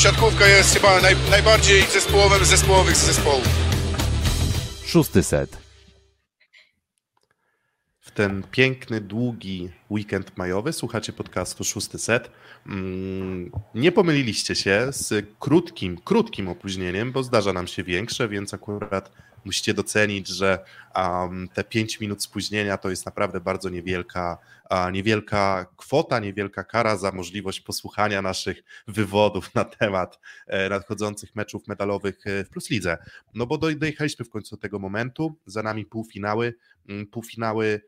siatkówka jest chyba naj, najbardziej zespołowym zespołowych z zespołów. Szósty set. W ten piękny, długi weekend majowy słuchacie podcastu Szósty Set. Mm, nie pomyliliście się z krótkim, krótkim opóźnieniem, bo zdarza nam się większe, więc akurat musicie docenić, że um, te 5 minut spóźnienia to jest naprawdę bardzo niewielka, niewielka kwota, niewielka kara za możliwość posłuchania naszych wywodów na temat e, nadchodzących meczów medalowych e, w Plus Lidze. No bo dojechaliśmy w końcu do tego momentu, za nami półfinały, mm, półfinały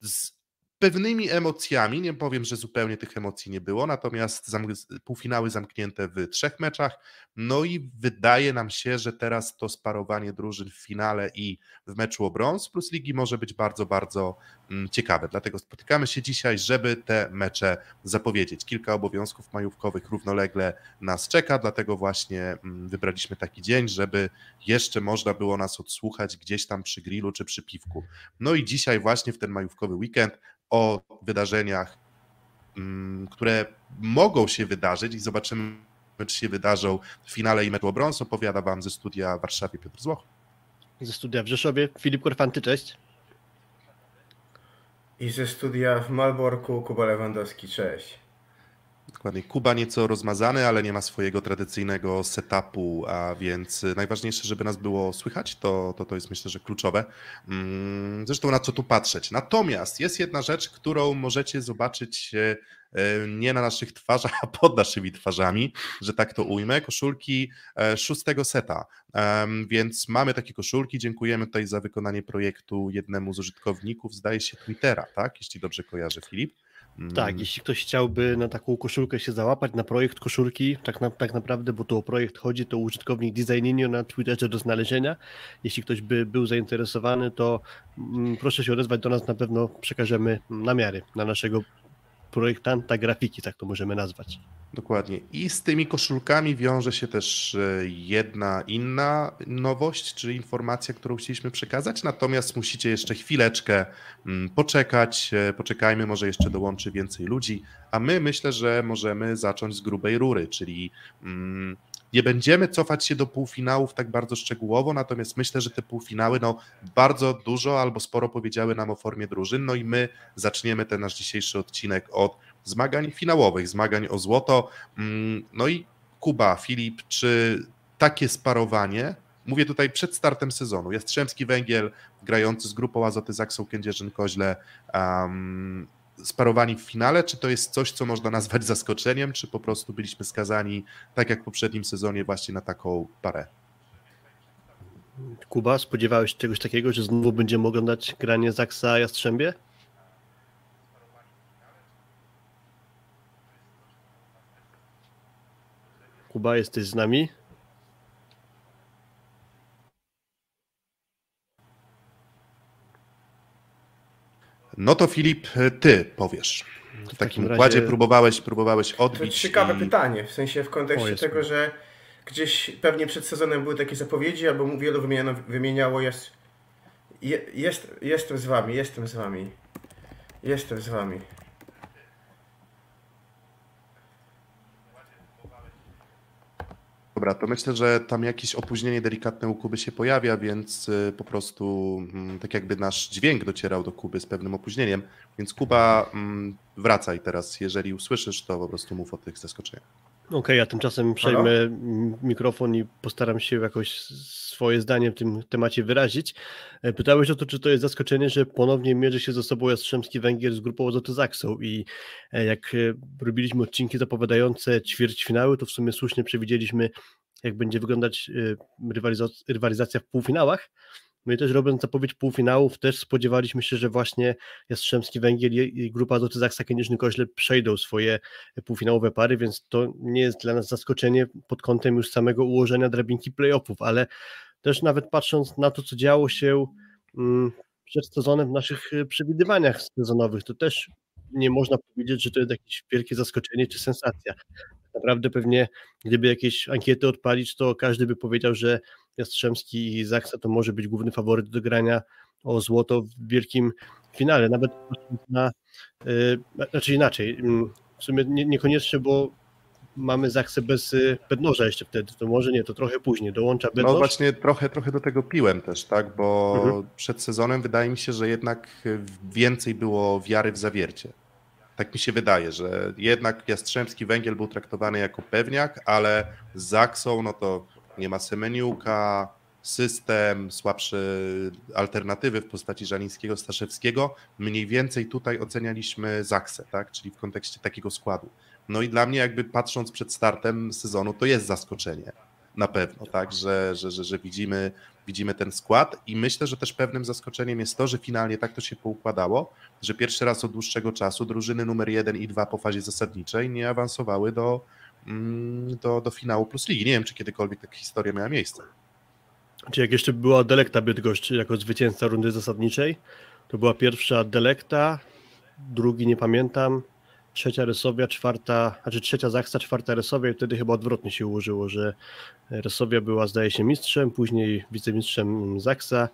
z pewnymi emocjami. Nie powiem, że zupełnie tych emocji nie było, natomiast półfinały zamknięte w trzech meczach. No i wydaje nam się, że teraz to sparowanie drużyn w finale i w meczu o brąz plus ligi może być bardzo, bardzo mm, ciekawe. Dlatego spotykamy się dzisiaj, żeby te mecze zapowiedzieć. Kilka obowiązków majówkowych równolegle nas czeka, dlatego właśnie mm, wybraliśmy taki dzień, żeby jeszcze można było nas odsłuchać gdzieś tam przy grillu czy przy piwku. No i dzisiaj właśnie w ten majówkowy weekend o wydarzeniach, mm, które mogą się wydarzyć i zobaczymy, czy się wydarzą w finale i meczu o brąz. Opowiada Wam ze studia w Warszawie Piotr Złoch. Ze studia w Rzeszowie Filip Korfanty, cześć. I ze studia w Malborku Kuba Lewandowski, cześć. Dokładnie. Kuba nieco rozmazany, ale nie ma swojego tradycyjnego setupu, a więc najważniejsze, żeby nas było słychać, to, to, to jest myślę, że kluczowe. Mm, zresztą na co tu patrzeć. Natomiast jest jedna rzecz, którą możecie zobaczyć e, nie na naszych twarzach, a pod naszymi twarzami, że tak to ujmę, koszulki e, szóstego seta. Więc mamy takie koszulki, dziękujemy tutaj za wykonanie projektu jednemu z użytkowników, zdaje się Twittera, tak? Jeśli dobrze kojarzę, Filip. Tak, mm. jeśli ktoś chciałby na taką koszulkę się załapać, na projekt koszulki, tak, na, tak naprawdę, bo tu o projekt chodzi, to użytkownik Designinio na Twitterze do znalezienia. Jeśli ktoś by był zainteresowany, to mm, proszę się odezwać do nas, na pewno przekażemy namiary na naszego projektanta grafiki, tak to możemy nazwać. Dokładnie. I z tymi koszulkami wiąże się też e, jedna inna nowość, czy informacja, którą chcieliśmy przekazać. Natomiast musicie jeszcze chwileczkę mm, poczekać. E, poczekajmy, może jeszcze dołączy więcej ludzi. A my myślę, że możemy zacząć z grubej rury, czyli. Mm, nie będziemy cofać się do półfinałów tak bardzo szczegółowo, natomiast myślę, że te półfinały no, bardzo dużo albo sporo powiedziały nam o formie drużyn. No i my zaczniemy ten nasz dzisiejszy odcinek od zmagań finałowych, zmagań o złoto. Mm, no i Kuba, Filip, czy takie sparowanie, mówię tutaj przed startem sezonu, Jastrzębski Węgiel grający z grupą Azoty Zaksą Kędzierzyn-Koźle, um, sparowani w finale, czy to jest coś, co można nazwać zaskoczeniem, czy po prostu byliśmy skazani, tak jak w poprzednim sezonie, właśnie na taką parę? Kuba, spodziewałeś się czegoś takiego, że znowu będziemy oglądać granie Zaksa Jastrzębie? Kuba, jesteś z nami? No to Filip, ty powiesz. W, w takim razie... układzie próbowałeś, próbowałeś odbić. To ciekawe i... pytanie, w sensie w kontekście o, tego, że gdzieś pewnie przed sezonem były takie zapowiedzi, albo wielu wymieniano, wymieniało jest, jest, jestem z wami, jestem z wami, jestem z wami. Dobra, to myślę, że tam jakieś opóźnienie delikatne u Kuby się pojawia, więc y, po prostu mm, tak jakby nasz dźwięk docierał do Kuby z pewnym opóźnieniem. Więc Kuba, mm, wracaj teraz. Jeżeli usłyszysz, to po prostu mów o tych zaskoczeniach. Okej, okay, ja tymczasem przejmę Halo? mikrofon i postaram się jakoś swoje zdanie w tym temacie wyrazić. E, pytałeś o to, czy to jest zaskoczenie, że ponownie mierzy się ze sobą Jastrzębski Węgier z grupą Azoty Zaksą i e, jak e, robiliśmy odcinki zapowiadające ćwierćfinały, to w sumie słusznie przewidzieliśmy, jak będzie wyglądać rywalizacja w półfinałach. My też robiąc zapowiedź półfinałów, też spodziewaliśmy się, że właśnie Jastrzębski Węgiel i grupa Azoty Zaksa Kędzierzyn Koźle przejdą swoje półfinałowe pary, więc to nie jest dla nas zaskoczenie pod kątem już samego ułożenia drabinki playoffów, ale też nawet patrząc na to, co działo się mm, przed sezonem w naszych e, przewidywaniach sezonowych, to też nie można powiedzieć, że to jest jakieś wielkie zaskoczenie czy sensacja. Naprawdę pewnie, gdyby jakieś ankiety odpalić, to każdy by powiedział, że Jastrzębski i Zaksa to może być główny faworyt do grania o złoto w wielkim finale. Nawet na, yy, znaczy inaczej, mm, w sumie nie, niekoniecznie, bo mamy Zaksę bez y, Bednoża jeszcze wtedy, to może nie, to trochę później, dołącza Bednoż. No właśnie trochę, trochę do tego piłem też, tak, bo mhm. przed sezonem wydaje mi się, że jednak więcej było wiary w zawiercie. Tak mi się wydaje, że jednak Jastrzębski Węgiel był traktowany jako pewniak, ale z Zaksą, no to nie ma Semeniuka, system, słabsze alternatywy w postaci Żalińskiego, Staszewskiego. Mniej więcej tutaj ocenialiśmy Zaksę, tak? czyli w kontekście takiego składu. No i dla mnie jakby patrząc przed startem sezonu, to jest zaskoczenie na pewno, tak, że, że, że, że widzimy, widzimy ten skład i myślę, że też pewnym zaskoczeniem jest to, że finalnie tak to się poukładało, że pierwszy raz od dłuższego czasu drużyny numer 1 i 2 po fazie zasadniczej nie awansowały do, mm, do, do finału plus ligi. Nie wiem, czy kiedykolwiek taka historia miała miejsce. Czy jak jeszcze była Delekta Bydgoszcz jako zwycięzca rundy zasadniczej, to była pierwsza Delekta, drugi nie pamiętam, trzecia Resowia, czwarta, znaczy trzecia Zachsa, czwarta Resowia i wtedy chyba odwrotnie się ułożyło, że Resowia była zdaje się mistrzem, później wicemistrzem Zachsa,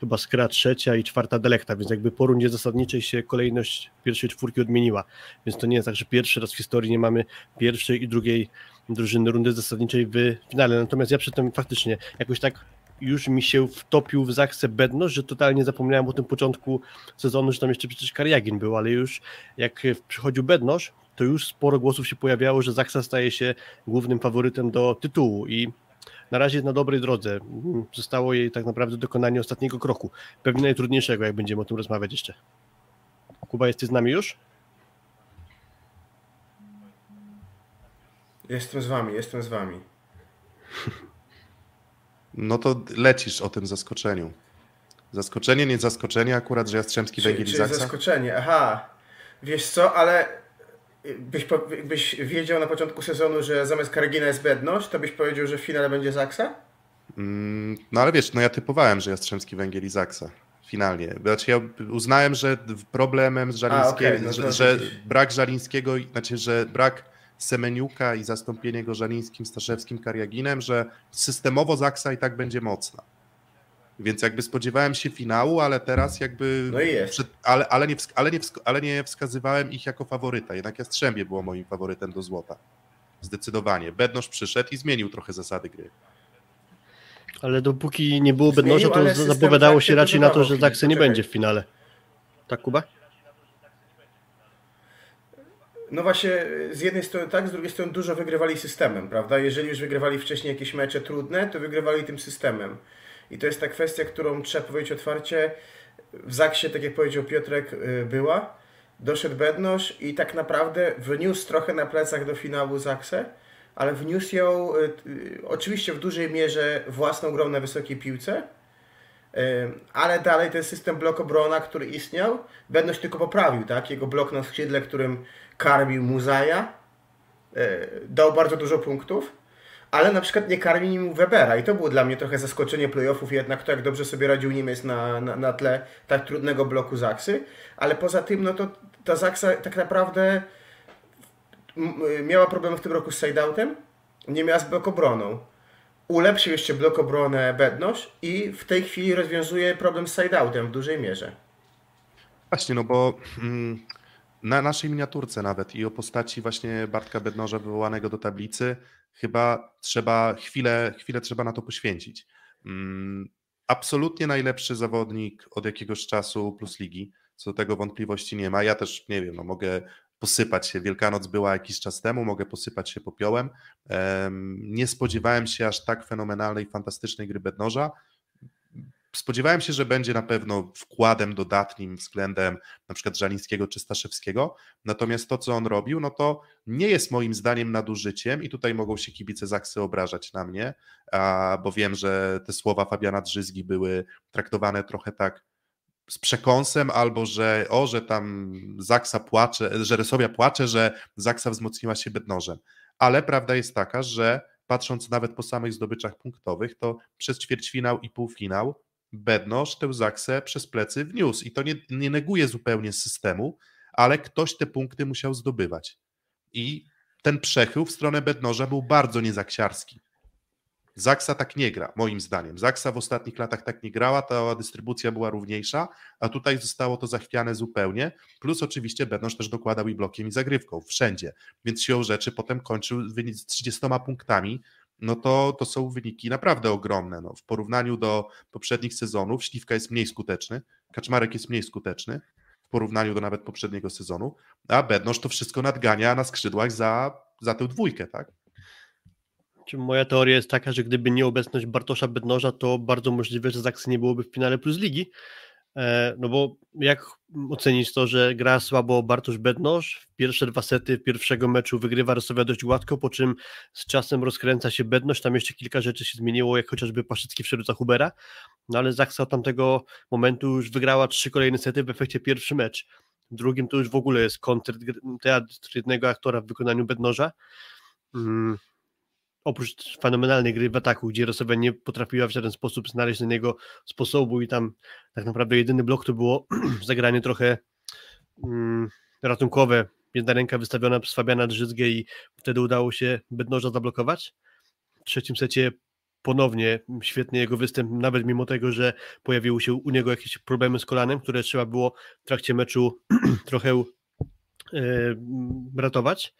chyba Skra trzecia i czwarta Delekta, więc jakby po rundzie zasadniczej się kolejność pierwszej czwórki odmieniła, więc to nie jest tak, że pierwszy raz w historii nie mamy pierwszej i drugiej drużyny rundy zasadniczej w finale, natomiast ja przedtem faktycznie jakoś tak już mi się wtopił w Zachsę Bedność, że totalnie zapomniałem o tym początku sezonu, że tam jeszcze przecież Kariagin był, ale już jak przychodził Bednosz, to już sporo głosów się pojawiało, że Zachsa staje się głównym faworytem do tytułu i na razie jest na dobrej drodze. Zostało jej tak naprawdę dokonanie ostatniego kroku, pewnie najtrudniejszego, jak będziemy o tym rozmawiać jeszcze. Kuba, jesteś z nami już? Jestem z wami, jestem z wami. No to lecisz o tym zaskoczeniu. Zaskoczenie, nie zaskoczenie akurat, że Jastrzębski Węgiel i Zaksa? zaskoczenie, aha. Wiesz co, ale byś, byś wiedział na początku sezonu, że zamiast Kargina jest Bedność, to byś powiedział, że w finale będzie Zaksa? Mm, no ale wiesz, no ja typowałem, że Jastrzębski Węgiel i Zaksa. Finalnie. Znaczy ja uznałem, że problemem z Żalińskim, okay, no że, że brak Żalińskiego, znaczy, że brak Semeniuka i zastąpienie go Żanińskim, Staszewskim, Kariaginem, że systemowo Zaksa i tak będzie mocna. Więc jakby spodziewałem się finału, ale teraz jakby. No i jest. Przed, ale, ale, nie, ale, nie, ale nie wskazywałem ich jako faworyta. Jednak Jastrzębie było moim faworytem do złota. Zdecydowanie. Bednosz przyszedł i zmienił trochę zasady gry. Ale dopóki nie było Bednosza, to zapowiadało się raczej na to, że Zaksy nie będzie w finale. Tak, Kuba? No właśnie, z jednej strony tak, z drugiej strony dużo wygrywali systemem, prawda? Jeżeli już wygrywali wcześniej jakieś mecze trudne, to wygrywali tym systemem. I to jest ta kwestia, którą trzeba powiedzieć otwarcie. W Zaksie, tak jak powiedział Piotrek, y, była. Doszedł Bednosz i tak naprawdę wniósł trochę na plecach do finału Zaksę, ale wniósł ją y, y, oczywiście w dużej mierze własną grą na wysokiej piłce, ale dalej ten system blok obrona, który istniał, Bednosz tylko poprawił, tak? Jego blok na skrzydle, którym karmił Muzaja, e, dał bardzo dużo punktów, ale na przykład nie karmił Webera i to było dla mnie trochę zaskoczenie playoffów jednak to, jak dobrze sobie radził Niemiec na, na, na tle tak trudnego bloku Zaksy, ale poza tym, no to ta Zaksa tak naprawdę miała problemy w tym roku z sideoutem, nie miała z blok obroną. Ulepszył jeszcze blok obronę Bednosz i w tej chwili rozwiązuje problem z sideoutem w dużej mierze. Właśnie, no bo mm, na naszej miniaturce nawet i o postaci właśnie Bartka Bednoża wywołanego do tablicy, chyba trzeba chwilę, chwilę trzeba na to poświęcić. Mm, absolutnie najlepszy zawodnik od jakiegoś czasu plus ligi, co do tego wątpliwości nie ma. Ja też nie wiem, no mogę posypać się. Wielkanoc była jakiś czas temu, mogę posypać się popiołem. Nie spodziewałem się aż tak fenomenalnej, fantastycznej gry Bednoża spodziewałem się, że będzie na pewno wkładem dodatnim względem na przykład Żalińskiego czy Staszewskiego, natomiast to, co on robił, no to nie jest moim zdaniem nadużyciem i tutaj mogą się kibice Zaksy obrażać na mnie, bo wiem, że te słowa Fabiana Drzyzgi były traktowane trochę tak z przekąsem, albo że o, że tam Zaksa płacze, że Rysowia płacze, że Zaksa wzmocniła się bednożem. Ale prawda jest taka, że patrząc nawet po samych zdobyczach punktowych, to przez ćwierćfinał i półfinał Bednosz tę Zaksę przez plecy wniósł i to nie, nie neguje zupełnie systemu, ale ktoś te punkty musiał zdobywać. I ten przechył w stronę Bednoża był bardzo niezaksiarski. Zaksa tak nie gra, moim zdaniem. Zaksa w ostatnich latach tak nie grała, ta dystrybucja była równiejsza, a tutaj zostało to zachwiane zupełnie. Plus oczywiście Bednosz też dokładał i blokiem, i zagrywką, wszędzie. Więc siłą rzeczy potem kończył z 30 punktami, no to, to są wyniki naprawdę ogromne. No, w porównaniu do poprzednich sezonów Śliwka jest mniej skuteczny, Kaczmarek jest mniej skuteczny w porównaniu do nawet poprzedniego sezonu, a Bednosz to wszystko nadgania na skrzydłach za, za tę dwójkę, tak? Moja teoria jest taka, że gdyby nie obecność Bartosza Bednoża, to bardzo możliwe, że Zaksy nie byłoby w finale plus ligi. E, no bo jak ocenić to, że gra słabo Bartosz Bednosz, pierwsze dwa sety pierwszego meczu wygrywa Rosowia dość gładko, po czym z czasem rozkręca się Bednosz, tam jeszcze kilka rzeczy się zmieniło, jak chociażby Paszycki wszedł za Hubera, no ale Zaksa od tamtego momentu już wygrała trzy kolejne sety, w efekcie pierwszy mecz. W drugim to już w ogóle jest kontr teatr jednego aktora w wykonaniu Bednoża. Oprócz fenomenalnej gry w ataku, gdzie Rosja nie potrafiła w żaden sposób znaleźć na niego sposobu i tam tak naprawdę jedyny blok to było zagranie trochę mm, ratunkowe, jedna ręka wystawiona przez Fabiana Drzyzgę i wtedy udało się Bednoża zablokować. W trzecim secie ponownie świetny jego występ, nawet mimo tego, że pojawiły się u niego jakieś problemy z kolanem, które trzeba było w trakcie meczu trochę yy, ratować.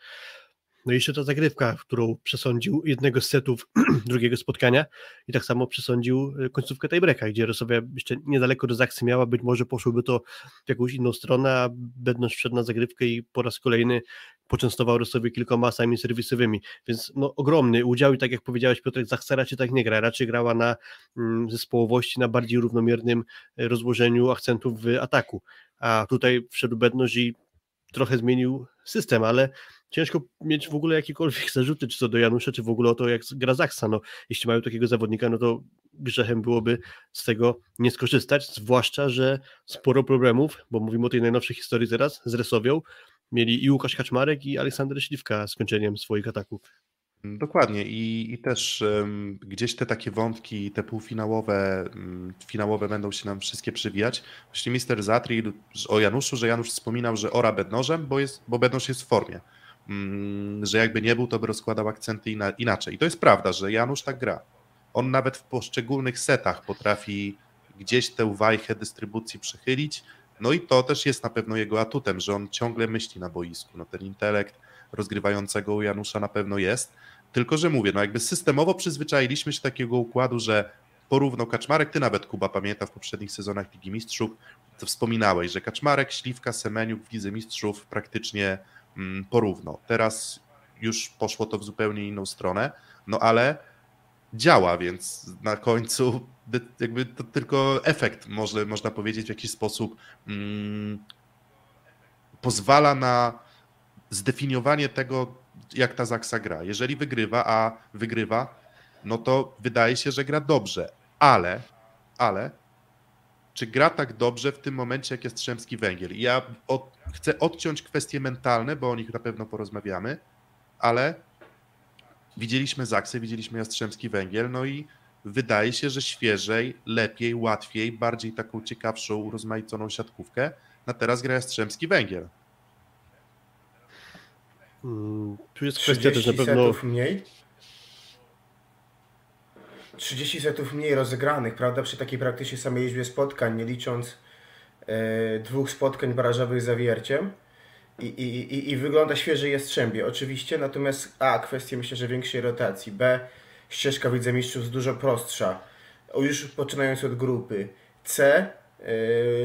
No i jeszcze ta zagrywka, którą przesądził jednego z setów drugiego spotkania i tak samo przesądził e, końcówkę tiebreaka, gdzie Rosowia jeszcze niedaleko do Zaksy miała, być może poszłyby to w jakąś inną stronę, a Bednosz wszedł na zagrywkę i po raz kolejny poczęstował Rosowie kilkoma asami serwisowymi, więc no, ogromny udział i tak jak powiedziałeś Piotrek, Zachsa raczej tak nie gra, raczej grała na mm, zespołowości, na bardziej równomiernym e, rozłożeniu akcentów w ataku, a tutaj wszedł Bednosz i trochę zmienił system, ale ciężko mieć w ogóle jakiekolwiek zarzuty, czy to do Janusza, czy w ogóle o to, jak gra Zaksa. No, jeśli mają takiego zawodnika, no to grzechem byłoby z tego nie skorzystać, zwłaszcza, że sporo problemów, bo mówimy o tej najnowszej historii teraz, z Resowią, mieli i Łukasz Kaczmarek, i Aleksander Śliwka z kończeniem swoich ataków. Dokładnie i, i też um, gdzieś te takie wątki, te półfinałowe, um, finałowe będą się nam wszystkie przywijać. Właśnie mister Zatri o Januszu, że Janusz wspominał, że ora Bednożem, bo, jest, bo Bednoż jest w formie. Mm, że jakby nie był, to by rozkładał akcenty inaczej. I to jest prawda, że Janusz tak gra. On nawet w poszczególnych setach potrafi gdzieś tę wajchę dystrybucji przechylić. No i to też jest na pewno jego atutem, że on ciągle myśli na boisku. No ten intelekt rozgrywającego u Janusza na pewno jest. Tylko, że mówię, no jakby systemowo przyzwyczailiśmy się takiego układu, że porówno Kaczmarek, ty nawet Kuba pamięta w poprzednich sezonach Ligi Mistrzów, to wspominałeś, że Kaczmarek, Śliwka, Semeniuk w Lidze Mistrzów praktycznie porówno. Teraz już poszło to w zupełnie inną stronę, no ale działa, więc na końcu jakby to tylko efekt, może, można powiedzieć, w jakiś sposób mm, pozwala na zdefiniowanie tego, jak ta Zaksa gra. Jeżeli wygrywa, a wygrywa, no to wydaje się, że gra dobrze, ale, ale czy gra tak dobrze w tym momencie, jak jest Strzemski Węgiel. I ja od, chcę odciąć kwestie mentalne, bo o nich na pewno porozmawiamy, ale widzieliśmy Zaksę, widzieliśmy Jastrzębski Węgiel, no i wydaje się, że świeżej, lepiej, łatwiej, bardziej taką ciekawszą, urozmaiconą siatkówkę na teraz gra Jastrzębski Węgiel. Hmm, tu jest kwestia też na pewno... mniej? 30 setów mniej rozegranych, prawda, przy takiej praktycznie samej liczbie spotkań, nie licząc e, dwóch spotkań barażowych z zawierciem. I, i, i, I wygląda świeżej Jastrzębie, oczywiście, natomiast A, kwestia myślę, że większej rotacji, B, ścieżka widzę mistrzów dużo prostsza, już poczynając od grupy, C, e,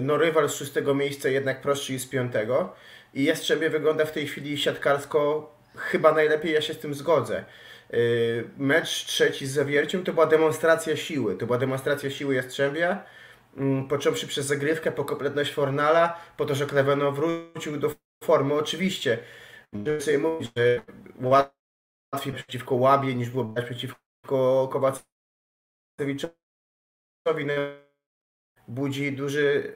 no rywal z szóstego miejsca jednak prostszy jest z piątego i Jastrzębie wygląda w tej chwili siatkarsko chyba najlepiej, ja się z tym zgodzę. Y, mecz trzeci z Zawierciem to była demonstracja siły. To była demonstracja siły Jastrzębia, mm, począwszy przez zagrywkę, po kompletność Fornala, po to, że Kleweno wrócił do formy. Oczywiście, możemy sobie mówić, że łatwiej przeciwko Łabie niż było przeciwko Kowacewiczowi. No, budzi duży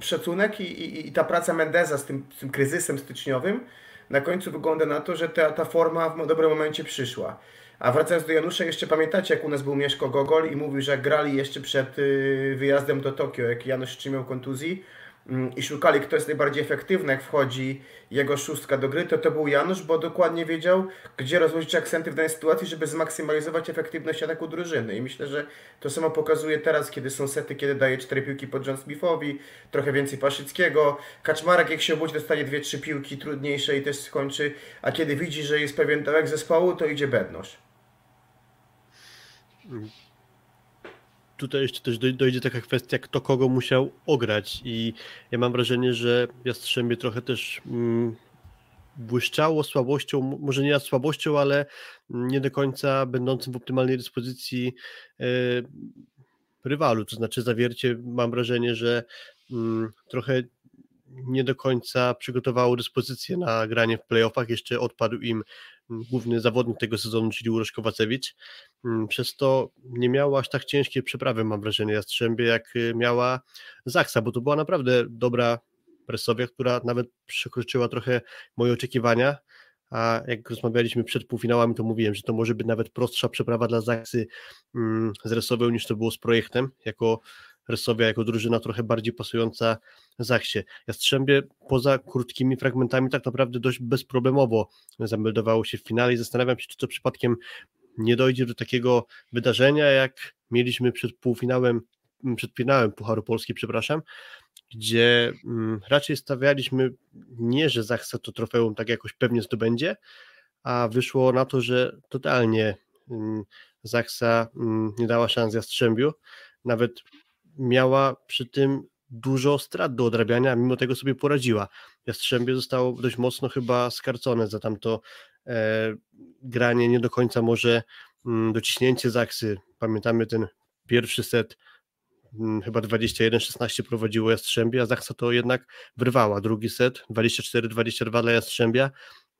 szacunek i, i, i ta praca Mendeza z tym, z tym kryzysem styczniowym na końcu wygląda na to, że ta, ta forma w dobrym momencie przyszła. A wracając do Janusza, jeszcze pamiętacie, jak u nas był Mieszko Gogol i mówił, że grali jeszcze przed y, wyjazdem do Tokio, jak Janusz jeszcze miał kontuzji, i szukali, kto jest najbardziej efektywny, jak wchodzi jego szóstka do gry, to to był Janusz, bo dokładnie wiedział, gdzie rozłożyć akcenty w danej sytuacji, żeby zmaksymalizować efektywność ataku drużyny. I myślę, że to samo pokazuje teraz, kiedy są sety, kiedy daje cztery piłki pod John Smithowi, trochę więcej Paszyckiego. Kaczmarek, jak się obudzi, dostanie dwie, trzy piłki trudniejsze i też skończy, a kiedy widzi, że jest pewien dołek zespołu, to idzie bednosz. Tutaj jeszcze też dojdzie taka kwestia, kto kogo musiał ograć. I ja mam wrażenie, że Jastrzębie trochę też mm, błyszczało słabością, może nie słabością, ale nie do końca będącym w optymalnej dyspozycji e, rywalu, to znaczy zawiercie mam wrażenie, że mm, trochę nie do końca przygotowało dyspozycję na granie w playoffach, jeszcze odpadł im główny zawodnik tego sezonu, czyli Urosz Kowacewicz. Mm, przez to nie miała aż tak ciężkiej przeprawy, mam wrażenie, Jastrzębie, jak y, miała Zaksa, bo to była naprawdę dobra presowia, która nawet przekroczyła trochę moje oczekiwania, a jak rozmawialiśmy przed półfinałami, to mówiłem, że to może być nawet prostsza przeprawa dla Zaksy mm, z Resowią niż to było z projektem, jako Resowia jako drużyna trochę bardziej pasująca Zachsie. Jastrzębie poza krótkimi fragmentami tak naprawdę dość bezproblemowo zameldowało się w finale i zastanawiam się, czy to przypadkiem nie dojdzie do takiego wydarzenia, jak mieliśmy przed półfinałem, przed finałem Pucharu Polski, przepraszam, gdzie mm, raczej stawialiśmy nie, że Zachsa to trofeum tak jakoś pewnie zdobędzie, a wyszło na to, że totalnie mm, Zachsa mm, nie dała szans Jastrzębiu. Nawet miała przy tym dużo strat do odrabiania, mimo tego sobie poradziła. Jastrzębie zostało dość mocno chyba skarcone za tamto e, granie, nie do końca może mm, dociśnięcie Zaksy. Pamiętamy ten pierwszy set, mm, chyba 21-16 prowadziło Jastrzębie, a Zaksa to jednak wyrwała. Drugi set, 24-22 dla Jastrzębia,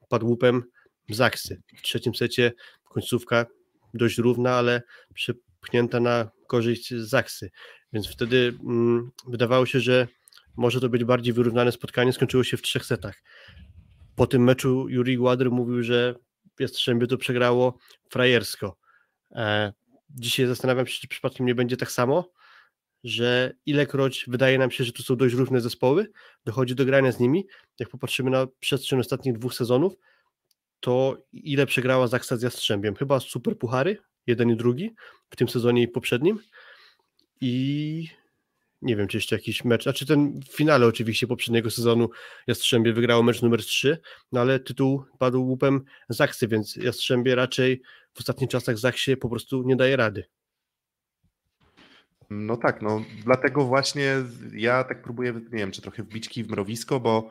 padł łupem Zaksy. W trzecim secie końcówka dość równa, ale przepchnięta na korzyść Zaksy. Więc wtedy mm, wydawało się, że może to być bardziej wyrównane spotkanie. Skończyło się w trzech setach. Po tym meczu Juri Gładry mówił, że Jastrzębie to przegrało frajersko. E, dzisiaj zastanawiam się, czy przypadkiem nie będzie tak samo, że ilekroć wydaje nam się, że to są dość różne zespoły, dochodzi do grania z nimi. Jak popatrzymy na przestrzeń ostatnich dwóch sezonów, to ile przegrała Zaksa z Jastrzębiem? Chyba super puchary, jeden i drugi, w tym sezonie i poprzednim i nie wiem, czy jeszcze jakiś mecz, znaczy ten w finale oczywiście poprzedniego sezonu Jastrzębie wygrało mecz numer 3, no ale tytuł padł łupem Zaksy, więc Jastrzębie raczej w ostatnich czasach Zaksie po prostu nie daje rady. No tak, no dlatego właśnie ja tak próbuję, nie wiem, czy trochę wbić kij w mrowisko, bo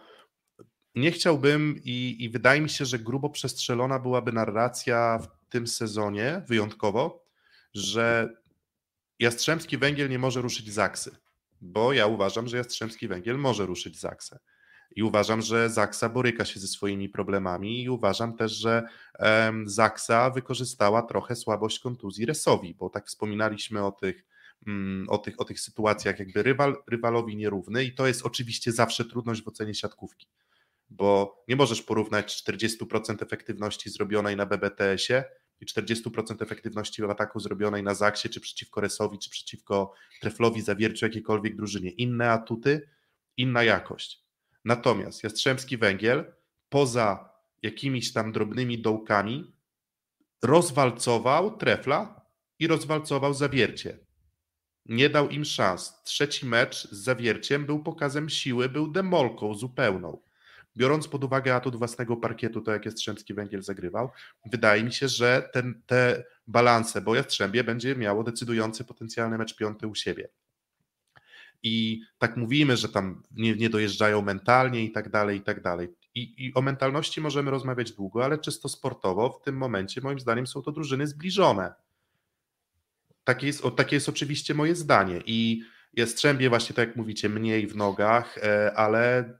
nie chciałbym i, i wydaje mi się, że grubo przestrzelona byłaby narracja w tym sezonie wyjątkowo, że Jastrzębski Węgiel nie może ruszyć Zaksy, bo ja uważam, że Jastrzębski Węgiel może ruszyć Zaksę. I uważam, że Zaksa boryka się ze swoimi problemami i uważam też, że um, Zaksa wykorzystała trochę słabość kontuzji Resowi, bo tak wspominaliśmy o tych, um, o tych, o tych sytuacjach jakby rywal, rywalowi nierówny i to jest oczywiście zawsze trudność w ocenie siatkówki, bo nie możesz porównać 40% efektywności zrobionej na BBTS-ie i 40% efektywności ataku zrobionej na Zaksie, czy przeciwko Resowi, czy przeciwko Treflowi, Zawierciu, jakiejkolwiek drużynie. Inne atuty, inna jakość. Natomiast Jastrzębski Węgiel, poza jakimiś tam drobnymi dołkami, rozwalcował Trefla i rozwalcował Zawiercie. Nie dał im szans. Trzeci mecz z Zawierciem był pokazem siły, był demolką zupełną biorąc pod uwagę atut własnego parkietu, to jak Jastrzębski Węgiel zagrywał, wydaje mi się, że ten, te balanse, bo Jastrzębie będzie miało decydujący potencjalny mecz piąty u siebie. I tak mówimy, że tam nie, nie dojeżdżają mentalnie i tak dalej, i tak dalej. I, I o mentalności możemy rozmawiać długo, ale czysto sportowo w tym momencie moim zdaniem są to drużyny zbliżone. Takie jest, o, takie jest oczywiście moje zdanie. I Jastrzębie właśnie tak jak mówicie, mniej w nogach, e, ale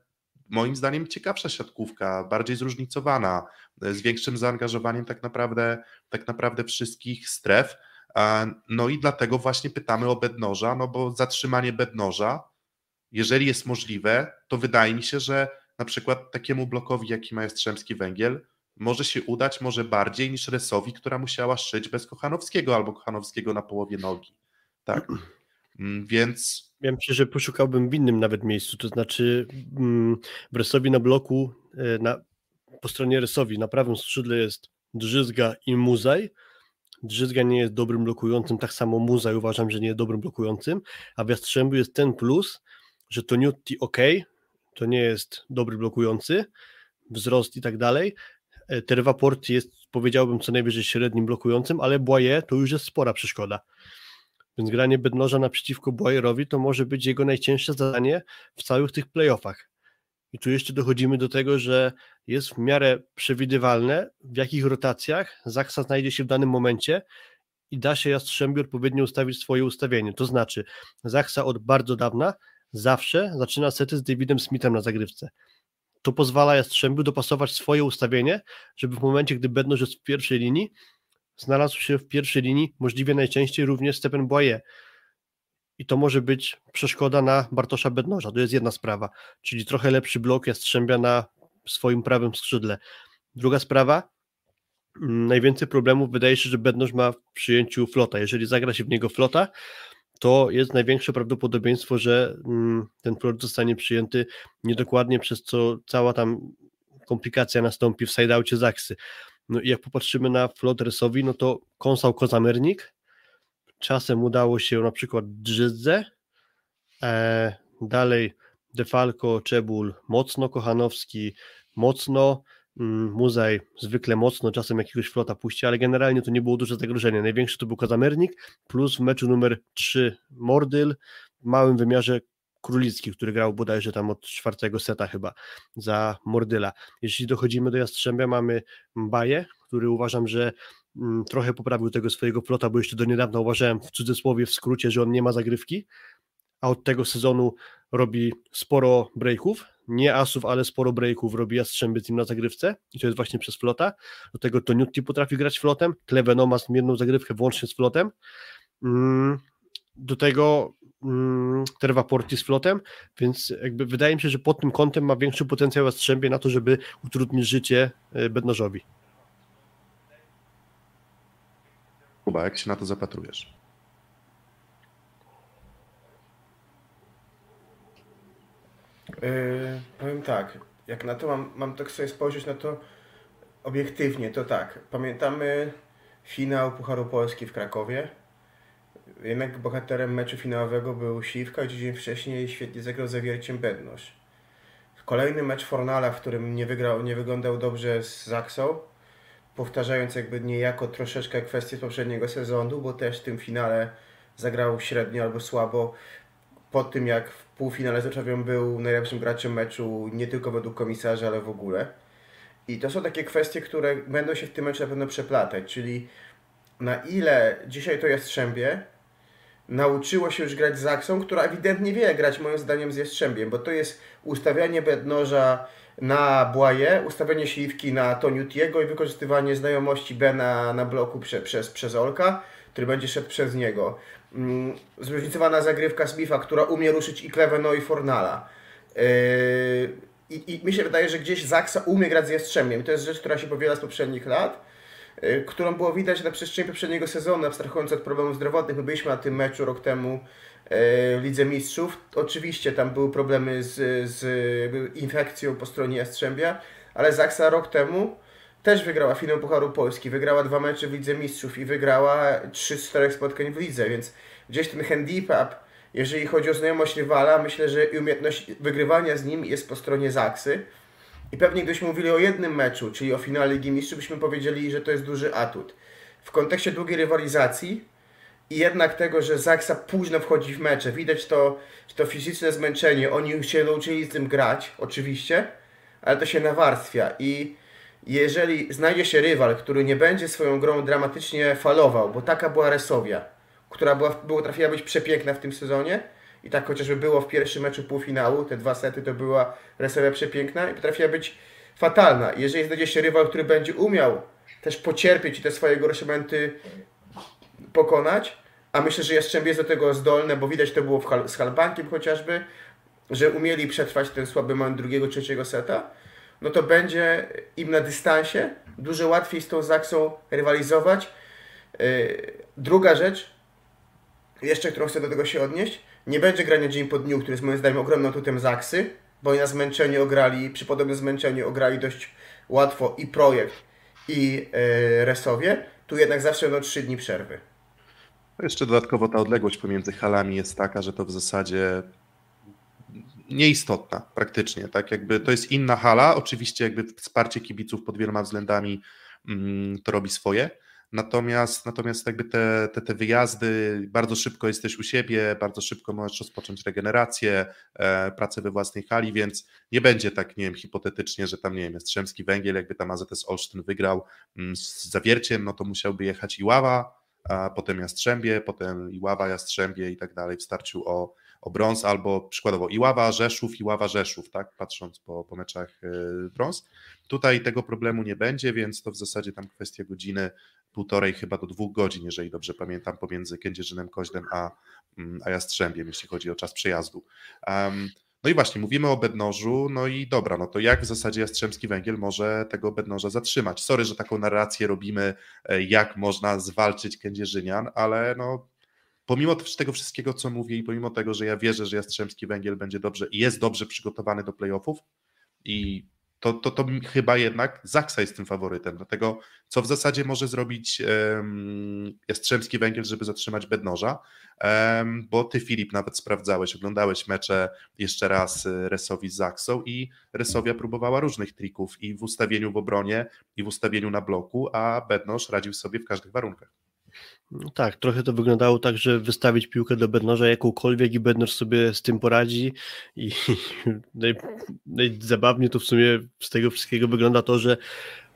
moim zdaniem ciekawsza siatkówka, bardziej zróżnicowana, z większym zaangażowaniem tak naprawdę, tak naprawdę wszystkich stref. No i dlatego właśnie pytamy o bednoża, no bo zatrzymanie bednoża, jeżeli jest możliwe, to wydaje mi się, że na przykład takiemu blokowi, jaki ma Jastrzębski Węgiel, może się udać może bardziej niż Resowi, która musiała szyć bez Kochanowskiego albo Kochanowskiego na połowie nogi. Tak. Mm, więc. Ja myślę, że poszukałbym w innym nawet miejscu, to znaczy mm, w na bloku, e, na, po stronie Resowi na prawym skrzydle jest Drzyzga i Muzaj. Drzyzga nie jest dobrym blokującym, tak samo Muzaj uważam, że nie jest dobrym blokującym, a w Jastrzębiu jest ten plus, że to Newty ok, to nie jest dobry blokujący, wzrost i tak dalej. E, Terwa Port jest, powiedziałbym, co najwyżej średnim blokującym, ale Boye to już jest spora przeszkoda. Więc granie Bednoża naprzeciwko Boyerowi to może być jego najcięższe zadanie w całych tych playoffach. I tu jeszcze dochodzimy do tego, że jest w miarę przewidywalne, w jakich rotacjach Zaksa znajdzie się w danym momencie i da się Jastrzębiu odpowiednio ustawić swoje ustawienie. To znaczy, Zaksa od bardzo dawna zawsze zaczyna sety z Davidem Smithem na zagrywce. To pozwala Jastrzębiu dopasować swoje ustawienie, żeby w momencie, gdy Bednoż jest w pierwszej linii, znalazł się w pierwszej linii, możliwie najczęściej również Stephen Boye. I to może być przeszkoda na Bartosza Bednoża. To jest jedna sprawa, czyli trochę lepszy blok Jastrzębia na swoim prawym skrzydle. Druga sprawa, mm, najwięcej problemów wydaje się, że Bednoż ma w przyjęciu flota. Jeżeli zagra się w niego flota, to jest największe prawdopodobieństwo, że mm, ten flot zostanie przyjęty niedokładnie, przez co cała tam komplikacja nastąpi w sideoutie Zaksy. No i jak popatrzymy na flot Resowi, no to Konsał Kozamernik, czasem udało się na przykład Drzyzdze, e, dalej Defalco, Czebul, mocno Kochanowski, mocno, mm, Muzaj zwykle mocno, czasem jakiegoś flota puści, ale generalnie to nie było duże zagrożenie. Największy to był Kozamernik, plus w meczu numer 3 Mordyl, w małym wymiarze Królicki, który grał bodajże tam od czwartego seta chyba za Mordyla. Jeśli dochodzimy do Jastrzębia, mamy Mbaje, który uważam, że mm, trochę poprawił tego swojego flota, bo jeszcze do niedawna uważałem w cudzysłowie, w skrócie, że on nie ma zagrywki, a od tego sezonu robi sporo breaków, nie asów, ale sporo breaków robi Jastrzębiec im na zagrywce i to jest właśnie przez flota. Do tego to Newty potrafi grać flotem, Kleveno ma zmienną zagrywkę włącznie z flotem. Mm, do tego mm, Terwa Porti z flotem, więc jakby wydaje mi się, że pod tym kątem ma większy potencjał Jastrzębie na to, żeby utrudnić życie e, Bednożowi. Kuba, jak się na to zapatrujesz? Yy, powiem tak, jak na to mam, mam tak sobie spojrzeć na to obiektywnie, to tak. Pamiętamy finał Pucharu Polski w Krakowie. Jednak bohaterem meczu finałowego był Siwka, dzień wcześniej świetnie zagrał zawierciem Bednosz. Kolejny mecz Fornala, w którym nie, wygrał, nie wyglądał dobrze z Zaksą, powtarzając jakby niejako troszeczkę kwestię z poprzedniego sezonu, bo też w tym finale zagrał średnio albo słabo po tym, jak w półfinale z Wrocławiem był najlepszym graczem meczu nie tylko według komisarza, ale w ogóle. I to są takie kwestie, które będą się w tym meczu na pewno przeplatać, czyli na ile dzisiaj to Jastrzębie nauczyło się już grać z Zaksą, która ewidentnie wie grać moim zdaniem z Jastrzębiem, bo to jest ustawianie bednoża na Błaje, ustawienie śliwki na Toniutiego i wykorzystywanie znajomości Bena na bloku prze, przez, przez Olka, który będzie szedł przez niego. Mm, zróżnicowana zagrywka Smitha, która umie ruszyć i Kleveno i Fornala. Yy, I, I mi się wydaje, że gdzieś Zaksa umie grać z Jastrzębiem. To jest rzecz, która się powiela z poprzednich lat, którą było widać na przestrzeni poprzedniego sezonu, abstrahując od problemów zdrowotnych. My byliśmy na tym meczu rok temu yy, w Lidze Mistrzów. Oczywiście tam były problemy z, z infekcją po stronie Jastrzębia, ale Zaksa rok temu też wygrała finał Pucharu Polski, wygrała dwa mecze w Lidze Mistrzów i wygrała trzy z czterech spotkań w Lidze, więc gdzieś ten handicap, jeżeli chodzi o znajomość rywala, myślę, że umiejętność wygrywania z nim jest po stronie Zaksy. I pewnie gdybyśmy mówili o jednym meczu, czyli o finale Ligi Mistrzów, byśmy powiedzieli, że to jest duży atut. W kontekście długiej rywalizacji i jednak tego, że Zaksa późno wchodzi w mecze, widać to, to fizyczne zmęczenie, oni się nauczyli z tym grać, oczywiście, ale to się nawarstwia i jeżeli znajdzie się rywal, który nie będzie swoją grą dramatycznie falował, bo taka była Resowia, która była, było, trafiła być przepiękna w tym sezonie i tak chociażby było w pierwszym meczu półfinału, te dwa sety to była Resowia przepiękna i potrafiła być fatalna. Jeżeli znajdzie się rywal, który będzie umiał też pocierpieć i te swoje gorsze momenty pokonać, a myślę, że Jastrzębie jest do tego zdolne, bo widać to było Hal z Halbankiem chociażby, że umieli przetrwać ten słaby moment drugiego, trzeciego seta, no to będzie im na dystansie dużo łatwiej z tą Zaksą rywalizować. Yy, druga rzecz, jeszcze którą chcę do tego się odnieść, nie będzie grania dzień po dniu, który jest moim zdaniem ogromnym atutem Zaksy, bo na zmęczeniu ograli, przy podobnym zmęczeniu ograli dość łatwo i projekt, i yy, Resowie. Tu jednak zawsze będą 3 dni przerwy. Jeszcze dodatkowo ta odległość pomiędzy halami jest taka, że to w zasadzie nieistotna praktycznie, tak jakby to jest inna hala, oczywiście jakby wsparcie kibiców pod wieloma względami mm, to robi swoje, natomiast natomiast jakby te, te, te wyjazdy, bardzo szybko jesteś u siebie, bardzo szybko możesz rozpocząć regenerację, e, pracę we własnej hali, więc nie będzie tak, nie wiem, hipotetycznie, że tam, nie wiem, Jastrzębski Węgiel, jakby tam AZS Olsztyn wygrał mm, z Zawierciem, no to musiałby jechać Iława, a potem Jastrzębie, potem Iława, Jastrzębie i tak dalej w starciu o, o brąz, albo przykładowo Iława, Rzeszów, Iława, Rzeszów, tak, patrząc po, po meczach y, brąz. Tutaj tego problemu nie będzie, więc to w zasadzie tam kwestia godziny, półtorej chyba do dwóch godzin, jeżeli dobrze pamiętam, pomiędzy Kędzierzynem Koźlem a, mm, a Jastrzębiem, jeśli chodzi o czas przejazdu. Um, no i właśnie, mówimy o bednożu, no i dobra, no to jak w zasadzie Jastrzębski Węgiel może tego bednoża zatrzymać? Sorry, że taką narrację robimy, e, jak można zwalczyć Kędzierzynian, ale no pomimo tego wszystkiego, co mówię i pomimo tego, że ja wierzę, że Jastrzębski Węgiel będzie dobrze i jest dobrze przygotowany do playoffów i to, to, to chyba jednak Zaksa jest tym faworytem. Dlatego, co w zasadzie może zrobić um, Jastrzębski Węgiel, żeby zatrzymać Bednoża, um, bo ty, Filip, nawet sprawdzałeś, oglądałeś mecze jeszcze raz y, Resowi z Zaksą i Resowia próbowała różnych trików i w ustawieniu w obronie, i w ustawieniu na bloku, a Bednoż radził sobie w każdych warunkach. No tak, trochę to wyglądało tak, że wystawić piłkę do Bednoża jakąkolwiek i Bednoż sobie z tym poradzi. I naj, to w sumie z tego wszystkiego wygląda to, że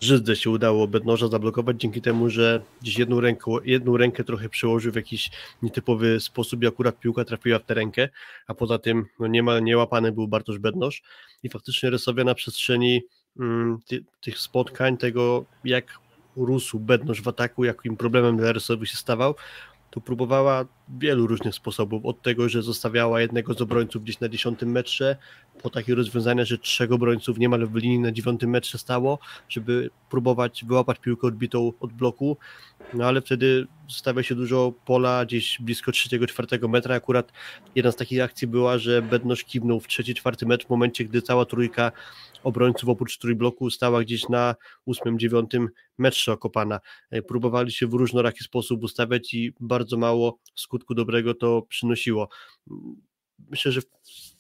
Żyzdze się udało Bednoża zablokować dzięki temu, że gdzieś jedną rękę, jedną rękę trochę przełożył w jakiś nietypowy sposób i akurat piłka trafiła w tę rękę, a poza tym no niemal niełapany był Bartosz Bednoż i faktycznie Rysowia na przestrzeni mm, ty, tych spotkań, tego jak rósł Bednosz w ataku, jakim problemem dla Rysowi się stawał, to próbowała wielu różnych sposobów. Od tego, że zostawiała jednego z obrońców gdzieś na dziesiątym metrze, po takie rozwiązania, że trzech obrońców niemal w linii na dziewiątym metrze stało, żeby próbować wyłapać piłkę odbitą od bloku, no ale wtedy zostawia się dużo pola gdzieś blisko trzeciego, czwartego metra. Akurat jedna z takich akcji była, że Bednosz kiwnął w trzeci, czwarty metr w momencie, gdy cała trójka obrońców oprócz trójbloku stała gdzieś na ósmym, dziewiątym metrze okopana. E, próbowali się w różnoraki sposób ustawiać i bardzo mało skutku dobrego to przynosiło. Myślę, że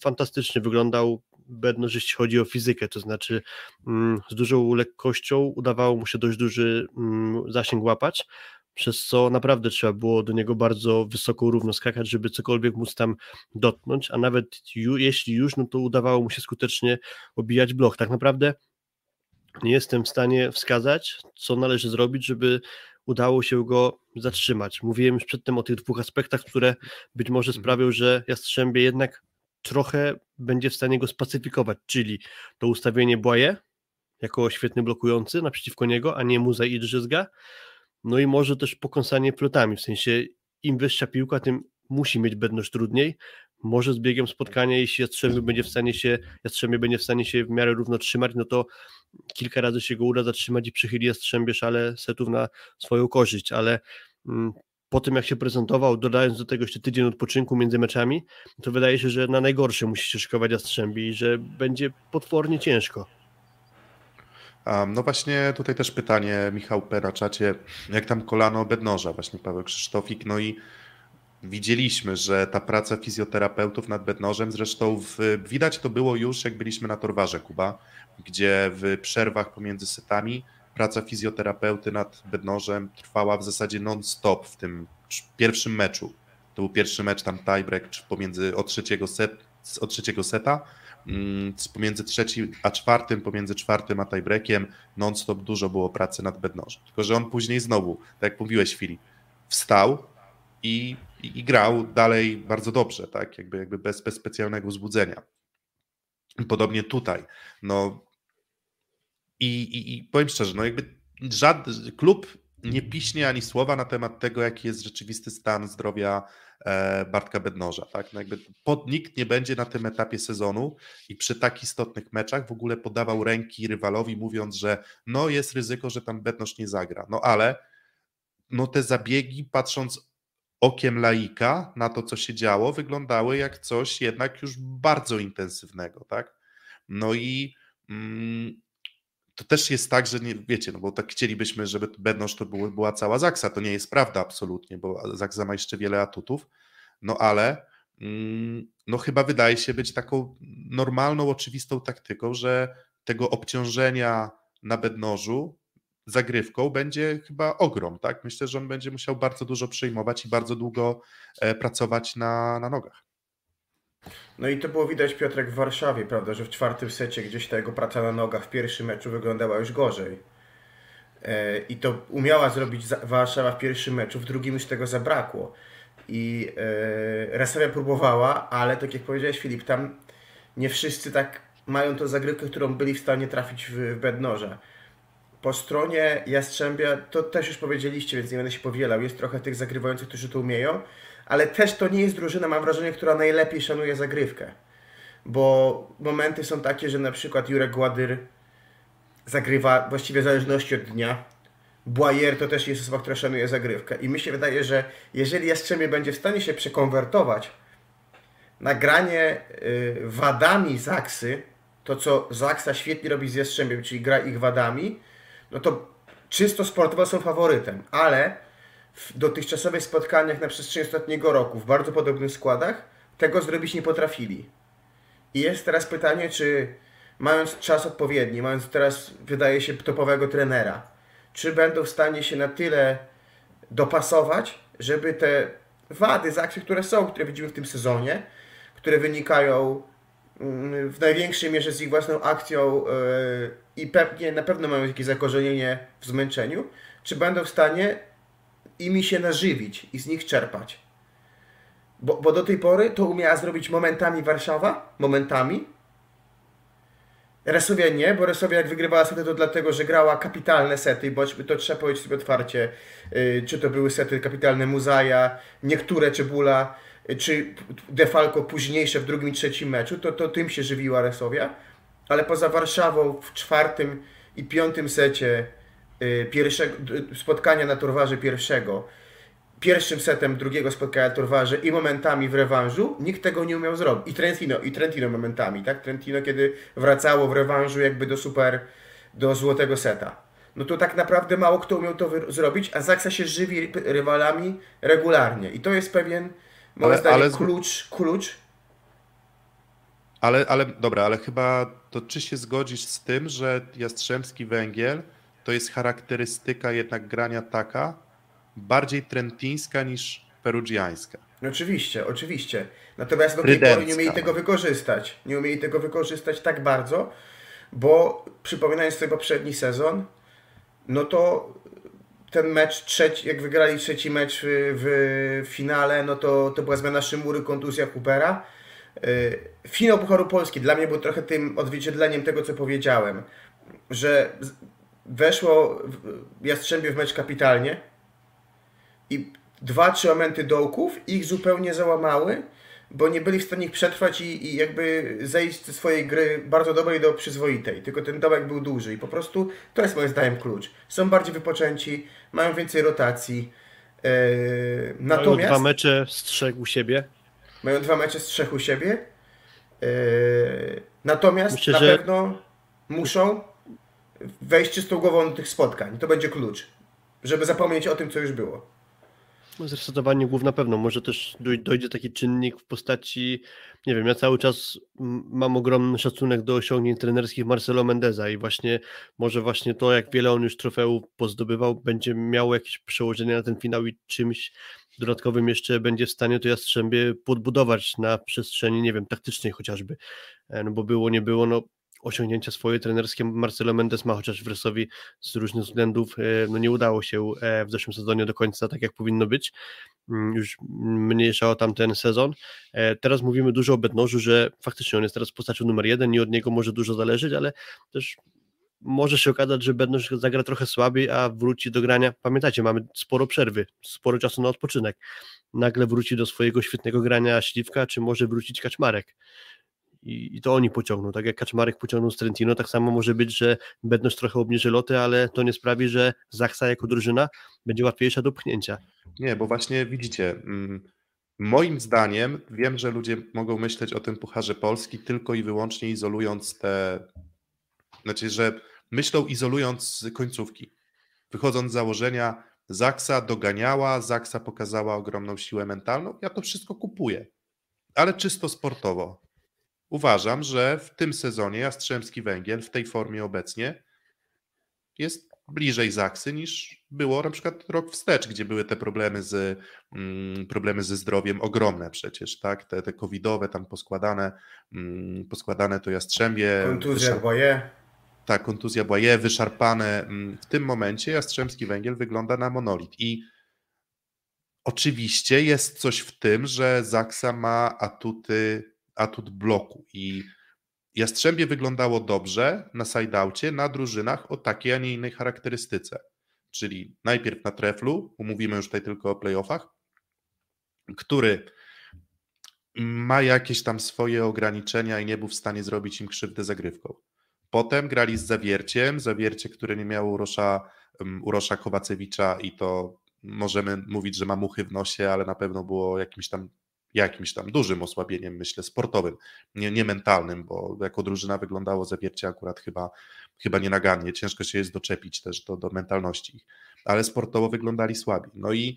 fantastycznie wyglądał Bedno, jeśli chodzi o fizykę, to znaczy mm, z dużą lekkością udawało mu się dość duży mm, zasięg łapać, przez co naprawdę trzeba było do niego bardzo wysoko równo skakać, żeby cokolwiek móc tam dotknąć, a nawet ju, jeśli już, no to udawało mu się skutecznie obijać blok. Tak naprawdę nie jestem w stanie wskazać, co należy zrobić, żeby udało się go zatrzymać. Mówiłem już przedtem o tych dwóch aspektach, które być może mhm. sprawią, że Jastrzębie jednak trochę będzie w stanie go spacyfikować, czyli to ustawienie Błaje jako świetny blokujący naprzeciwko niego, a nie Muza i Drzyzga, no i może też pokąsanie flotami, w sensie im wyższa piłka, tym musi mieć bedność trudniej. Może z biegiem spotkania, jeśli Jastrzębie będzie w stanie się, Jastrzębie będzie w stanie się w miarę równo trzymać, no to kilka razy się go uda zatrzymać i przychyli Jastrzębie szale setów na swoją korzyść, ale mm, po tym jak się prezentował, dodając do tego jeszcze tydzień odpoczynku między meczami, to wydaje się, że na najgorsze musi się szykować Jastrzębie i że będzie potwornie ciężko. No właśnie tutaj też pytanie Michał P. na czacie, jak tam kolano bednoża, właśnie Paweł Krzysztofik, no i widzieliśmy, że ta praca fizjoterapeutów nad bednożem, zresztą w, widać to było już jak byliśmy na Torwarze Kuba, gdzie w przerwach pomiędzy setami praca fizjoterapeuty nad bednożem trwała w zasadzie non-stop w tym pierwszym meczu. To był pierwszy mecz tam tiebreak pomiędzy od trzeciego, set, od trzeciego seta, Mm, pomiędzy trzecim a czwartym, pomiędzy czwartym a tiebreakiem non-stop dużo było pracy nad bednożem. Tylko, że on później znowu, tak jak mówiłeś Filip, wstał i, i, i, grał dalej bardzo dobrze, tak? Jakby, jakby bez, bez specjalnego wzbudzenia. Podobnie tutaj. No i, i, i powiem szczerze, no jakby żaden klub nie piśnie ani słowa na temat tego, jaki jest rzeczywisty stan zdrowia E, Bartka Bednoża. Tak? No jakby pod, nikt nie będzie na tym etapie sezonu i przy tak istotnych meczach w ogóle podawał ręki rywalowi, mówiąc, że no jest ryzyko, że tam Bednoż nie zagra. No ale no te zabiegi, patrząc okiem laika na to, co się działo, wyglądały jak coś jednak już bardzo intensywnego, tak? No i mm, to też jest tak, że nie, wiecie, no bo tak chcielibyśmy, żeby Bednosz to było, była cała Zaksa, to nie jest prawda absolutnie, bo Zaksa ma jeszcze wiele atutów, no ale mm, no chyba wydaje się być taką normalną, oczywistą taktyką, że tego obciążenia na bednożu zagrywką będzie chyba ogrom, tak? Myślę, że on będzie musiał bardzo dużo przyjmować i bardzo długo e, pracować na, na nogach. No i to było widać Piotrek w Warszawie, prawda, że w czwartym secie gdzieś ta jego praca na nogach w pierwszym meczu wyglądała już gorzej. E, I to umiała zrobić Warszawa w pierwszym meczu, w drugim już tego zabrakło. I e, Resowia próbowała, ale tak jak powiedziałeś Filip, tam nie wszyscy tak mają tą zagrywkę, którą byli w stanie trafić w, w bednoża. Po stronie Jastrzębia, to też już powiedzieliście, więc nie będę się powielał, jest trochę tych zagrywających, którzy to umieją, ale też to nie jest drużyna, mam wrażenie, która najlepiej szanuje zagrywkę. Bo momenty są takie, że na przykład Jurek Gładyr zagrywa właściwie w zależności od dnia. Boyer to też jest osoba, która szanuje zagrywkę. I mi się wydaje, że jeżeli Jastrzębie będzie w stanie się przekonwertować na granie y, wadami Zaksy, to co Zaksa świetnie robi z Jastrzębiem, czyli gra ich wadami, no to czysto sportowo są faworytem, ale w dotychczasowych spotkaniach na przestrzeni ostatniego roku w bardzo podobnych składach tego zrobić nie potrafili. I jest teraz pytanie, czy mając czas odpowiedni, mając teraz, wydaje się, topowego trenera, czy będą w stanie się na tyle dopasować, żeby te wady, zakcje, które są, które widzimy w tym sezonie, które wynikają mm, w największej mierze z ich własną akcją yy, i pewnie na pewno mają jakieś zakorzenienie w zmęczeniu, czy będą w stanie imi się nażywić i z nich czerpać. Bo, bo do tej pory to umiała zrobić momentami Warszawa, momentami. Resowia nie, bo Resowia jak wygrywała sety to dlatego, że grała kapitalne sety, bo to trzeba powiedzieć sobie otwarcie, yy, czy to były sety kapitalne Muzaja, niektóre Czebula, czy Defalco późniejsze w drugim i trzecim meczu, to, to tym się żywiła Resowia. Ale poza Warszawą w czwartym i piątym secie Y, pierwszego, spotkania na torwarze pierwszego, pierwszym setem drugiego spotkania na torwarze i momentami w rewanżu, nikt tego nie umiał zrobić. I Trentino, i Trentino momentami, tak? Trentino, kiedy wracało w rewanżu jakby do super, do złotego seta. No to tak naprawdę mało kto umiał to zrobić, a Zaksa się żywi rywalami regularnie. I to jest pewien, moim ale, zdaniem, ale... klucz, klucz. Ale, ale dobra, ale chyba to czy się zgodzisz z tym, że Jastrzębski Węgiel to jest charakterystyka jednak grania taka, bardziej trentińska niż perugiańska. No oczywiście, oczywiście. Natomiast do tej pory nie umieli tego wykorzystać. Nie umieli tego wykorzystać tak bardzo, bo przypominając sobie poprzedni sezon, no to ten mecz trzeci, jak wygrali trzeci mecz w, w finale, no to, to była zmiana Szymury, kontuzja Hoopera. Y, finał Pucharu Polski dla mnie był trochę tym odzwierciedleniem tego, co powiedziałem, że weszło Jastrzębie w mecz kapitalnie i dwa, trzy momenty dołków ich zupełnie załamały, bo nie byli w stanie ich przetrwać i, i jakby zejść ze swojej gry bardzo dobrej do przyzwoitej. Tylko ten dołek był duży i po prostu to jest moim zdaniem klucz. Są bardziej wypoczęci, mają więcej rotacji. Yy, natomiast... Mają dwa mecze z trzech u siebie. Mają dwa mecze z trzech u siebie. Yy, natomiast Myślę, na że... pewno muszą wejść czystą głową do tych spotkań. To będzie klucz, żeby zapomnieć o tym, co już było. No, zresetowanie głów na pewno. Może też dojdzie taki czynnik w postaci, nie wiem, ja cały czas mam ogromny szacunek do osiągnięć trenerskich Marcelo Mendeza i właśnie może właśnie to, jak wiele on już trofeów pozdobywał, będzie miało jakieś przełożenie na ten finał i czymś dodatkowym jeszcze będzie w stanie to Jastrzębie podbudować na przestrzeni, nie wiem, taktycznej chociażby. E, no bo było, nie było, no osiągnięcia swoje trenerskie Marcelo Mendes ma, chociaż Wresowi z różnych względów e, no nie udało się e, w zeszłym sezonie do końca tak jak powinno być. Mm, już mniejsza o tamten sezon. Teraz mówimy dużo o Bednożu, że faktycznie on jest teraz postacią numer jeden i od niego może dużo zależeć, ale też może się okazać, że Bednoż zagra trochę słabiej, a wróci do grania. Pamiętajcie, mamy sporo przerwy, sporo czasu na odpoczynek. Nagle wróci do swojego świetnego grania Śliwka, czy może wrócić Kaczmarek i, i to oni pociągną. Tak jak Kaczmarek pociągnął z Trentino, tak samo może być, że Bedność trochę obniży loty, ale to nie sprawi, że Zachsa jako drużyna będzie łatwiejsza do pchnięcia. Nie, bo właśnie widzicie, mm, moim zdaniem, wiem, że ludzie mogą myśleć o tym Pucharze Polski tylko i wyłącznie izolując te, znaczy, że myślą izolując końcówki, wychodząc z założenia, Zaksa doganiała, Zaksa pokazała ogromną siłę mentalną, ja to wszystko kupuję, ale czysto sportowo. Uważam, że w tym sezonie Jastrzębski Węgiel w tej formie obecnie jest bliżej Zaksy niż było na przykład rok wstecz, gdzie były te problemy z mm, problemy ze zdrowiem ogromne przecież, tak? Te, te covidowe tam poskładane, mm, poskładane to Jastrzębie. Kontuzja Boje. Tak, kontuzja Boje, wyszarpane. Mm, w tym momencie Jastrzębski Węgiel wygląda na monolit i oczywiście jest coś w tym, że Zaksa ma atuty, atut bloku i Jastrzębie wyglądało dobrze na sideoutie na drużynach o takiej, a nie innej charakterystyce. Czyli najpierw na treflu, umówimy już tutaj tylko o playoffach, który ma jakieś tam swoje ograniczenia i nie był w stanie zrobić im krzywdy zagrywką. Potem grali z Zawierciem, Zawiercie, które nie miało Urosza, Urosza Kowacewicza i to możemy mówić, że ma muchy w nosie, ale na pewno było jakimś tam jakimś tam dużym osłabieniem, myślę, sportowym, nie, nie mentalnym, bo jako drużyna wyglądało zawiercie akurat chyba, chyba nienagannie. Ciężko się jest doczepić też do, do mentalności ich, ale sportowo wyglądali słabi. No i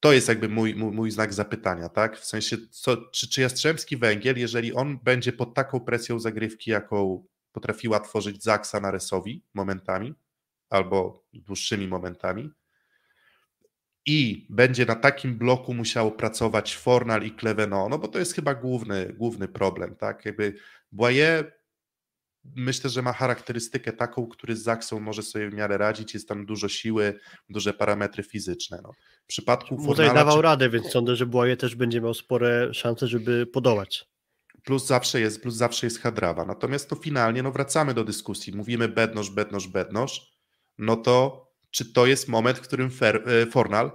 to jest jakby mój, mój, mój znak zapytania, tak? W sensie, co, czy, czy Jastrzębski Węgiel, jeżeli on będzie pod taką presją zagrywki, jaką potrafiła tworzyć Zaksa na Resowi momentami, albo dłuższymi momentami, i będzie na takim bloku musiało pracować Fornal i Kleveno, no bo to jest chyba główny, główny problem, tak? Jakby Boye myślę, że ma charakterystykę taką, który z Zaksą może sobie w miarę radzić, jest tam dużo siły, duże parametry fizyczne. No. W przypadku Fornala... Tutaj dawał czy... radę, więc sądzę, że Boye też będzie miał spore szanse, żeby podołać. Plus zawsze jest, plus zawsze jest Hadrawa. Natomiast to finalnie, no wracamy do dyskusji. Mówimy bednosz, bednosz, bednosz, no to czy to jest moment, w którym Fer, e, Fornal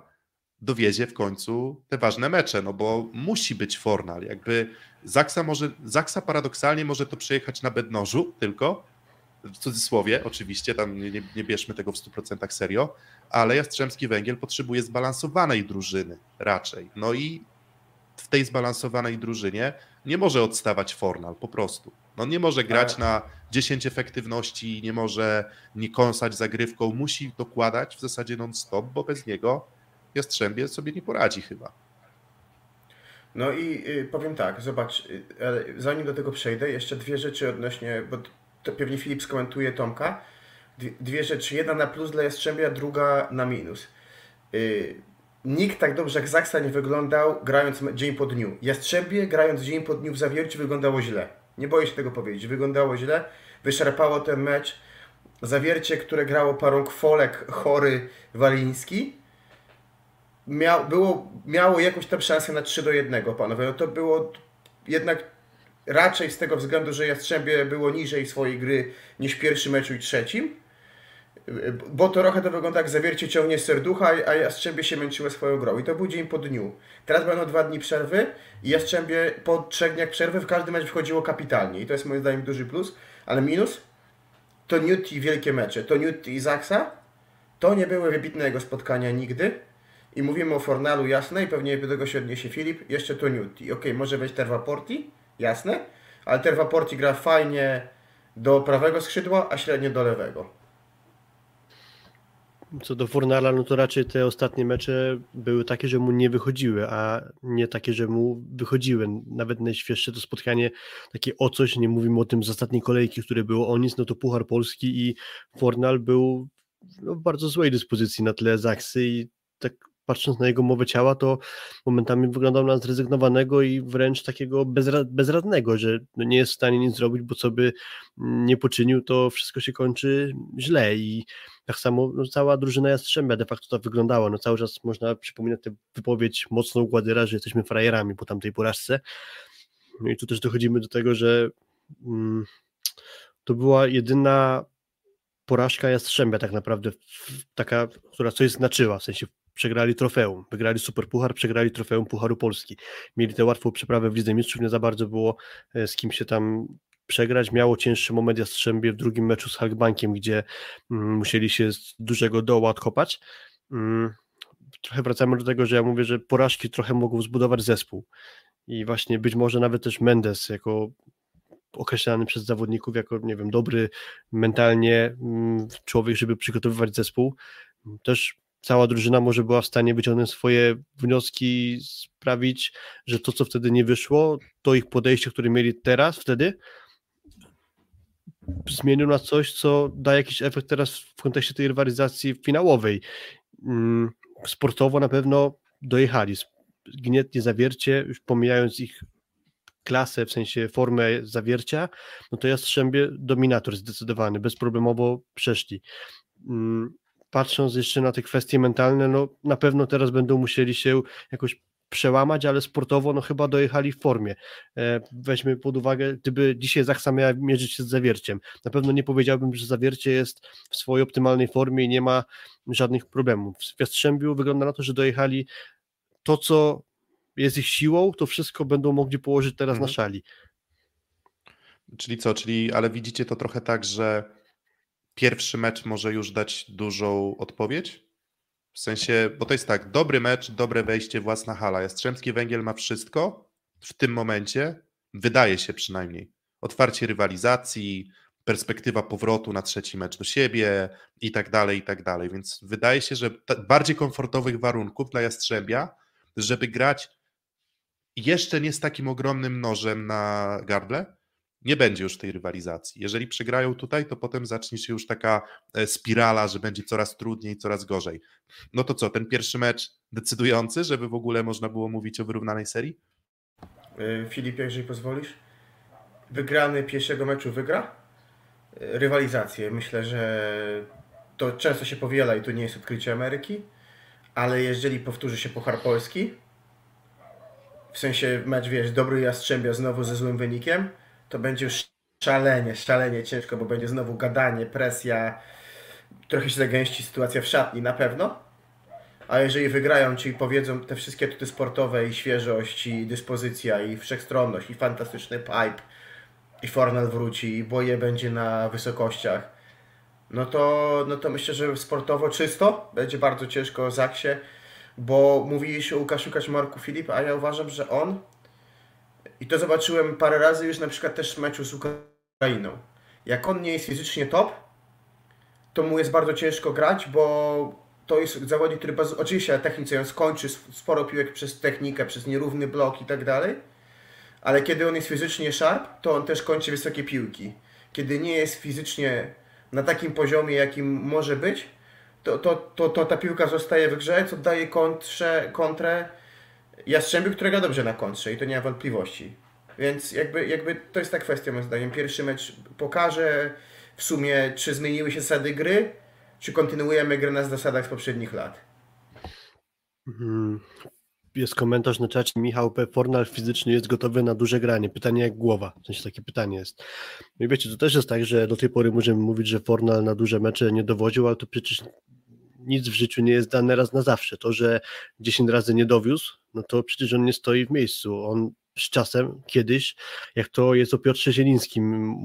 dowiezie w końcu te ważne mecze, no bo musi być Fornal. Jakby Zaksa może, Zaksa paradoksalnie może to przejechać na bednożu tylko, w cudzysłowie oczywiście, tam nie, nie bierzmy tego w 100% serio, ale Jastrzębski Węgiel potrzebuje zbalansowanej drużyny raczej. No i w tej zbalansowanej drużynie nie może odstawać Fornal po prostu. No nie może grać na 10 efektywności, nie może nie kąsać zagrywką, musi dokładać w zasadzie non-stop, bo bez niego Jastrzębie sobie nie poradzi chyba. No i y, powiem tak, zobacz, y, zanim do tego przejdę, jeszcze dwie rzeczy odnośnie, bo to pewnie Filip skomentuje Tomka. Dwie rzeczy, jedna na plus dla Jastrzębia, druga na minus. Nikt tak dobrze jak Zaksa nie wyglądał grając dzień po dniu. Jastrzębie grając dzień po dniu w Zawierciu wyglądało źle. Nie boję się tego powiedzieć. Wyglądało źle, wyszarpało ten mecz. Zawiercie, które grało parą kwolek, chory, waliński, miał, było, miało jakąś tam szansę na 3 do 1, panowie. No to było jednak raczej z tego względu, że Jastrzębie było niżej swojej gry niż w pierwszym meczu i trzecim. Bo to trochę to wygląda jak zawiercie ciągnie serducha, a Jastrzębie się męczyło swoją grą. I to był dzień po dniu. Teraz będą dwa dni przerwy i Jastrzębie po trzech dniach przerwy w każdy mecz wchodziło kapitalnie. I to jest moim zdaniem duży plus. Ale minus to Newt i wielkie mecze. To Newt i Zaksa to nie były wybitne jego spotkania nigdy. I mówimy o Fornalu, jasne, i pewnie do tego się odniesie Filip. Jeszcze to Newt. I okej, okay, może być Terva Porti, jasne, ale Terva Porti gra fajnie do prawego skrzydła, a średnio do lewego. Co do Fornala, no to raczej te ostatnie mecze były takie, że mu nie wychodziły, a nie takie, że mu wychodziły. Nawet najświeższe to spotkanie takie o coś, nie mówimy o tym z ostatniej kolejki, które było o nic, no to Puchar Polski i Fornal był no, w bardzo złej dyspozycji na tle Zaksy i tak patrząc na jego mowę ciała, to momentami wyglądał na zrezygnowanego i wręcz takiego bezra bezradnego, że no nie jest w stanie nic zrobić, bo co by nie poczynił, to wszystko się kończy źle i tak samo no, cała drużyna Jastrzębia de facto to wyglądała, no cały czas można przypominać tę wypowiedź mocno Gładyra, że jesteśmy frajerami po tamtej porażce, no i tu też dochodzimy do tego, że mm, to była jedyna porażka Jastrzębia tak naprawdę, taka, która coś znaczyła, w sensie przegrali trofeum, wygrali Superpuchar, przegrali trofeum Pucharu Polski. Mieli tę łatwą przeprawę w Lidze Mistrzów, nie za bardzo było e, z kim się tam przegrać. Miało cięższy moment Jastrzębie w drugim meczu z Halkbankiem, gdzie mm, musieli się z dużego dołu odkopać. Mm, trochę wracamy do tego, że ja mówię, że porażki trochę mogą zbudować zespół. I właśnie być może nawet też Mendes jako określany przez zawodników jako, nie wiem, dobry mentalnie mm, człowiek, żeby przygotowywać zespół. Też cała drużyna może była w stanie wyciągnąć swoje wnioski, sprawić, że to, co wtedy nie wyszło, to ich podejście, które mieli teraz, wtedy, zmienił na coś, co da jakiś efekt teraz w kontekście tej rywalizacji finałowej. Mm, sportowo na pewno dojechali. Gnietnie zawiercie, już pomijając ich klasę, w sensie formę zawiercia, no to Jastrzębie dominator zdecydowany, bezproblemowo przeszli. Mm, patrząc jeszcze na te kwestie mentalne, no na pewno teraz będą musieli się jakoś przełamać, ale sportowo no chyba dojechali w formie. E, weźmy pod uwagę, gdyby dzisiaj Zachsa miała mierzyć się z Zawierciem, na pewno nie powiedziałbym, że Zawiercie jest w swojej optymalnej formie i nie ma żadnych problemów. W Jastrzębiu wygląda na to, że dojechali to, co jest ich siłą, to wszystko będą mogli położyć teraz mhm. na szali. Czyli co, czyli, ale widzicie to trochę tak, że pierwszy mecz może już dać dużą odpowiedź? W sensie, bo to jest tak, dobry mecz, dobre wejście, własna hala. Jastrzębski Węgiel ma wszystko w tym momencie, wydaje się przynajmniej. Otwarcie rywalizacji, perspektywa powrotu na trzeci mecz do siebie i tak dalej, i tak dalej. Więc wydaje się, że bardziej komfortowych warunków dla Jastrzębia, żeby grać jeszcze nie z takim ogromnym nożem na gardle, nie będzie już tej rywalizacji. Jeżeli przegrają tutaj, to potem zacznie się już taka e, spirala, że będzie coraz trudniej, coraz gorzej. No to co, ten pierwszy mecz decydujący, żeby w ogóle można było mówić o wyrównanej serii? E, Filip, jeżeli pozwolisz, wygrany pierwszego meczu wygra e, rywalizację. Myślę, że to często się powiela i to nie jest odkrycie Ameryki, ale jeżeli powtórzy się Puchar Polski, w sensie mecz, wiesz, dobry Jastrzębia znowu ze złym wynikiem, to będzie już szalenie, szalenie ciężko, bo będzie znowu gadanie, presja, trochę się zagęści sytuacja w szatni na pewno. A jeżeli wygrają, czyli powiedzą te wszystkie atuty sportowe i świeżość, i dyspozycja, i wszechstronność, i fantastyczny pipe, i Fornal wróci, i boje będzie na wysokościach, no to, no to myślę, że sportowo czysto będzie bardzo ciężko Zaksie, bo mówili o Łukaszu Kaczmarku Filip, a ja uważam, że on i to zobaczyłem parę razy już na przykład też w meczu z Ukrainą. Jak on nie jest fizycznie top, to mu jest bardzo ciężko grać, bo to jest zawodnik, który oczywiście na on skończy sporo piłek przez technikę, przez nierówny blok i tak dalej, ale kiedy on jest fizycznie sharp, to on też kończy wysokie piłki. Kiedy nie jest fizycznie na takim poziomie, jakim może być, to, to, to, to ta piłka zostaje w grze, co daje kontrze, kontrę Jastrzębiu, którego dobrze na kontrze i to nie ma wątpliwości. Więc jakby, jakby to jest ta kwestia moim zdaniem. Pierwszy mecz pokaże w sumie, czy zmieniły się zasady gry, czy kontynuujemy grę na zasadach z poprzednich lat. Mhm. Jest komentarz na czacie. Michał P. Fornal fizycznie jest gotowy na duże granie. Pytanie jak głowa. W sensie takie pytanie jest. No i wiecie, to też jest tak, że do tej pory możemy mówić, że Fornal na duże mecze nie dowodził, ale to przecież nic w życiu nie jest dane raz na zawsze. To, że 10 razy nie dowiózł, no to przecież on nie stoi w miejscu. On z czasem, kiedyś, jak to jest o Piotrze Zielińskim,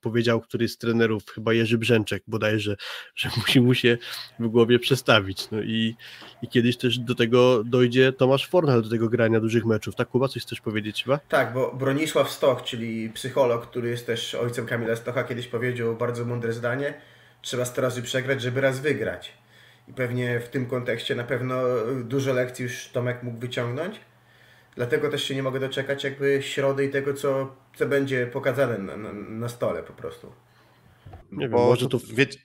powiedział któryś z trenerów, chyba Jerzy Brzęczek bodajże, że musi mu się w głowie przestawić. No i, i kiedyś też do tego dojdzie Tomasz Fornal, do tego grania dużych meczów. Tak, Kuba, coś chcesz powiedzieć chyba? Tak, bo Bronisław Stoch, czyli psycholog, który jest też ojcem Kamila Stocha, kiedyś powiedział bardzo mądre zdanie, trzeba 100 razy przegrać, żeby raz wygrać. I pewnie w tym kontekście na pewno dużo lekcji już Tomek mógł wyciągnąć. Dlatego też się nie mogę doczekać jakby środy i tego, co, co będzie pokazane na, na, na stole po prostu. Nie wiem, może to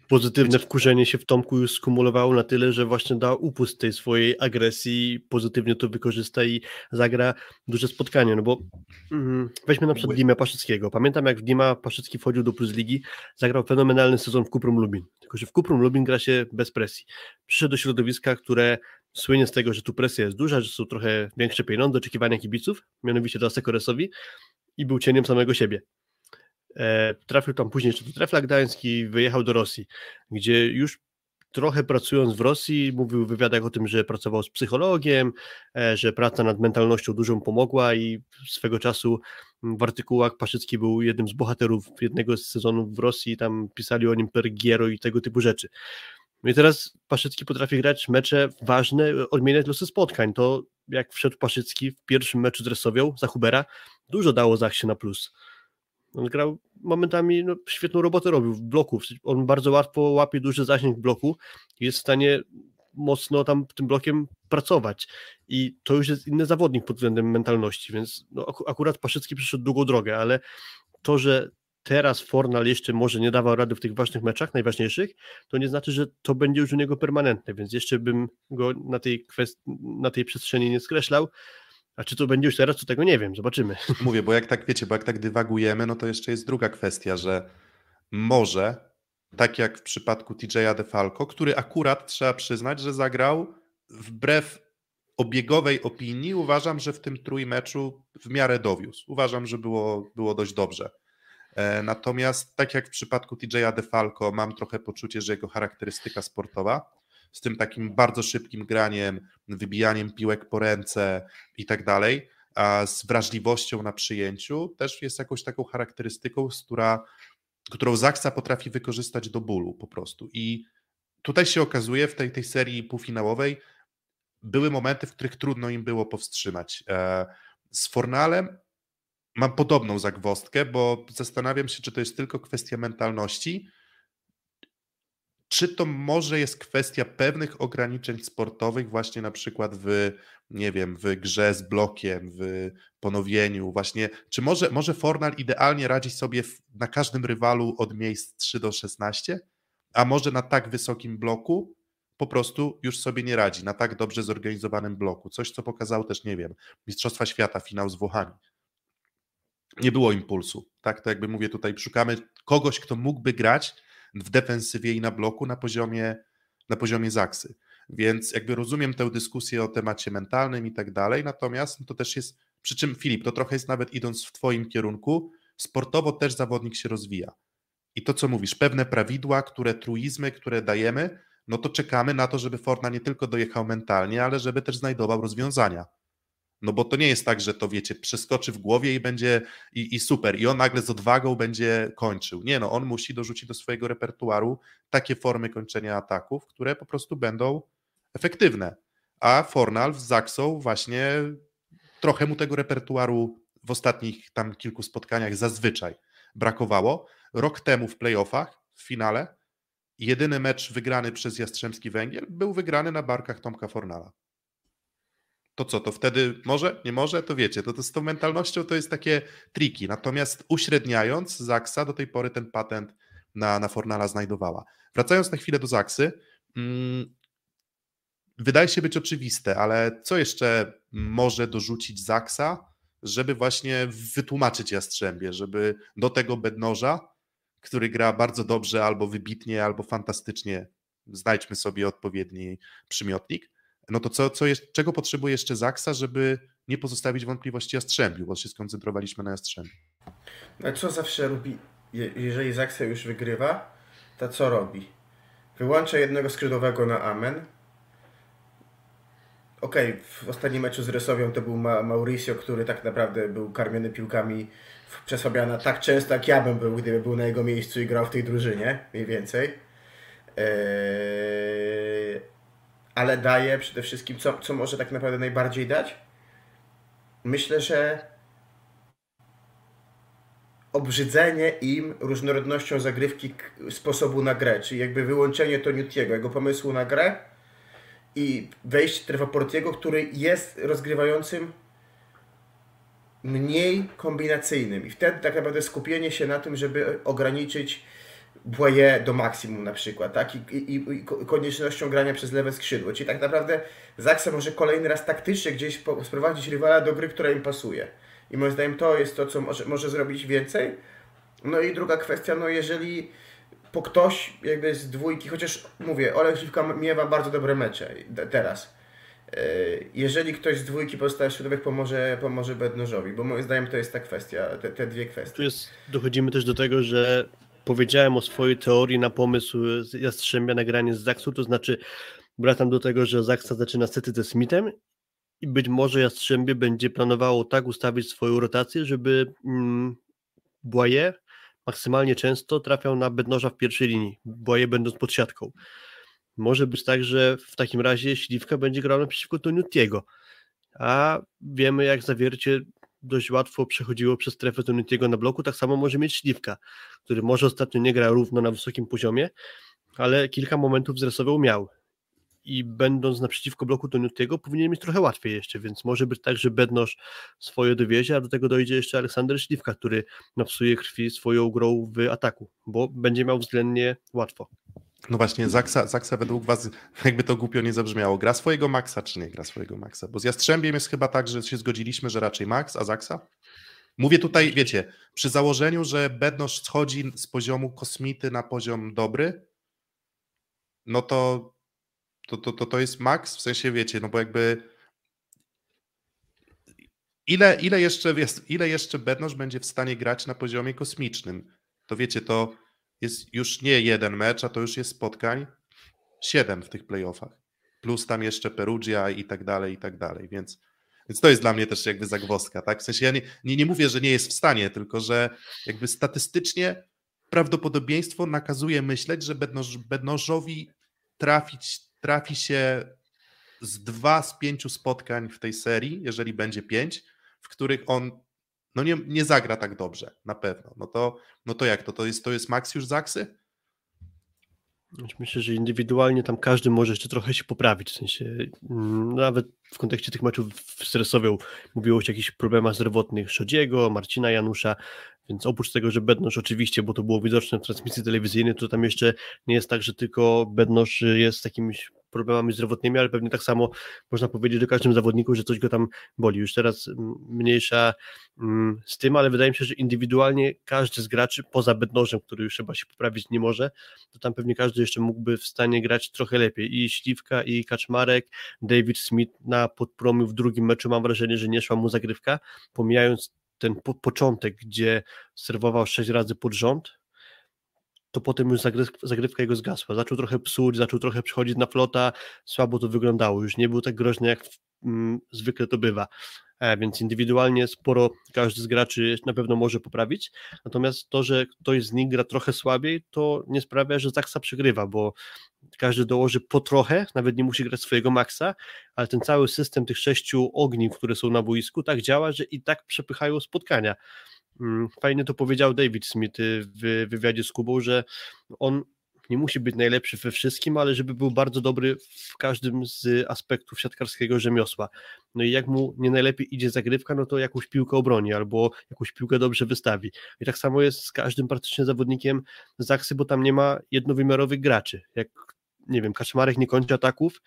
pozytywne wiecie, wkurzenie się w Tomku już skumulowało na tyle, że właśnie da upust tej swojej agresji, pozytywnie to wykorzysta i zagra duże spotkanie, no bo mm, weźmy na przykład Dimę Paszyckiego. Pamiętam jak w Dima Paszycki wchodził do Plus Ligi, zagrał fenomenalny sezon w Kuprum Lubin, tylko że w Kuprum Lubin gra się bez presji. Przyszedł do środowiska, które słynie z tego, że tu presja jest duża, że są trochę większe pieniądze, oczekiwania kibiców, mianowicie do Sekoresowi i był cieniem samego siebie. E, trafił tam później jeszcze do Trefla Gdański, wyjechał do Rosji, gdzie już trochę pracując w Rosji, mówił w wywiadach o tym, że pracował z psychologiem, e, że praca nad mentalnością dużą pomogła i swego czasu w artykułach Paszycki był jednym z bohaterów jednego z sezonów w Rosji, tam pisali o nim per Giero i tego typu rzeczy. No i teraz Paszycki potrafi grać mecze ważne, odmieniać losy spotkań. To jak wszedł Paszycki w pierwszym meczu z Resowią za Hubera, dużo dało Zachsie na plus. On grał momentami no, świetną robotę robił w bloku. On bardzo łatwo łapie duży zasięg bloku i jest w stanie mocno tam tym blokiem pracować. I to już jest inny zawodnik pod względem mentalności, więc no, akurat Paszycki przyszedł długą drogę, ale to, że teraz Fornal jeszcze może nie dawał rady w tych ważnych meczach, najważniejszych, to nie znaczy, że to będzie już u niego permanentne, więc jeszcze bym go na tej, kwest- na tej przestrzeni nie skreślał. A czy to będzie już teraz, to tego nie wiem, zobaczymy. Mówię, bo jak tak wiecie, bo jak tak dywagujemy, no to jeszcze jest druga kwestia, że może, tak jak w przypadku TJ'a DeFalco, który akurat trzeba przyznać, że zagrał wbrew obiegowej opinii, uważam, że w tym trójmeczu w miarę dowiózł. Uważam, że było, było dość dobrze. E, natomiast tak jak w przypadku TJ'a DeFalco, mam trochę poczucie, że jego charakterystyka sportowa z tym takim bardzo szybkim graniem, wybijaniem piłek po ręce i tak dalej, a z wrażliwością na przyjęciu też jest jakąś taką charakterystyką, która, którą Zaksa potrafi wykorzystać do bólu po prostu. I tutaj się okazuje w tej, tej serii półfinałowej były momenty, w których trudno im było powstrzymać. E, z Fornalem mam podobną zagwostkę, bo zastanawiam się, czy to jest tylko kwestia mentalności, czy to może jest kwestia pewnych ograniczeń sportowych, właśnie na przykład w, nie wiem, w grze z blokiem, w ponowieniu, właśnie, czy może, może Fornal idealnie radzi sobie w, na każdym rywalu od miejsc 3 do 16, a może na tak wysokim bloku po prostu już sobie nie radzi, na tak dobrze zorganizowanym bloku. Coś, co pokazał też, nie wiem, Mistrzostwa Świata, finał z Włochami. Nie było impulsu, tak? To jakby mówię tutaj, szukamy kogoś, kto mógłby grać w defensywie i na bloku na poziomie, na poziomie Zaksy. Więc jakby rozumiem tę dyskusję o temacie mentalnym i tak dalej, natomiast to też jest, przy czym Filip, to trochę jest nawet idąc w Twoim kierunku, sportowo też zawodnik się rozwija. I to, co mówisz, pewne prawidła, które truizmy, które dajemy, no to czekamy na to, żeby Forna nie tylko dojechał mentalnie, ale żeby też znajdował rozwiązania. No bo to nie jest tak, że to wiecie, przeskoczy w głowie i będzie i, i, super, i on nagle z odwagą będzie kończył. Nie, no on musi dorzucić do swojego repertuaru takie formy kończenia ataków, które po prostu będą efektywne. A Fornal z Zaksą właśnie trochę mu tego repertuaru w ostatnich tam kilku spotkaniach zazwyczaj brakowało. Rok temu w playoffach, w finale, jedyny mecz wygrany przez Jastrzębski Węgiel był wygrany na barkach Tomka Fornala to co, to wtedy może, nie może, to wiecie, to, to z tą mentalnością to jest takie triki. Natomiast uśredniając, Zaksa do tej pory ten patent na, na Fornala znajdowała. Wracając na chwilę do Zaksy, mm, wydaje się być oczywiste, ale co jeszcze może dorzucić Zaksa, żeby właśnie wytłumaczyć Jastrzębie, żeby do tego bednoża, który gra bardzo dobrze, albo wybitnie, albo fantastycznie, znajdźmy sobie odpowiedni przymiotnik, no to co, co jest, czego potrzebuje jeszcze Zaksa, żeby nie pozostawić wątpliwości Jastrzębiu, bo się skoncentrowaliśmy na Jastrzębiu. No co zawsze robi, jeżeli Zaksa już wygrywa, to co robi? Wyłącza jednego skrzydłowego na amen. Okej, okay, w ostatnim meczu z Rysowią to był Ma Mauricio, który tak naprawdę był karmiony piłkami przez Fabiana tak często, jak ja bym był, gdyby był na jego miejscu i grał w tej drużynie, mniej więcej. Eee ale daje przede wszystkim, co, co może tak naprawdę najbardziej dać? Myślę, że obrzydzenie im różnorodnością zagrywki sposobu na grę, czyli jakby wyłączenie Toniutiego, jego pomysłu na grę i wejście Trevaportiego, który jest rozgrywającym mniej kombinacyjnym i wtedy tak naprawdę skupienie się na tym, żeby ograniczyć Boye do maksimum na przykład, tak? I, i, I, koniecznością grania przez lewe skrzydło. Czyli tak naprawdę Zaksa może kolejny raz taktycznie gdzieś sprowadzić rywala do gry, która im pasuje. I moim zdaniem to jest to, co może, może zrobić więcej. No i druga kwestia, no jeżeli po ktoś jakby z dwójki, chociaż mówię, Olek Żywka miewa bardzo dobre mecze teraz. E, jeżeli ktoś z dwójki pozostałych środowych pomoże, pomoże Bednożowi, bo moim zdaniem to jest ta kwestia, te, te dwie kwestie. Tu jest, dochodzimy też do tego, że powiedziałem o swojej teorii na pomysł Jastrzębia na granie z Zaksu, to znaczy wracam do tego, że Zaksa zaczyna sety ze Smithem i być może Jastrzębie będzie planowało tak ustawić swoją rotację, żeby mm, maksymalnie często trafiał na bednoża w pierwszej linii, Błaje będąc pod siatką. Może być tak, że w takim razie Śliwka będzie grał naprzeciwko Toniutiego, a wiemy jak zawiercie dość łatwo przechodziło przez strefę Toniutiego na bloku, tak samo może mieć Śliwka, który może ostatnio nie gra równo na wysokim poziomie, ale kilka momentów zresował miał i będąc naprzeciwko bloku Toniutiego powinien mieć trochę łatwiej jeszcze, więc może być tak, że Bednosz swoje dowiezie, a do tego dojdzie jeszcze Aleksander Śliwka, który napsuje krwi swoją grą w ataku, bo będzie miał względnie łatwo. No właśnie, Zaksa, Zaksa według was, jakby to głupio nie zabrzmiało, gra swojego maksa czy nie gra swojego maksa? Bo z Jastrzębiem jest chyba tak, że się zgodziliśmy, że raczej max, a Zaksa? Mówię tutaj, wiecie, przy założeniu, że Bednosz schodzi z poziomu kosmity na poziom dobry, no to to, to, to, to jest max, w sensie wiecie, no bo jakby ile, ile, jeszcze, ile jeszcze Bednosz będzie w stanie grać na poziomie kosmicznym? To wiecie, to jest już nie jeden mecz, a to już jest spotkań siedem w tych playoffach. Plus tam jeszcze Perugia i tak dalej, i tak dalej, więc, więc to jest dla mnie też jakby zagwozdka, tak? W sensie ja nie, nie, nie mówię, że nie jest w stanie, tylko że jakby statystycznie prawdopodobieństwo nakazuje myśleć, że Bednosz, Bednoszowi trafić trafi się z dwa z pięciu spotkań w tej serii, jeżeli będzie pięć, w których on no nie, nie zagra tak dobrze, na pewno. No to, no to jak to? To jest, to jest Max już Zaksy? Znaczy, myślę, że indywidualnie tam każdy może jeszcze trochę się poprawić, w sensie mm, nawet w kontekście tych meczów stresowych mówiło się o jakichś problemach zdrowotnych Szodziego, Marcina Janusza, więc oprócz tego, że Bednosz oczywiście, bo to było widoczne w transmisji telewizyjnej, to tam jeszcze nie jest tak, że tylko Bednosz jest jakimiś problemami zdrowotnymi, ale pewnie tak samo można powiedzieć o każdym zawodniku, że coś go tam boli. Już teraz mm, mniejsza mm, z tym, ale wydaje mi się, że indywidualnie każdy z graczy, poza Bednożem, który już chyba się poprawić nie może, to tam pewnie każdy jeszcze mógłby w stanie grać trochę lepiej. I Śliwka, i Kaczmarek, David Smith na podpromiu w drugim meczu mam wrażenie, że nie szła mu zagrywka, pomijając ten po początek, gdzie serwował sześć razy pod rząd, to potem już zagrywka jego zgasła. Zaczął trochę psuć, zaczął trochę przychodzić na flota, słabo to wyglądało. Już nie był tak groźny, jak mm, zwykle to bywa. E, więc indywidualnie sporo każdy z graczy na pewno może poprawić. Natomiast to, że ktoś z nich gra trochę słabiej, to nie sprawia, że Zaksa przegrywa, bo każdy dołoży po trochę, nawet nie musi grać swojego maksa, ale ten cały system tych sześciu ogniw, które są na boisku, tak działa, że i tak przepychają spotkania. Mm, fajnie to powiedział David Smith y, w wywiadzie z Kubą, że on nie musi być najlepszy we wszystkim, ale żeby był bardzo dobry w każdym z aspektów siatkarskiego rzemiosła. No i jak mu nie najlepiej idzie zagrywka, no to jakąś piłkę obroni albo jakąś piłkę dobrze wystawi. I tak samo jest z każdym praktycznie zawodnikiem Zaksy, bo tam nie ma jednowymiarowych graczy. Jak, nie wiem, Kaczmarek nie kończy ataków,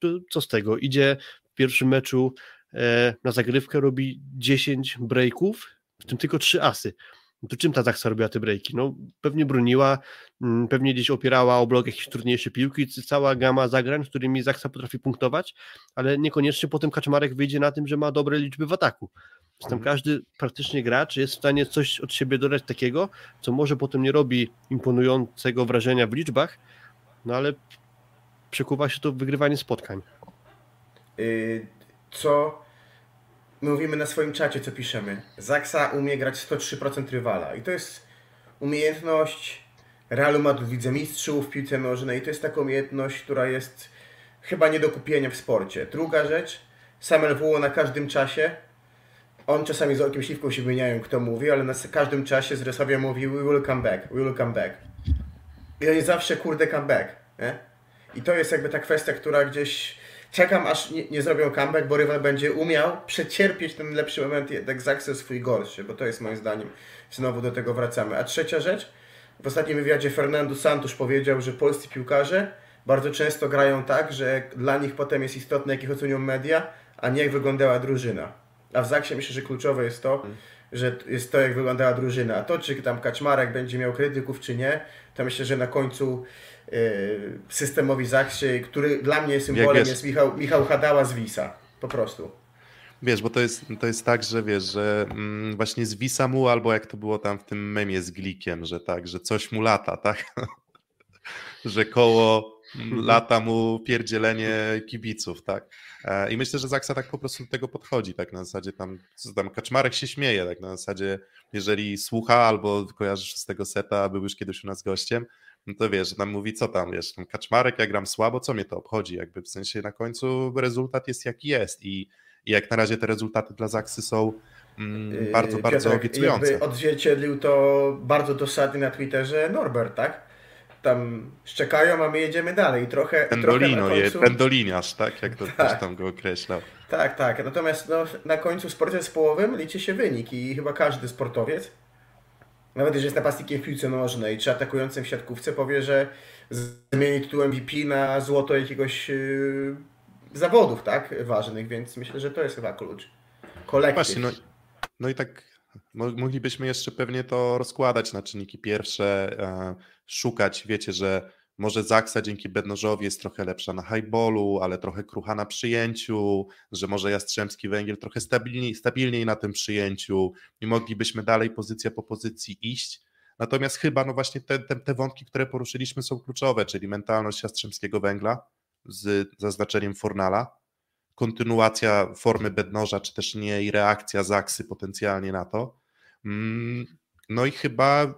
to co z tego? Idzie w pierwszym meczu e, na zagrywkę, robi 10 breaków, w tym tylko 3 asy. To czym ta Zaksa robiła te breaki? No pewnie broniła, mm, pewnie gdzieś opierała o blok jakieś trudniejsze piłki, cała gama zagrań, którymi Zaksa potrafi punktować, ale niekoniecznie potem Kaczmarek wyjdzie na tym, że ma dobre liczby w ataku. Tam mhm. każdy praktycznie gracz jest w stanie coś od siebie dodać takiego, co może potem nie robi imponującego wrażenia w liczbach, no ale przekuwa się to w wygrywanie spotkań. Yy, co my mówimy na swoim czacie, co piszemy. Zaksa umie grać 103% rywala i to jest umiejętność Realu Madryt wicemistrzów w piłce nożnej. To jest taka umiejętność, która jest chyba nie do kupienia w sporcie. Druga rzecz, Samuel Wuo na każdym czasie, on czasami z okiem śliwką się wymieniają, kto mówi, ale na każdym czasie z Resowia mówi we will come back, we will come back. I on jest zawsze kurde come back. Nie? I to jest jakby ta kwestia, która gdzieś czekam aż nie, nie, zrobią comeback, bo rywal będzie umiał przecierpieć ten lepszy moment, jednak zakres swój gorszy, bo to jest moim zdaniem, znowu do tego wracamy. A trzecia rzecz, w ostatnim wywiadzie Fernando Santos powiedział, że polscy piłkarze bardzo często grają tak, że dla nich potem jest istotne, jak ich ocenią media, a nie jak wyglądała drużyna. A w Zaksie myślę, że kluczowe jest to, hmm. że jest to, jak wyglądała drużyna. A to, czy tam Kaczmarek będzie miał krytyków, czy nie, to myślę, że na końcu systemowi Zaksie, który dla mnie symbolem jest Michał, Michał Hadała z Wisa. Po prostu. Wiesz, bo to jest, to jest tak, że wiesz, że mm, właśnie z Wisa mu, albo jak to było tam w tym memie z Glikiem, że tak, że coś mu lata, tak? że koło lata mu pierdzielenie kibiców, tak? E, I myślę, że Zaksa tak po prostu do tego podchodzi, tak na zasadzie tam, tam Kaczmarek się śmieje, tak na zasadzie, jeżeli słucha albo kojarzysz z tego seta, był już kiedyś u nas gościem, no to wiesz, nam mówi, co tam, wiesz, tam Kaczmarek, ja gram słabo, co mnie to obchodzi, jakby w sensie na końcu rezultat jest jaki jest i, i jak na razie te rezultaty dla Zaksy są mm, bardzo, bardzo Piotrek, obiecujące. Jakby odzwierciedlił to bardzo dosadnie na Twitterze Norbert, tak? Tam szczekają, a my jedziemy dalej. Trochę, Pendolino, trochę końcu... pendoliniarz, tak? Jak to tak. tam go określał. Tak, tak. Natomiast no, na końcu sporcie zespołowym liczy się wynik i chyba każdy sportowiec nawet jeżeli jest napastnikiem w piłce nożnej, czy atakującym w siatkówce, powie, że zmieni tytuł MVP na złoto jakiegoś yy, zawodów, tak, ważnych, więc myślę, że to jest chyba klucz. Kolektyw. Właśnie, no, no i tak moglibyśmy jeszcze pewnie to rozkładać na czynniki pierwsze, szukać, wiecie, że może Zaksa dzięki Bednożowi jest trochę lepsza na highballu, ale trochę krucha na przyjęciu, że może Jastrzębski Węgiel trochę stabilniej, stabilniej na tym przyjęciu i moglibyśmy dalej pozycja po pozycji iść. Natomiast chyba no właśnie te, te, te wątki, które poruszyliśmy są kluczowe, czyli mentalność Jastrzębskiego Węgla z zaznaczeniem Fornala, kontynuacja formy Bednoża, czy też nie i reakcja Zaksy potencjalnie na to. Mm, no i chyba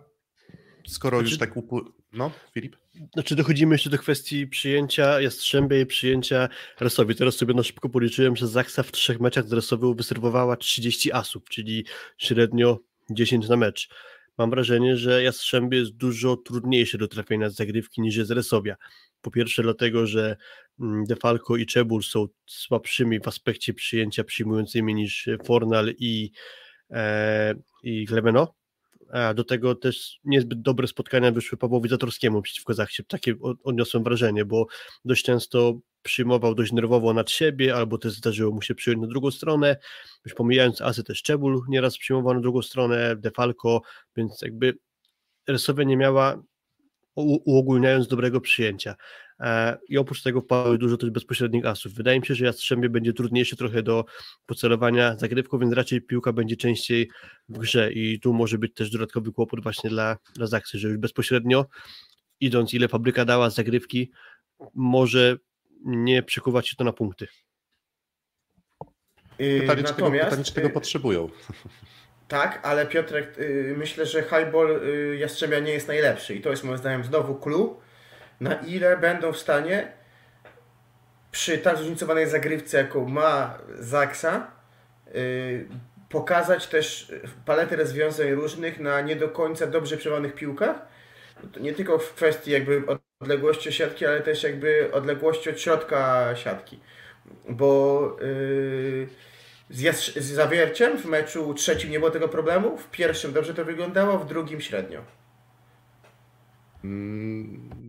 skoro już znaczy- tak upł- no, Filip? Znaczy dochodzimy jeszcze do kwestii przyjęcia Jastrzębia i przyjęcia Resowi. Teraz sobie na szybko policzyłem, że Zaksa w trzech meczach z Resową wyserwowała 30 asów, czyli średnio 10 na mecz. Mam wrażenie, że Jastrzębie jest dużo trudniejsze do trafienia z zagrywki niż jest Resowia. Po pierwsze dlatego, że mm, Defalco i Czebul są słabszymi w aspekcie przyjęcia przyjmującymi niż Fornal i, e, i Clemeno a do tego też niezbyt dobre spotkania wyszły Pawłowi Zatorskiemu przeciwko Zachcie. Takie odniosłem wrażenie, bo dość często przyjmował dość nerwowo nad siebie, albo też zdarzyło mu się przyjąć na drugą stronę. Już pomijając Asy też Czebul nieraz przyjmował na drugą stronę, Defalco, więc jakby Resowia nie miała uogólniając dobrego przyjęcia. E, I oprócz tego wpadły dużo też bezpośrednich asów. Wydaje mi się, że Jastrzębie będzie trudniejsze trochę do pocelowania zagrywką, więc raczej piłka będzie częściej w grze i tu może być też dodatkowy kłopot właśnie dla, dla Zaksy, że już bezpośrednio idąc ile fabryka dała z zagrywki, może nie przekuwać się to na punkty. Pytanie, Natomiast... czego, pytanie, czego potrzebują. Tak, ale Piotrek, y, myślę, że highball Jastrzębia nie jest najlepszy i to jest moim zdaniem znowu clue, na ile będą w stanie przy tak zróżnicowanej zagrywce, jaką ma Zaksa, y, pokazać też paletę rozwiązań różnych na nie do końca dobrze przełanych piłkach. Nie tylko w kwestii jakby odległości siatki, ale też jakby odległości od środka siatki. Bo yy, z, z zawierciem w meczu trzecim nie było tego problemu, w pierwszym dobrze to wyglądało, w drugim średnio. Mm,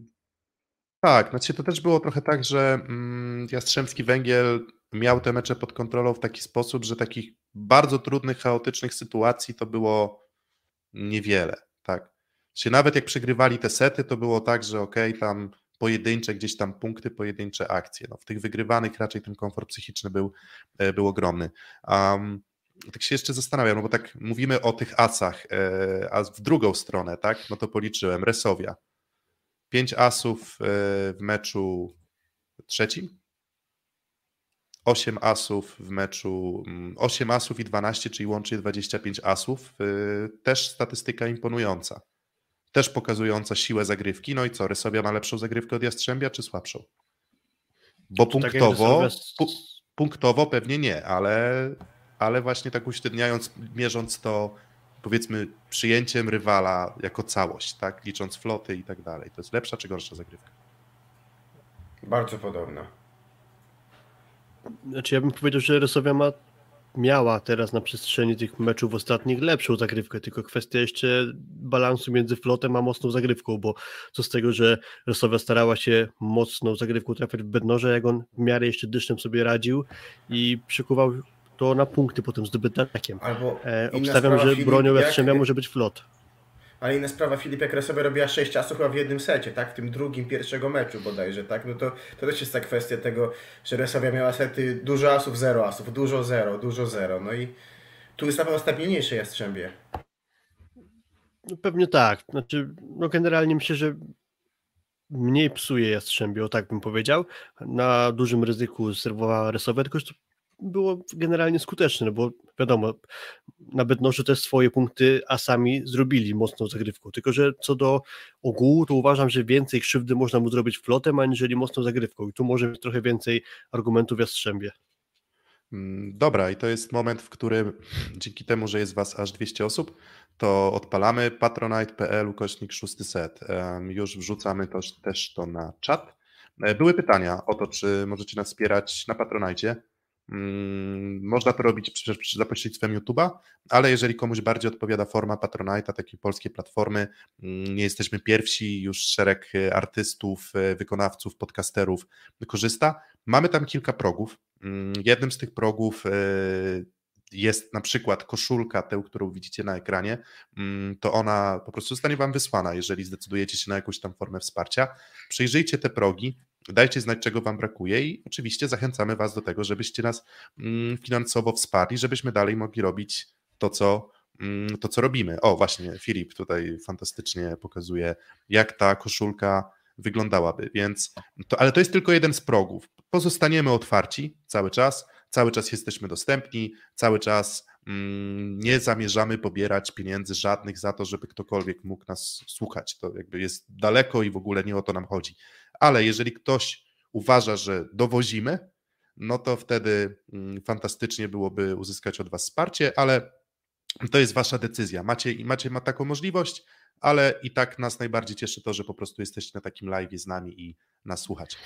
tak, znaczy to też było trochę tak, że mm, Jastrzębski Węgiel miał te mecze pod kontrolą w taki sposób, że takich bardzo trudnych, chaotycznych sytuacji to było niewiele, tak. Czyli nawet jak przegrywali te sety, to było tak, że okej, okay, tam pojedyncze gdzieś tam punkty, pojedyncze akcje. No, w tych wygrywanych raczej ten komfort psychiczny był, e, był ogromny. Um, tak się jeszcze zastanawiam, no bo tak mówimy o tych asach, e, a w drugą stronę, tak, no to policzyłem, Resowia. Pięć asów e, w meczu trzecim, 8 asów w meczu, 8 mm, asów i 12, czyli łącznie 25 asów. Też statystyka imponująca też pokazująca siłę zagrywki. No i co, Rysowia ma lepszą zagrywkę od Jastrzębia, czy słabszą? Bo tak punktowo, pu punktowo pewnie nie, ale, ale właśnie tak uśredniając, mierząc to powiedzmy przyjęciem rywala jako całość, tak, licząc floty i tak dalej. To jest lepsza czy gorsza zagrywka? Bardzo podobna. Znaczy ja bym powiedział, że Rysowia ma miała teraz na przestrzeni tych meczów ostatnich lepszą zagrywkę, tylko kwestia jeszcze balansu między flotem a mocną zagrywką, bo co z tego, że Rosowia starała się mocną zagrywką trafiać w bednorze, jak on w miarę jeszcze dyszem sobie radził i przykuwał to na punkty potem zdobytym atakiem. Albo e, obstawiam, że bronią Jastrzębia może być flot. Ale inna sprawa, Filip, jak Resowa robiła 6 asów chyba w jednym secie, tak? W tym drugim, pierwszego meczu bodajże, tak? No to, to też jest ta kwestia tego, że Resowia miała sety dużo asów, zero asów, dużo zero, dużo zero. No i tu jest na pewno stabilniejsze Jastrzębie. No pewnie tak. Znaczy, no generalnie myślę, że mniej psuje Jastrzębie, o tak bym powiedział. Na dużym ryzyku serwowała Resowia, tylko było generalnie skuteczne, no bo wiadomo, na Bednożu też swoje punkty asami zrobili mocną zagrywką, tylko że co do ogółu, to uważam, że więcej krzywdy można mu zrobić flotem, aniżeli mocną zagrywką i tu może mieć trochę więcej argumentów w Jastrzębie. Mm, dobra, i to jest moment, w którym dzięki temu, że jest Was aż 200 osób, to odpalamy patronite.pl ukośnik 600. Już wrzucamy to, też to na czat. E, były pytania o to, czy możecie nas wspierać na Patronite. Mm, można to robić za pośrednictwem YouTube'a, ale jeżeli komuś bardziej odpowiada forma Patronite'a, takiej polskiej platformy, mm, nie jesteśmy pierwsi, już szereg e, artystów, e, wykonawców, podcasterów korzysta. Mamy tam kilka progów. Mm, jednym z tych progów jest na przykład koszulka, tę, którą widzicie na ekranie, to ona po prostu zostanie Wam wysłana, jeżeli zdecydujecie się na jakąś tam formę wsparcia. Przejrzyjcie te progi, Dajcie znać, czego Wam brakuje i oczywiście zachęcamy Was do tego, żebyście nas mm, finansowo wsparli, żebyśmy dalej mogli robić to, co, mm, to, co robimy. O, właśnie, Filip tutaj fantastycznie pokazuje, jak ta koszulka wyglądałaby, więc to, ale to jest tylko jeden z progów. Pozostaniemy otwarci cały czas, cały czas jesteśmy dostępni, cały czas mm, nie zamierzamy pobierać pieniędzy żadnych za to, żeby ktokolwiek mógł nas słuchać. To jakby jest daleko i w ogóle nie o to nam chodzi ale jeżeli ktoś uważa, że dowozimy, no to wtedy mm, fantastycznie byłoby uzyskać od Was wsparcie, ale to jest Wasza decyzja. Macie, macie ma taką możliwość, ale i tak nas najbardziej cieszy to, że po prostu jesteście na takim live z nami i nas słuchacie.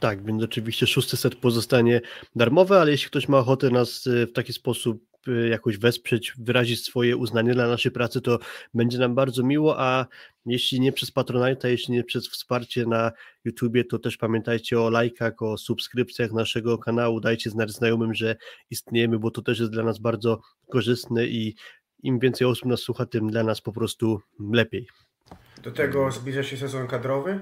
Tak, więc oczywiście szósty set pozostanie darmowy, ale jeśli ktoś ma ochotę nas y, w taki sposób jakoś wesprzeć, wyrazić swoje uznanie dla naszej pracy, to będzie nam bardzo miło, a jeśli nie przez Patronite, jeśli nie przez wsparcie na YouTubie, to też pamiętajcie o lajkach, o subskrypcjach naszego kanału, dajcie znać znajomym, że istniejemy, bo to też jest dla nas bardzo korzystne i im więcej osób nas słucha, tym dla nas po prostu lepiej. Do tego zbliża się sezon kadrowy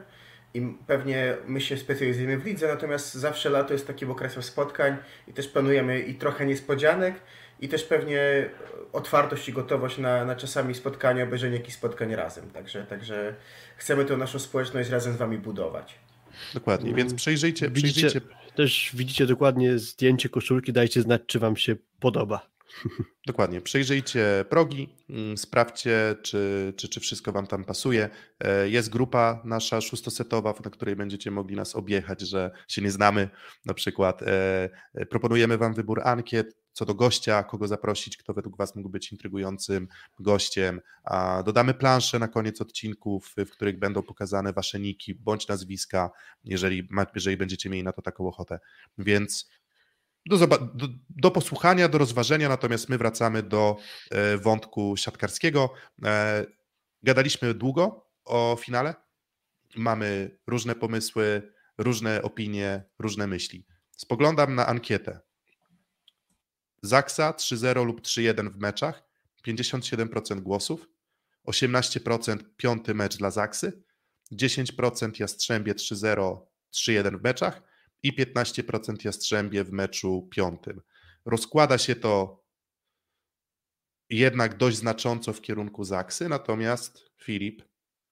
i pewnie my się specjalizujemy w lidze, natomiast zawsze lato jest takim okresem spotkań i też planujemy i trochę niespodzianek i też pewnie otwartość i gotowość na, na czasami spotkania, obejrzenie jakichś spotkań razem. Także, także chcemy tę naszą społeczność razem z Wami budować. Dokładnie, więc przejrzyjcie, widzicie, przejrzyjcie. Też widzicie dokładnie zdjęcie koszulki, dajcie znać, czy Wam się podoba. Dokładnie. Przejrzyjcie progi, mm, sprawdźcie, czy, czy, czy wszystko Wam tam pasuje. E, jest grupa nasza szóstosetowa, na której będziecie mogli nas objechać, że się nie znamy. Na przykład e, e, proponujemy Wam wybór ankiet co do gościa, kogo zaprosić, kto według Was mógł być intrygującym gościem. Dodamy plansze na koniec odcinków, w których będą pokazane Wasze niki bądź nazwiska, jeżeli, jeżeli będziecie mieli na to taką ochotę. Więc do, do, do, posłuchania, do rozważenia, natomiast my wracamy do e, wątku siatkarskiego. E, gadaliśmy długo o finale. Mamy różne pomysły, różne opinie, różne myśli. Spoglądam na ankietę. Zaksa 3-0 lub 3-1 w meczach, 57% głosów, 18% piąty mecz dla Zaksy, 10% Jastrzębie 3-0, 3-1 w meczach, i 15% Jastrzębie w meczu piątym. Rozkłada się to jednak dość znacząco w kierunku Zaksy, natomiast Filip,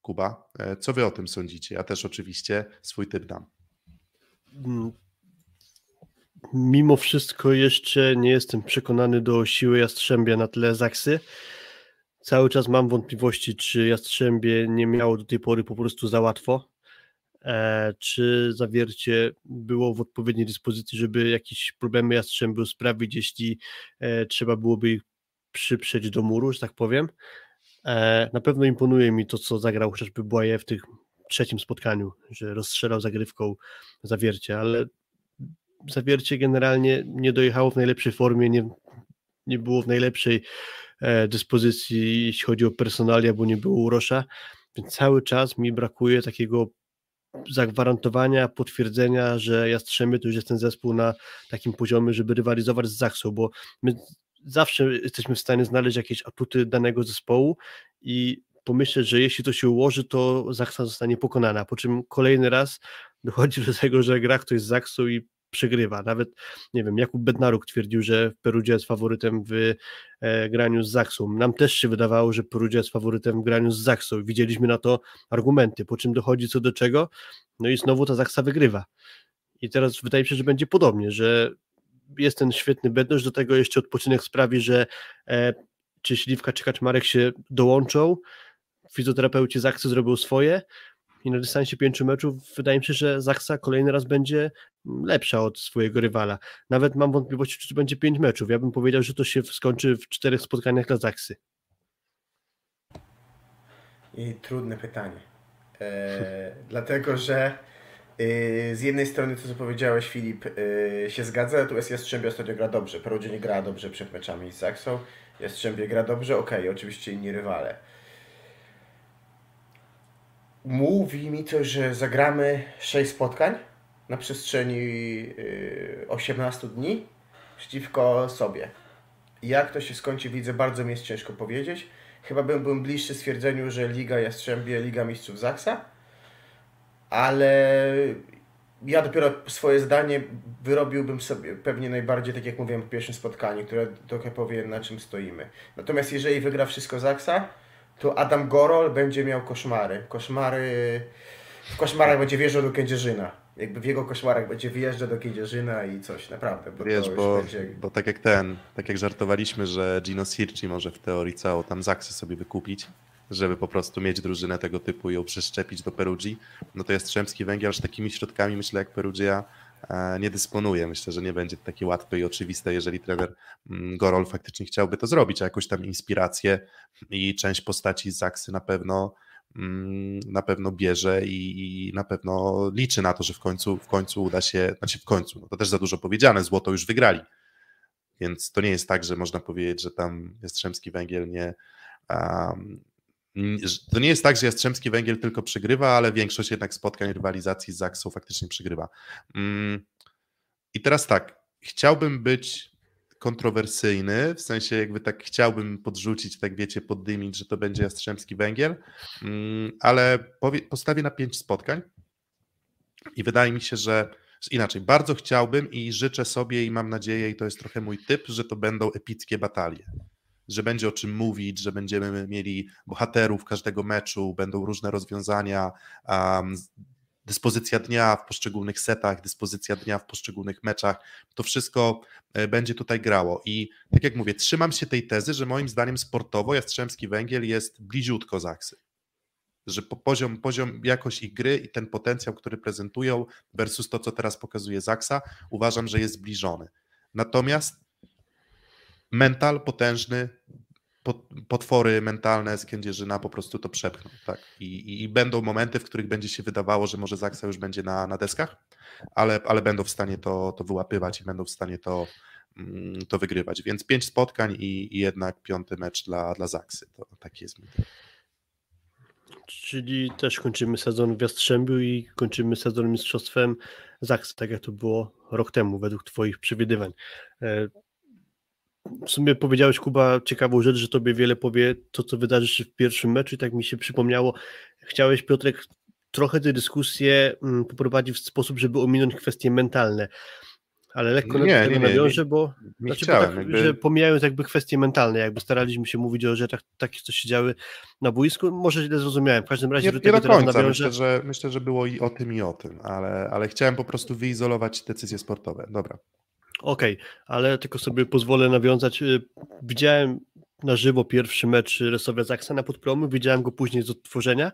Kuba, e, co wy o tym sądzicie? Ja też oczywiście swój typ dam. Mimo wszystko jeszcze nie jestem przekonany do siły Jastrzębia na tle Zaksy. Cały czas mam wątpliwości, czy Jastrzębie nie miało do tej pory po prostu za łatwo E, czy zawiercie było w odpowiedniej dyspozycji, żeby jakieś problemy Jastrzębiu sprawić, jeśli e, trzeba byłoby ich przyprzeć do muru, że tak powiem. E, na pewno imponuje mi to, co zagrał chociażby Błaje w tych trzecim spotkaniu, że rozstrzelał zagrywką zawiercie, ale zawiercie generalnie nie dojechało w najlepszej formie, nie, nie było w najlepszej dyspozycji, jeśli chodzi o personalia, bo nie było urosza, więc cały czas mi brakuje takiego zagwarantowania, potwierdzenia, że Jastrzębie to już jest ten zespół na takim poziomie, żeby rywalizować z Zaksą, bo my zawsze jesteśmy w stanie znaleźć jakieś atuty danego zespołu i pomyśleć, że jeśli to się ułoży, to Zaksa zostanie pokonana, po czym kolejny raz dochodzi do tego, że gra ktoś z Zaksą i przegrywa. Nawet, nie wiem, Jakub Bednaruk twierdził, że Perugia jest faworytem w e, graniu z Zaksą. Nam też się wydawało, że Perugia jest faworytem w graniu z Zaksą. Widzieliśmy na to argumenty, po czym dochodzi co do czego, no i znowu ta Zaksa wygrywa. I teraz wydaje mi się, że będzie podobnie, że jest ten świetny bedność, do tego jeszcze odpoczynek sprawi, że e, czy Śliwka, czy Kaczmarek się dołączą, fizjoterapeuci Zaksy zrobią swoje i na dystansie pięciu meczów wydaje mi się, że Zaksa kolejny raz będzie lepsza od swojego rywala. Nawet mam wątpliwości, czy to będzie pięć meczów. Ja bym powiedział, że to się skończy w czterech spotkaniach dla Zaksy. I trudne pytanie. E, dlatego, że e, z jednej strony to, co powiedziałeś, Filip, e, się zgadza, jest Jastrzębie ostatnio gra dobrze. Perudzie gra dobrze przed meczami z Zaksą. Jastrzębie gra dobrze, okej, okay, oczywiście inni rywale. Mówi mi coś, że zagramy 6 spotkań na przestrzeni 18 dni przeciwko sobie. Jak to się skończy, widzę, bardzo mi jest ciężko powiedzieć. Chyba bym był bliższy stwierdzeniu, że Liga Jastrzębie, Liga Mistrzów Zaksa, ale ja dopiero swoje zdanie wyrobiłbym sobie pewnie najbardziej, tak jak mówiłem w pierwszym spotkaniu, które trochę powie na czym stoimy. Natomiast jeżeli wygra wszystko Zaksa, to Adam Gorol będzie miał koszmary. Koszmary... W koszmarach będzie wjeżdżał do Kędzierzyna. Jakby w jego koszmarach będzie wjeżdżał do Kędzierzyna i coś, naprawdę. Bo Wiesz, bo, będzie... bo tak jak ten, tak jak żartowaliśmy, że Gino Sirci może w teorii całą tam Zaksy sobie wykupić, żeby po prostu mieć drużynę tego typu i ją przeszczepić do Perugii, no to Jastrzębski Węgiel aż takimi środkami, myślę, jak Perugia nie dysponuje. Myślę, że nie będzie takie łatwe i oczywiste, jeżeli trener mm, Gorol faktycznie chciałby to zrobić, a jakąś tam inspirację i część postaci z Zaksy na pewno mm, na pewno bierze i, na pewno liczy na to, że w końcu, w końcu uda się, znaczy w końcu, no to też za dużo powiedziane, złoto już wygrali. Więc to nie jest tak, że można powiedzieć, że tam Jastrzębski Węgiel nie, um, to nie jest tak, że Jastrzębski Węgiel tylko przegrywa, ale większość jednak spotkań rywalizacji z Zaksą faktycznie przegrywa. Mm, I teraz tak, chciałbym być kontrowersyjny, w sensie jakby tak chciałbym podrzucić, tak wiecie, poddymić, że to będzie Jastrzębski Węgiel, mm, ale postawię na pięć spotkań i wydaje mi się, że inaczej, bardzo chciałbym i życzę sobie i mam nadzieję, i to jest trochę mój typ, że to będą epickie batalie że będzie o czym mówić, że będziemy mieli bohaterów każdego meczu, będą różne rozwiązania, um, dyspozycja dnia w poszczególnych setach, dyspozycja dnia w poszczególnych meczach, to wszystko e, będzie tutaj grało. I tak jak mówię, trzymam się tej tezy, że moim zdaniem sportowo Jastrzębski Węgiel jest bliziutko Zaksy. Że poziom, poziom, jakość ich gry i ten potencjał, który prezentują versus to, co teraz pokazuje Zaksa, uważam, że jest zbliżony. Natomiast mental potężny, potwory mentalne z Kędzierzyna po prostu to przepchną. Tak? I, i, będą momenty, w których będzie się wydawało, że może Zaksa już będzie na, na deskach, ale, ale będą w stanie to, to wyłapywać i będą w stanie to, mm, to wygrywać. Więc pięć spotkań i, i jednak piąty mecz dla, dla Zaksy. To taki jest mój Czyli też kończymy sezon w Jastrzębiu i kończymy sezon mistrzostwem Zaksy, tak jak to było rok temu według Twoich przewidywań. W sumie powiedziałeś, Kuba, ciekawą rzecz, że tobie wiele powie to, co wydarzy się w pierwszym meczu i tak mi się przypomniało. Chciałeś, Piotrek, trochę tę dyskusję mm, poprowadzić w sposób, żeby ominąć kwestie mentalne. Ale lekko nie, na nie, nie, nawiążę, bo, nie znaczy, chciałem, bo tak, jakby... że pomijając jakby kwestie mentalne, jakby staraliśmy się mówić o rzeczach takich, co się działy na boisku, może źle zrozumiałem, w każdym razie nie, do tego nie do końca, nawiążę... myślę, że, myślę, że było i o tym i o tym, ale, ale chciałem po prostu wyizolować decyzje sportowe, dobra. Okej, okay, ale tylko sobie pozwolę nawiązać. Y, widziałem na żywo pierwszy mecz Resowia Zaksa na podpromu, widziałem go później z odtworzenia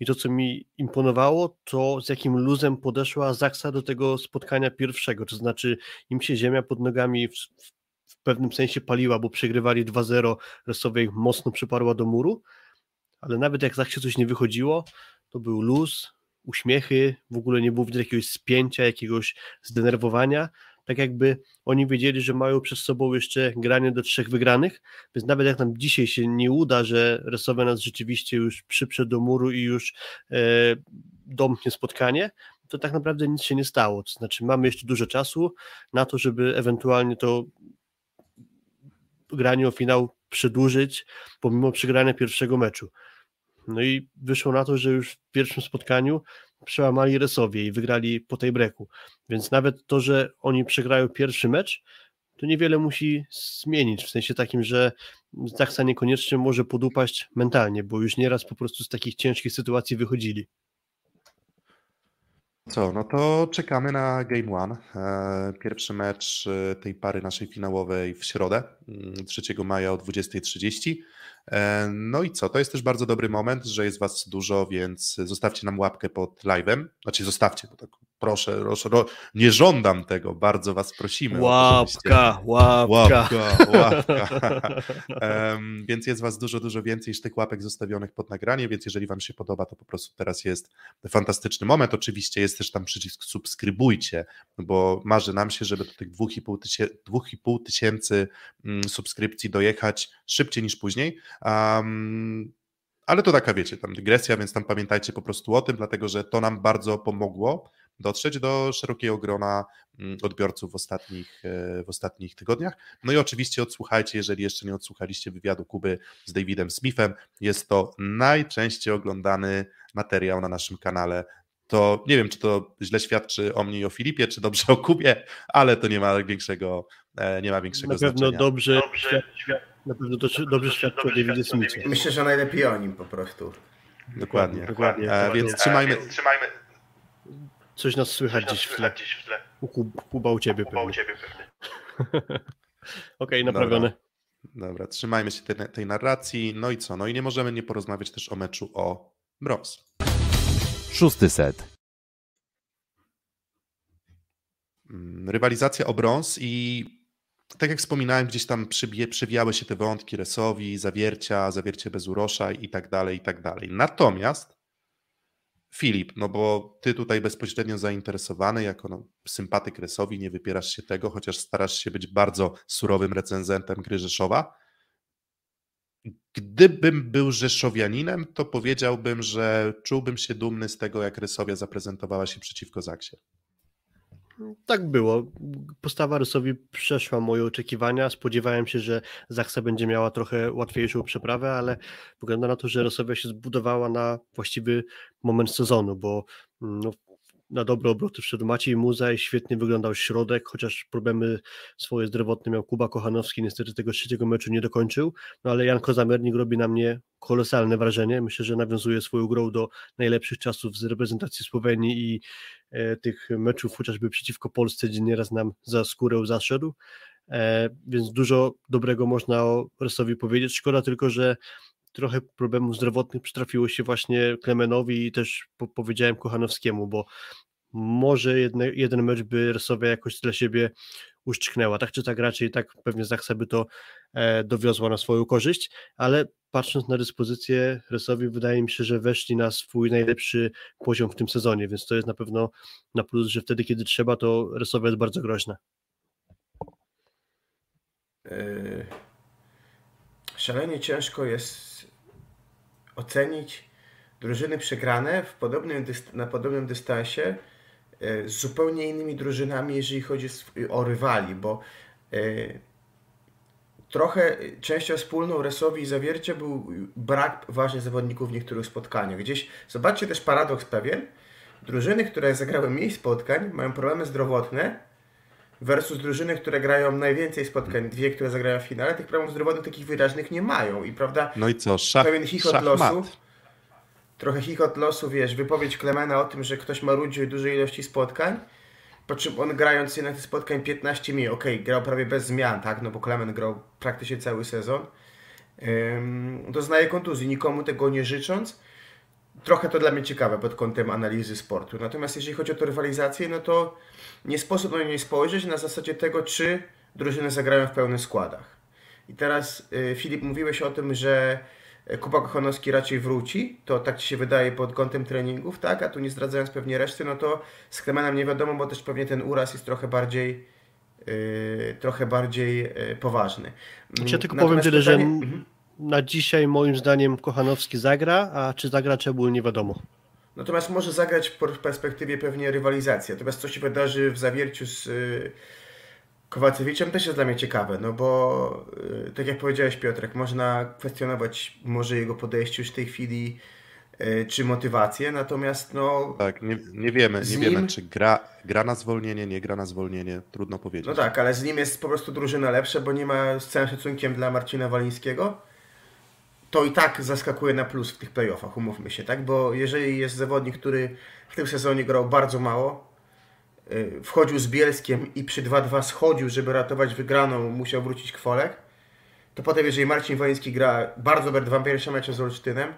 i to, co mi imponowało, to z jakim luzem podeszła Zaksa do tego spotkania pierwszego, to znaczy im się ziemia pod nogami w, w pewnym sensie paliła, bo przegrywali 2-0, Resowia ich mocno przyparła do muru, ale nawet jak Zaksie coś nie wychodziło, to był luz, uśmiechy, w ogóle nie było widać jakiegoś spięcia, jakiegoś zdenerwowania, tak jakby oni wiedzieli, że mają przed sobą jeszcze granie do trzech wygranych, więc nawet jak nam dzisiaj się nie uda, że Resowe nas rzeczywiście już przyprze do muru i już e, domknie spotkanie, to tak naprawdę nic się nie stało. To znaczy, mamy jeszcze dużo czasu na to, żeby ewentualnie to granie o finał przedłużyć, pomimo przegrania pierwszego meczu. No i wyszło na to, że już w pierwszym spotkaniu przełamali Resowie i wygrali po tej breku. Więc nawet to, że oni przegrają pierwszy mecz, to niewiele musi zmienić, w sensie takim, że Zaksa niekoniecznie może podupaść mentalnie, bo już nieraz po prostu z takich ciężkich sytuacji wychodzili. Co, no to czekamy na Game One. E, pierwszy mecz e, tej pary naszej finałowej w środę, 3 mm, maja o 20.30. E, no i co, to jest też bardzo dobry moment, że jest Was dużo, więc zostawcie nam łapkę pod live'em. Znaczy zostawcie, bo tak proszę, proszę nie żądam tego, bardzo Was prosimy. Łapka, łapka. Łapka, łapka. um, więc jest Was dużo, dużo więcej niż tych łapek zostawionych pod nagranie, więc jeżeli Wam się podoba, to po prostu teraz jest fantastyczny moment. Oczywiście jest też tam przycisk subskrybujcie, bo marzy nam się, żeby do tych 2,5 tysięcy, 2,5 tysięcy subskrypcji dojechać szybciej niż później. Um, ale to taka, wiecie, tam dygresja, więc tam pamiętajcie po prostu o tym, dlatego że to nam bardzo pomogło dotrzeć do szerokiego grona mm, odbiorców w ostatnich, e, w ostatnich tygodniach. No i oczywiście odsłuchajcie, jeżeli jeszcze nie odsłuchaliście wywiadu Kuby z Davidem Smithem. Jest to najczęściej oglądany materiał na naszym kanale to nie wiem, czy to źle świadczy o mnie i o Filipie, czy dobrze o Kubie, ale to nie ma większego, e, nie ma większego na pewno znaczenia. Dobrze, dobrze, na pewno to, dobrze świadczy o Davidzie Smithie. Myślę, że najlepiej o nim po prostu. Dokładnie. Dokładnie. E, więc trzymajmy, trzymajmy. Coś nas słychać gdzieś w tle. U Kuba u ciebie pewnie. Okej, okay, naprawione. Dobra. Dobra, trzymajmy się tej, tej narracji. No i co? No i nie możemy nie porozmawiać też o meczu o brąz. Szósty set. Mm, rywalizacja o brąz i tak jak wspominałem, gdzieś tam przybie, przewijały się te wątki Resowi, zawiercia, zawiercie bez urosza i tak dalej, i tak dalej. Natomiast Filip, no bo ty tutaj bezpośrednio zainteresowany, jako no, sympatyk Resowi, nie wypierasz się tego, chociaż starasz się być bardzo surowym recenzentem gry Rzeszowa. Gdybym był Rzeszowianinem, to powiedziałbym, że czułbym się dumny z tego, jak Rysowia zaprezentowała się przeciwko Zaksie. Tak było. Postawa Rysowi przeszła moje oczekiwania. Spodziewałem się, że Zaksa będzie miała trochę łatwiejszą przeprawę, ale wygląda na to, że Rysowia się zbudowała na właściwy moment sezonu, bo no, na dobre obroty wszedł Maciej Muza i świetnie wyglądał środek, chociaż problemy swoje zdrowotne miał Kuba Kochanowski, niestety tego trzeciego meczu nie dokończył, no ale Jan Kozamernik robi na mnie kolosalne wrażenie, myślę, że nawiązuje swoją grą do najlepszych czasów z reprezentacji Słowenii i e, tych meczów chociażby przeciwko Polsce, gdzie nieraz nam za skórę zaszedł, e, więc dużo dobrego można o Resowi powiedzieć, szkoda tylko, że trochę problemów zdrowotnych przytrafiło się właśnie Klemenowi i też po, powiedziałem Kochanowskiemu, bo może jedne, jeden mecz by Resowia jakoś dla siebie uszczknęła, tak czy tak raczej tak pewnie Zaksa by to e, dowiozła na swoją korzyść, ale patrząc na dyspozycję Resowi wydaje mi się, że weszli na swój najlepszy poziom w tym sezonie, więc to jest na pewno na plus, że wtedy kiedy trzeba to Resowia jest bardzo groźna. Yy, szalenie ciężko jest ocenić drużyny przegrane w podobnym na podobnym dystansie e, z zupełnie innymi drużynami, jeżeli chodzi o rywali, bo e, trochę częścią wspólną Resowi i Zawiercia był brak ważnych zawodników w niektórych spotkaniach. Gdzieś, zobaczcie też paradoks pewien, drużyny, które zagrały mniej spotkań, mają problemy zdrowotne, versus drużyny, które grają najwięcej spotkań, dwie, które zagrają w finale, tych problemów zdrowotnych takich wyraźnych nie mają. I prawda, no i co, szach, pewien chichot losu, trochę chichot losu, wiesz, wypowiedź Klemena o tym, że ktoś ma ludzi dużej ilości spotkań, po czym on grając jednak tych spotkań 15 mi, okej, okay, grał prawie bez zmian, tak, no bo Klemen grał praktycznie cały sezon, um, doznaje kontuzji, nikomu tego nie życząc, trochę to dla mnie ciekawe pod kątem analizy sportu. Natomiast jeżeli chodzi o tę rywalizację, no to nie sposób na niej spojrzeć na zasadzie tego, czy drużyny zagrają w pełnych składach. I teraz y, Filip, mówiłeś o tym, że Kuba Kochanowski raczej wróci, to tak Ci się wydaje pod kątem treningów, tak? A tu nie zdradzając pewnie reszty, no to z Klemenem nie wiadomo, bo też pewnie ten uraz jest trochę bardziej yy, trochę bardziej yy, poważny. Ja tylko Natomiast powiem tyle, pytanie... że mhm na dzisiaj moim zdaniem Kochanowski zagra, a czy zagra Czebul nie wiadomo. Natomiast może zagrać w perspektywie pewnie rywalizacji. Natomiast co się wydarzy w zawierciu z y, Kowacewiczem też jest dla mnie ciekawe, no bo y, tak jak powiedziałeś Piotrek, można kwestionować może jego podejście już w tej chwili y, czy motywację, natomiast no... Tak, nie, nie wiemy, nie nim... wiemy czy gra, gra na zwolnienie, nie gra na zwolnienie, trudno powiedzieć. No tak, ale z nim jest po prostu drużyna lepsza, bo nie ma z całym szacunkiem dla Marcina Walińskiego, to i tak zaskakuje na plus w tych playoffach, umówmy się, tak? Bo jeżeli jest zawodnik, który w tym sezonie grał bardzo mało, y, wchodził z Bielskiem i przy 2-2 schodził, żeby ratować wygraną, musiał wrócić kwolek, to potem jeżeli Marcin Woński gra bardzo dobre dwa pierwsze mecze z Olsztynem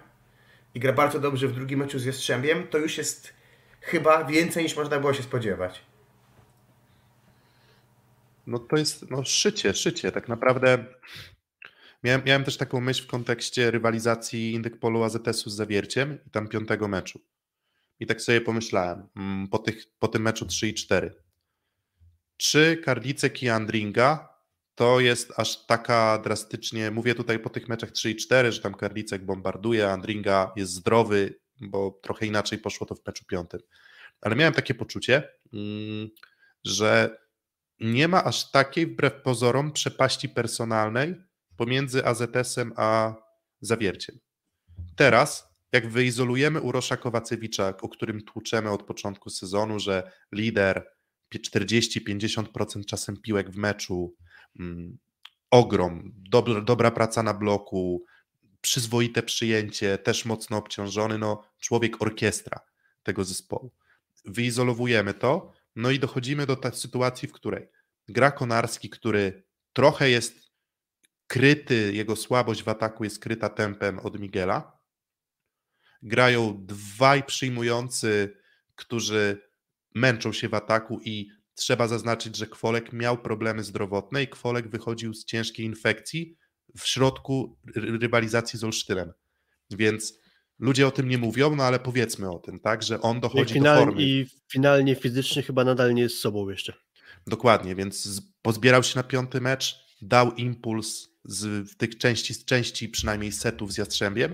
i gra bardzo dobrze w drugim meczu z Jastrzębiem, to już jest chyba więcej niż można było się spodziewać. No to jest no, szycie, szycie. Tak naprawdę miałem, miałem też taką myśl w kontekście rywalizacji Indykpolu AZS-u z Zawierciem i tam piątego meczu. I tak sobie pomyślałem, mm, po, tych, po tym meczu 3 i 4. Czy Karlicek i Andringa to jest aż taka drastycznie, mówię tutaj po tych meczach 3 i 4, że tam Karlicek bombarduje, Andringa jest zdrowy, bo trochę inaczej poszło to w meczu piątym. Ale miałem takie poczucie, mm, że nie ma aż takiej, wbrew pozorom, przepaści personalnej pomiędzy AZS-em a Zawierciem. Teraz, jak wyizolujemy Urosza Kowacewicza, o którym tłuczemy od początku sezonu, że lider 40-50% czasem piłek w meczu, mm, ogrom, dobra, dobra praca na bloku, przyzwoite przyjęcie, też mocno obciążony, no człowiek orkiestra tego zespołu. Wyizolowujemy to, no i dochodzimy do sytuacji, w której gra Konarski, który trochę jest kryty, jego słabość w ataku jest kryta tempem od Miguela. Grają dwaj przyjmujący, którzy męczą się w ataku i trzeba zaznaczyć, że Kwolek miał problemy zdrowotne i Kwolek wychodził z ciężkiej infekcji w środku rywalizacji z Olsztynem. Więc ludzie o tym nie mówią, no ale powiedzmy o tym, tak, że on dochodzi final, do formy. I finalnie fizycznie chyba nadal nie jest sobą jeszcze. Dokładnie, więc pozbierał się na piąty mecz, dał impuls z tych części, z części przynajmniej setów z Jastrzębiem,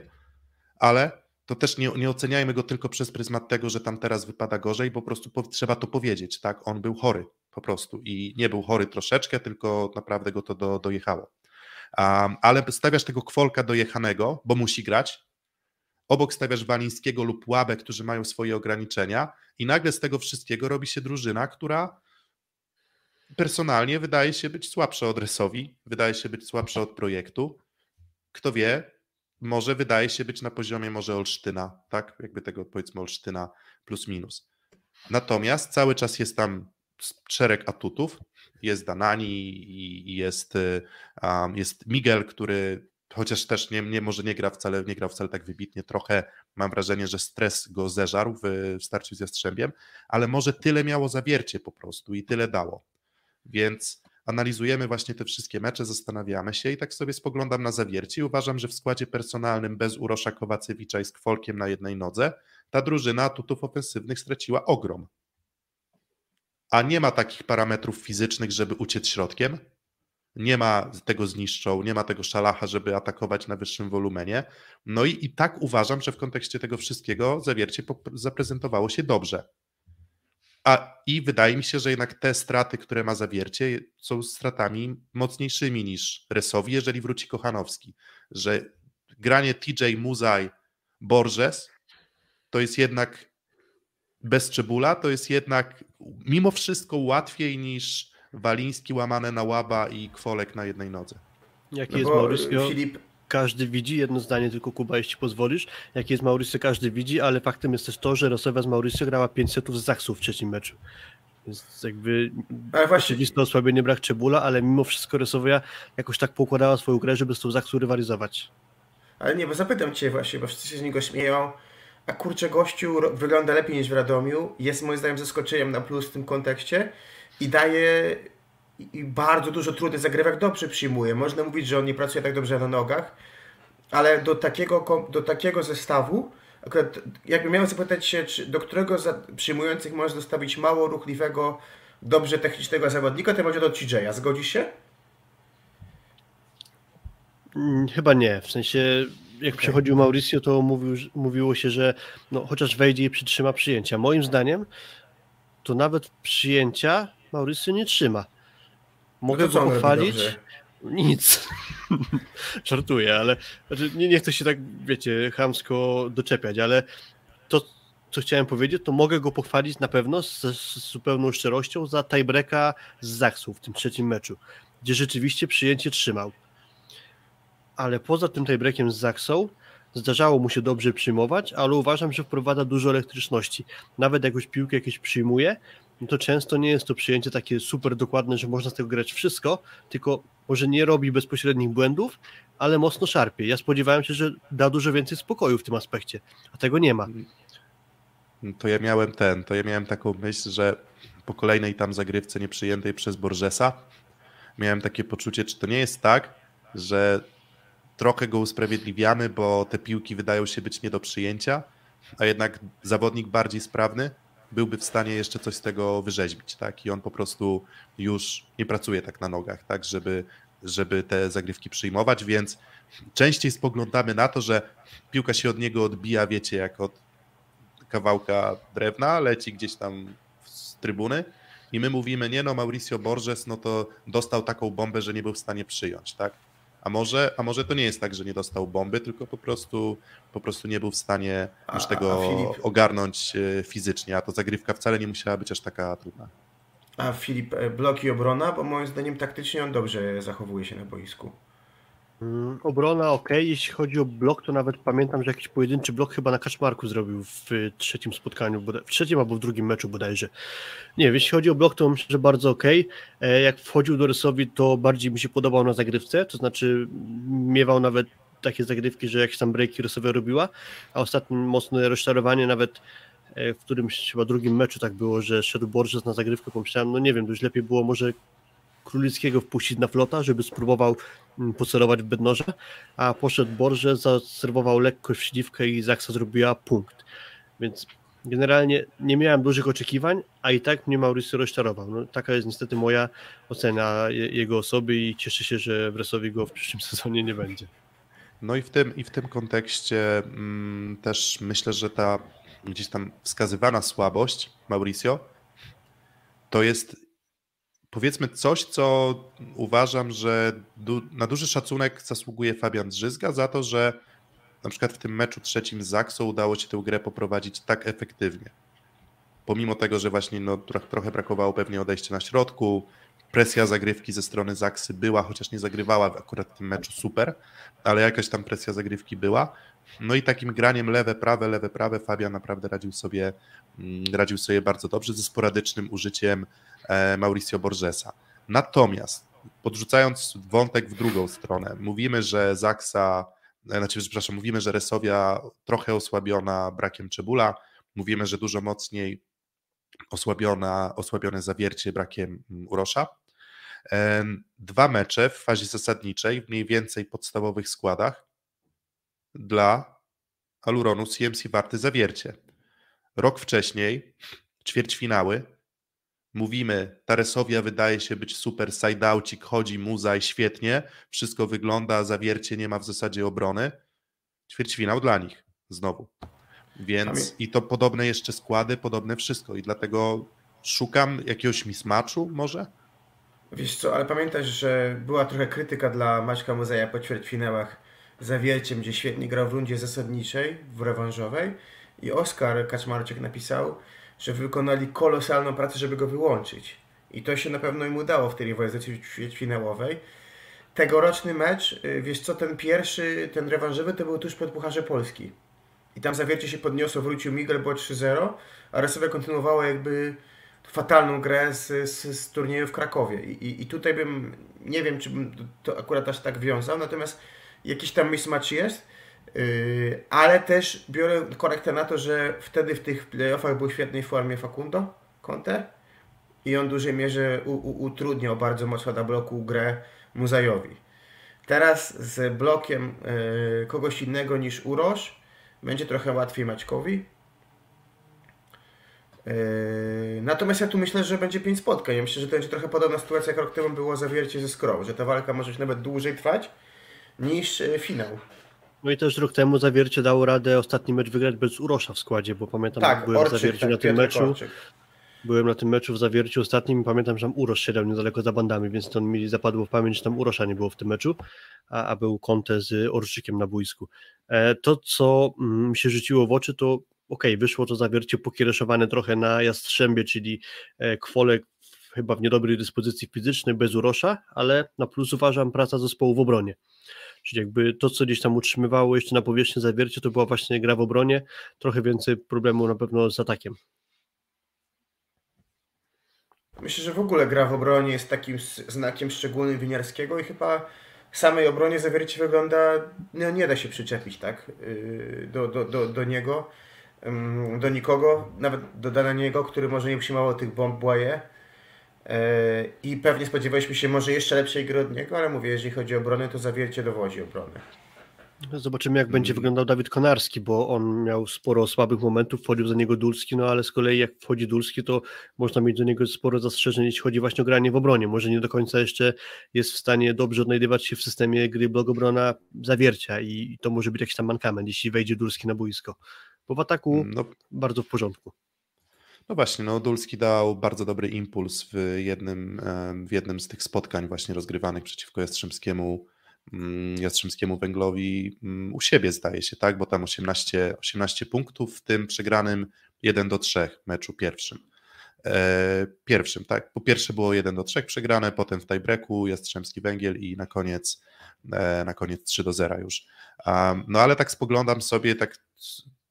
ale to też nie, nie oceniajmy go tylko przez pryzmat tego, że tam teraz wypada gorzej, po prostu po, trzeba to powiedzieć, tak, on był chory po prostu i nie był chory troszeczkę, tylko naprawdę go to do, dojechało. Um, ale stawiasz tego kwolka dojechanego, bo musi grać, obok stawiasz Walińskiego lub Łabę, którzy mają swoje ograniczenia i nagle z tego wszystkiego robi się drużyna, która personalnie wydaje się być słabsza od Resowi, wydaje się być słabsza od projektu. Kto wie, może wydaje się być na poziomie może Olsztyna, tak? Jakby tego powiedzmy Olsztyna plus minus. Natomiast cały czas jest tam szereg atutów. Jest Danani i jest, um, jest Miguel, który chociaż też nie, nie, może nie gra wcale, nie grał wcale tak wybitnie, trochę mam wrażenie, że stres go zeżarł w starciu z Jastrzębiem, ale może tyle miało zawiercie po prostu i tyle dało. Więc analizujemy właśnie te wszystkie mecze, zastanawiamy się i tak sobie spoglądam na zawiercie uważam, że w składzie personalnym bez Urosza Kowacewicza i z Kwolkiem na jednej nodze ta drużyna atutów ofensywnych straciła ogrom. A nie ma takich parametrów fizycznych, żeby uciec środkiem, nie ma tego zniszczą, nie ma tego szalacha, żeby atakować na wyższym wolumenie. No i, i tak uważam, że w kontekście tego wszystkiego zawiercie zaprezentowało się dobrze. A i wydaje mi się, że jednak te straty, które ma zawiercie, są stratami mocniejszymi niż Resowi, jeżeli wróci Kochanowski. Że granie TJ Muzaj Borges to jest jednak bez Czebula, to jest jednak mimo wszystko łatwiej niż Waliński łamane na łaba i Kwolek na jednej nodze. Jaki no jest Mauricio? Filip... Każdy widzi, jedno zdanie tylko Kuba, jeśli pozwolisz. Jaki jest Mauricio, każdy widzi, ale faktem jest też to, że Rosowa z Mauricio grała 5 setów z Zachsu w trzecim meczu. Więc jakby ale właśnie... oczywiste osłabienie brak Czebula, ale mimo wszystko Rosowia jakoś tak poukładała swoją grę, żeby z tą Zachsu rywalizować. Ale nie, bo zapytam Cię właśnie, bo wszyscy się z niego śmieją, a kurczę gościu wygląda lepiej niż w Radomiu, jest moim zdaniem zaskoczeniem na plus w tym kontekście i daje i bardzo dużo trudnych zagrywek dobrze przyjmuje. Można mówić, że on nie pracuje tak dobrze na nogach, ale do takiego, do takiego zestawu, akurat jakby miałem zapytać się, czy do którego za, przyjmujących można dostawić mało ruchliwego, dobrze technicznego zawodnika, to będzie do TJ'a. Zgodzisz się? Mm, chyba nie. W sensie, jak okay. przychodził Mauricio, to mówił, mówiło się, że no, chociaż wejdzie i przytrzyma przyjęcia. Moim zdaniem, to nawet przyjęcia Mauricio nie trzyma. Mogę go pochwalić? Nic. Żartuję, ale znaczy, nie, nie chcę się tak, wiecie, chamsko doczepiać, ale to, co chciałem powiedzieć, to mogę go pochwalić na pewno z, z zupełną szczerością za tiebreaka z Zachsu w tym trzecim meczu, gdzie rzeczywiście przyjęcie trzymał. ale poza tym tiebreakiem z Zaksą zdarzało mu się dobrze przyjmować, ale uważam, że wprowadza dużo elektryczności. Nawet jak już piłkę jakieś przyjmuje, no to często nie jest to przyjęcie takie super dokładne, że można z tego grać wszystko, tylko może nie robi bezpośrednich błędów, ale mocno szarpie. Ja spodziewałem się, że da dużo więcej spokoju w tym aspekcie, a tego nie ma. To ja miałem ten, to ja miałem taką myśl, że po kolejnej tam zagrywce nieprzyjętej przez Borgesa miałem takie poczucie, czy to nie jest tak, że trochę go usprawiedliwiamy, bo te piłki wydają się być nie do przyjęcia, a jednak zawodnik bardziej sprawny byłby w stanie jeszcze coś z tego wyrzeźbić, tak? I on po prostu już nie pracuje tak na nogach, tak, żeby, żeby te zagrywki przyjmować, więc częściej spoglądamy na to, że piłka się od niego odbija, wiecie, jak od kawałka drewna, leci gdzieś tam z trybuny i my mówimy, nie no, Mauricio Borges, no to dostał taką bombę, że nie był w stanie przyjąć, tak? A może, a może to nie jest tak, że nie dostał bomby, tylko po prostu, po prostu nie był w stanie już tego Filip... ogarnąć e, fizycznie, a to zagrywka wcale nie musiała być aż taka trudna. A Filip, e, blok i obrona, bo moim zdaniem taktycznie on dobrze zachowuje się na boisku. Mm, obrona ok, jeśli chodzi o blok, to nawet pamiętam, że jakiś pojedynczy blok chyba na Kaczmarku zrobił w trzecim spotkaniu, w trzecim albo w drugim meczu bodajże. Nie, jeśli chodzi o blok, to myślę, że bardzo ok. E, jak wchodził do Rysowi, to bardziej mi się podobał na zagrywce, to znaczy miewał nawet takie zagrywki, że jakieś tam breaki Rysowe robiła, a ostatnim mocne rozczarowanie nawet e, w którymś chyba drugim meczu tak było, że szedł Borges na zagrywkę, pomyślałem, no nie wiem, to już lepiej było może Królickiego wpuścić na flota, żeby spróbował mm, pocelować w bednoże, a poszedł Borże, zaserwował lekko w śliwkę i Zaksa zrobiła punkt. Więc generalnie nie miałem dużych oczekiwań, a i tak mnie Mauricio rozczarował. No, taka jest niestety moja ocena jego osoby i cieszę się, że w Resowi go w przyszłym sezonie nie będzie. No i w tym, i w tym kontekście mm, też myślę, że ta gdzieś tam wskazywana słabość Mauricio to jest powiedzmy coś, co uważam, że du na duży szacunek zasługuje Fabian Drzyzga za to, że na przykład w tym meczu trzecim z Zaksą udało się tę grę poprowadzić tak efektywnie. Pomimo tego, że właśnie no, trochę brakowało pewnie odejścia na środku, presja zagrywki ze strony Zaksy była, chociaż nie zagrywała akurat w tym meczu super, ale jakaś tam presja zagrywki była. No i takim graniem lewe, prawe, lewe, prawe Fabian naprawdę radził sobie, mm, radził sobie bardzo dobrze ze sporadycznym użyciem Mauricio Borgesa. Natomiast podrzucając wątek w drugą stronę, mówimy, że Zaksa, e, znaczy, przepraszam, mówimy, że Resowia trochę osłabiona brakiem Czebula, mówimy, że dużo mocniej osłabiona, osłabione zawiercie brakiem mm, Urosza. E, dwa mecze w fazie zasadniczej w mniej więcej podstawowych składach dla Aluronu CMC warte zawiercie. Rok wcześniej ćwierćfinały mówimy, Taresowia wydaje się być super, sajdaucik, chodzi, muza i świetnie, wszystko wygląda, zawiercie nie ma w zasadzie obrony. Ćwierćfinał dla nich, znowu. Więc i to podobne jeszcze składy, podobne wszystko i dlatego szukam jakiegoś mismatchu może? Wiesz co, ale pamiętasz, że była trochę krytyka dla Maćka Muzeja po ćwierćfinałach zawierciem, gdzie świetnie grał w rundzie zasadniczej, w rewanżowej i Oskar Kaczmarczyk napisał, że wykonali kolosalną pracę, żeby go wyłączyć. I to się na pewno im udało w tej rywalizacji finałowej. Tegoroczny mecz, y, wiesz co, ten pierwszy, ten rewanżowy to był tuż przed Pucharze Polski. I tam zawiercie się podniosło, wrócił Miguel, było 3-0, a Resowia kontynuowała jakby fatalną grę z, z, z turnieju w Krakowie. I, i, I, tutaj bym, nie wiem, czy bym to akurat aż tak wiązał, natomiast jakiś tam mismatch jest. Yy, ale też biorę korektę na to, że wtedy w tych playoffach był w świetnej formie Facundo Conte i on w dużej mierze u, u, utrudniał bardzo mocno na bloku grę Muzajowi. Teraz z blokiem yy, kogoś innego niż Urosz będzie trochę łatwiej Maćkowi. Yy, natomiast ja tu myślę, że będzie 5 spotkań. Ja myślę, że to będzie trochę podobna sytuacja, jak rok temu było zawiercie ze Skrą, że ta walka może się nawet dłużej trwać niż finał. No i też rok temu Zawiercie dało radę ostatni mecz wygrać bez Urosza w składzie, bo pamiętam, tak, byłem Orczyk, w Zawierciu tak, na tym meczu. Orczyk. Byłem na tym meczu w Zawierciu ostatnim i pamiętam, że tam Urosz siedział niedaleko za bandami, więc to mi zapadło w pamięć, że tam Urosza nie było w tym meczu, a, a był Conte z Orczykiem na boisku. E, to, co mm, mi się rzuciło w oczy, to okej, okay, wyszło to Zawiercie pokiereszowane trochę na Jastrzębie, czyli e, Kwolek chyba w niedobrej dyspozycji fizycznej, bez urosza, ale na plus uważam praca zespołu w obronie. Czyli jakby to, co gdzieś tam utrzymywało jeszcze na powierzchni zawiercie, to była właśnie gra w obronie, trochę więcej problemu na pewno z atakiem. Myślę, że w ogóle gra w obronie jest takim znakiem szczególnym winiarskiego i chyba samej obronie zawiercie wygląda, no nie da się przyczepić tak yy, do, do, do, do niego, do nikogo, nawet do niego, który może nie przyjmował tych bomb Błaje. I pewnie spodziewaliśmy się może jeszcze lepszej gry od niego, ale mówię, jeżeli chodzi o obronę, to zawiercie dowodzi obrony. Zobaczymy, jak będzie wyglądał Dawid Konarski, bo on miał sporo słabych momentów, wchodził za niego Dulski, no ale z kolei jak wchodzi Dulski, to można mieć do niego sporo zastrzeżeń, jeśli chodzi właśnie o granie w obronie. Może nie do końca jeszcze jest w stanie dobrze odnajdywać się w systemie gry blogobrona zawiercia i to może być jakiś tam mankament, jeśli wejdzie Dulski na boisko. Bo w ataku no, bardzo w porządku. No właśnie, no Dulski dał bardzo dobry impuls w jednym, w jednym z tych spotkań właśnie rozgrywanych przeciwko Jastrzębskiemu Mm, Jastrzębskiemu Węglowi mm, u siebie zdaje się, tak, bo tam 18, 18 punktów, w tym przegranym 1 do 3 meczu pierwszym. E, pierwszym, tak, po pierwsze było 1 do 3 przegrane, potem w tiebreaku Jastrzębski Węgiel i na koniec e, na koniec 3 do 0 już. No ale tak spoglądam sobie, tak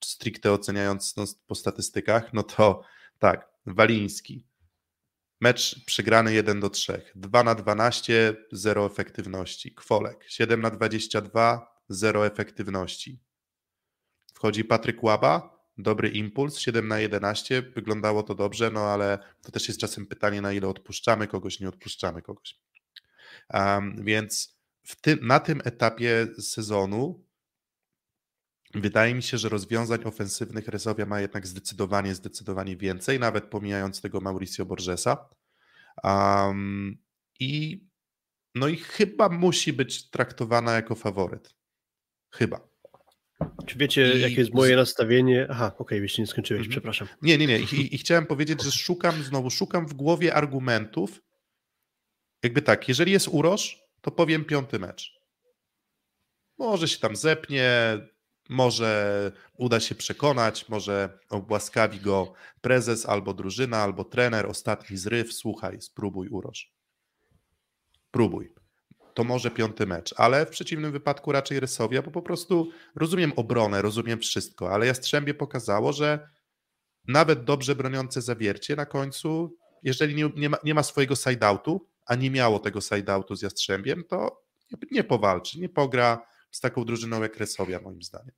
stricte oceniając no, po statystykach, no to tak, Waliński, Mecz przegrany 1 do 3. 2 na 12, 0 efektywności. Kwolek 7 na 22, 0 efektywności. Wchodzi Patryk Łaba, dobry impuls, 7 na 11, wyglądało to dobrze, no ale to też jest czasem pytanie, na ile odpuszczamy kogoś, nie odpuszczamy kogoś. Um, więc tym, na tym etapie sezonu Wydaje mi się, że rozwiązań ofensywnych Resowia ma jednak zdecydowanie, zdecydowanie więcej, nawet pomijając tego Mauricio Borgesa. Um, I no i chyba musi być traktowana jako faworyt. Chyba. Czy wiecie, I... jakie jest moje nastawienie? Aha, okej, okay, jeśli nie skończyłeś, mhm. przepraszam. Nie, nie, nie. I, I, chciałem powiedzieć, że szukam, znowu szukam w głowie argumentów. Jakby tak, jeżeli jest uroż, to powiem piąty mecz. Może się tam zepnie, może uda się przekonać, może obłaskawi go prezes albo drużyna, albo trener, ostatni zryw, słuchaj, spróbuj uroż. Próbuj. To może piąty mecz, ale w przeciwnym wypadku raczej Rysowia, bo po prostu rozumiem obronę, rozumiem wszystko, ale Jastrzębie pokazało, że nawet dobrze broniące zawiercie na końcu, jeżeli nie, nie, ma, nie ma swojego side-outu, a nie miało tego side-outu z Jastrzębiem, to nie, powalczy, nie pogra, z taką drużyną jak Resowia, moim zdaniem.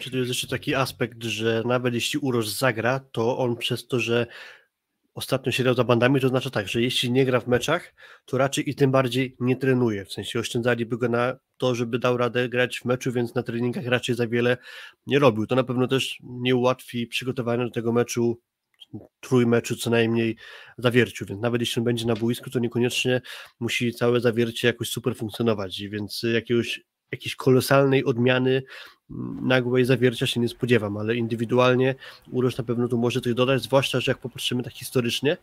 Czy to jest jeszcze taki aspekt, że nawet jeśli Uroż zagra, to on przez to, że ostatnio siedział za bandami, to znaczy tak, że jeśli nie gra w meczach, to raczej i tym bardziej nie trenuje. W sensie oszczędzaliby go na to, żeby dał radę grać w meczu, więc na treningach raczej za wiele nie robił. To na pewno też nie ułatwi przygotowania do tego meczu trójmeczu co najmniej zawierciu, więc nawet jeśli on będzie na boisku, to niekoniecznie musi całe zawiercie jakoś super funkcjonować, więc jakiegoś jakiejś kolosalnej odmiany mm, nagłej zawiercia się nie spodziewam, ale indywidualnie Uroż na pewno tu może coś dodać, zwłaszcza, że jak popatrzymy tak historycznie,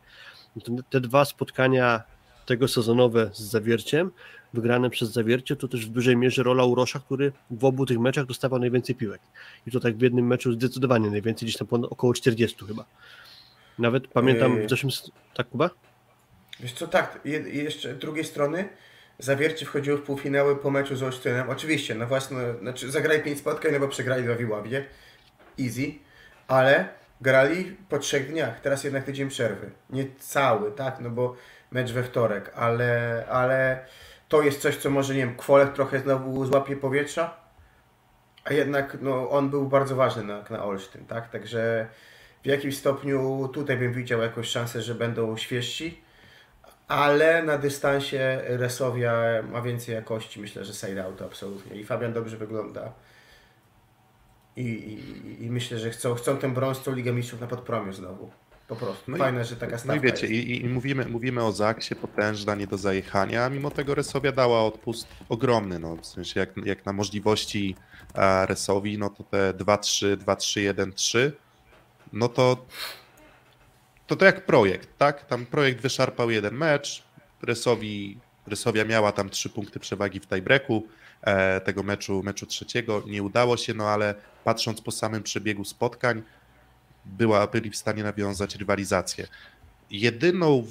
to te dwa spotkania tego sezonowe z zawierciem, wygrane przez zawiercie, to też w dużej mierze rola Urosza, który w obu tych meczach dostawał najwięcej piłek. I to tak w jednym meczu zdecydowanie najwięcej, gdzieś tam około 40 chyba. Nawet pamiętam w zeszłym... Tak, Kuba? Wiesz co, tak, je, jeszcze z drugiej strony Zawiercie wchodziło w półfinały po meczu z Olsztynem. Oczywiście, na własne, znaczy zagrali 5 spotkań, no bo przegrali w Wiławie. Easy. Ale grali po trzech dniach. Teraz jednak tydzień przerwy. Nie cały, tak? No bo mecz we wtorek, ale, ale to jest coś, co może, nie wiem, Kwolek trochę znowu złapie powietrza, a jednak no, on był bardzo ważny na, na Olsztyn, tak? Także w jakimś stopniu tutaj bym widział jakąś szansę, że będą świeżsi ale na dystansie Resowia ma więcej jakości, myślę, że side out absolutnie. I Fabian dobrze wygląda. I, i, i myślę, że chcą, chcą tę brązową Ligę Mistrzów na podpromiu znowu. Po prostu. No Fajne, i, że taka stawka No i wiecie, i, i, mówimy, mówimy o Zaksie, potężna, nie do zajechania, a mimo tego Resowia dała odpust ogromny, no, w sensie jak, jak na możliwości Resowi, no to te 2-3, 2-3, 1-3, no to to to jak projekt, tak? Tam projekt wyszarpał jeden mecz, Rysowi, Rysowia miała tam trzy punkty przewagi w tiebreaku e, tego meczu, meczu trzeciego. Nie udało się, no ale patrząc po samym przebiegu spotkań, była, byli w stanie nawiązać rywalizację. Jedyną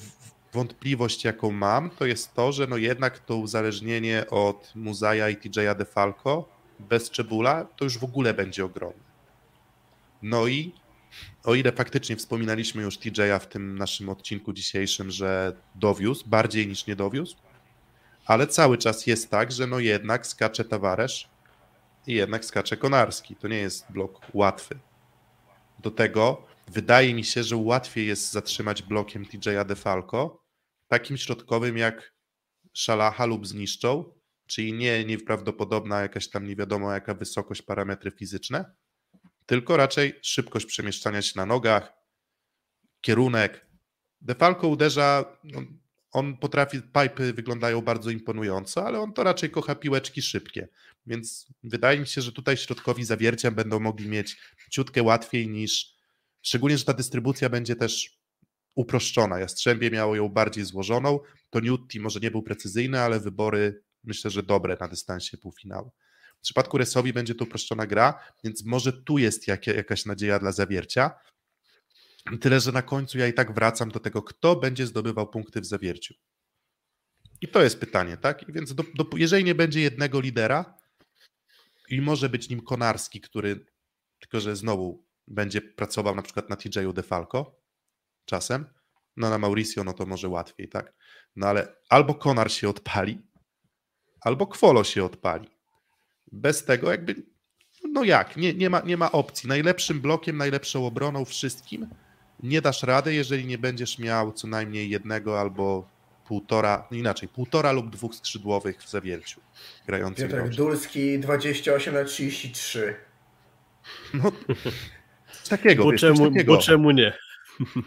wątpliwość, jaką mam, to jest to, że no jednak to uzależnienie od Muzaja i TJ'a DeFalco bez Czebula to już w ogóle będzie ogromne. No i o ile faktycznie wspominaliśmy już TJ'a w tym naszym odcinku dzisiejszym, że dowiózł, bardziej niż nie dowiózł, ale cały czas jest tak, że no jednak skacze Tawaresz i jednak skacze Konarski. To nie jest blok łatwy. Do tego wydaje mi się, że łatwiej jest zatrzymać blokiem TJ'a DeFalco takim środkowym jak Szalacha lub Zniszczą, czyli nie nieprawdopodobna jakaś tam nie wiadomo jaka wysokość, parametry fizyczne, tylko raczej szybkość przemieszczania się na nogach, kierunek. DeFalco uderza, no, on potrafi, pipy wyglądają bardzo imponująco, ale on to raczej kocha piłeczki szybkie, więc wydaje mi się, że tutaj środkowi zawiercia będą mogli mieć ciutkę łatwiej niż, szczególnie, że ta dystrybucja będzie też uproszczona. Jastrzębie miało ją bardziej złożoną, to Newty może nie był precyzyjny, ale wybory myślę, że dobre na dystansie półfinału. W przypadku Resowi będzie to uproszczona gra, więc może tu jest jak, jakaś nadzieja dla zawiercia. Tyle, że na końcu ja i tak wracam do tego, kto będzie zdobywał punkty w zawierciu. I to jest pytanie, tak? I więc do, do, jeżeli nie będzie jednego lidera i może być nim Konarski, który tylko, że znowu będzie pracował na przykład na TJ-u DeFalco czasem, no na Mauricio no to może łatwiej, tak? No ale albo Konar się odpali, albo Kwolo się odpali. Bez tego jakby, no jak, nie, nie, ma, nie ma opcji. Najlepszym blokiem, najlepszą obroną, wszystkim nie dasz rady, jeżeli nie będziesz miał co najmniej jednego albo półtora, no inaczej, półtora lub dwóch skrzydłowych w zawierciu grających. Piotrek Dulski 28 na 33. No, takiego, bo, wiesz, czemu, takiego. bo czemu nie?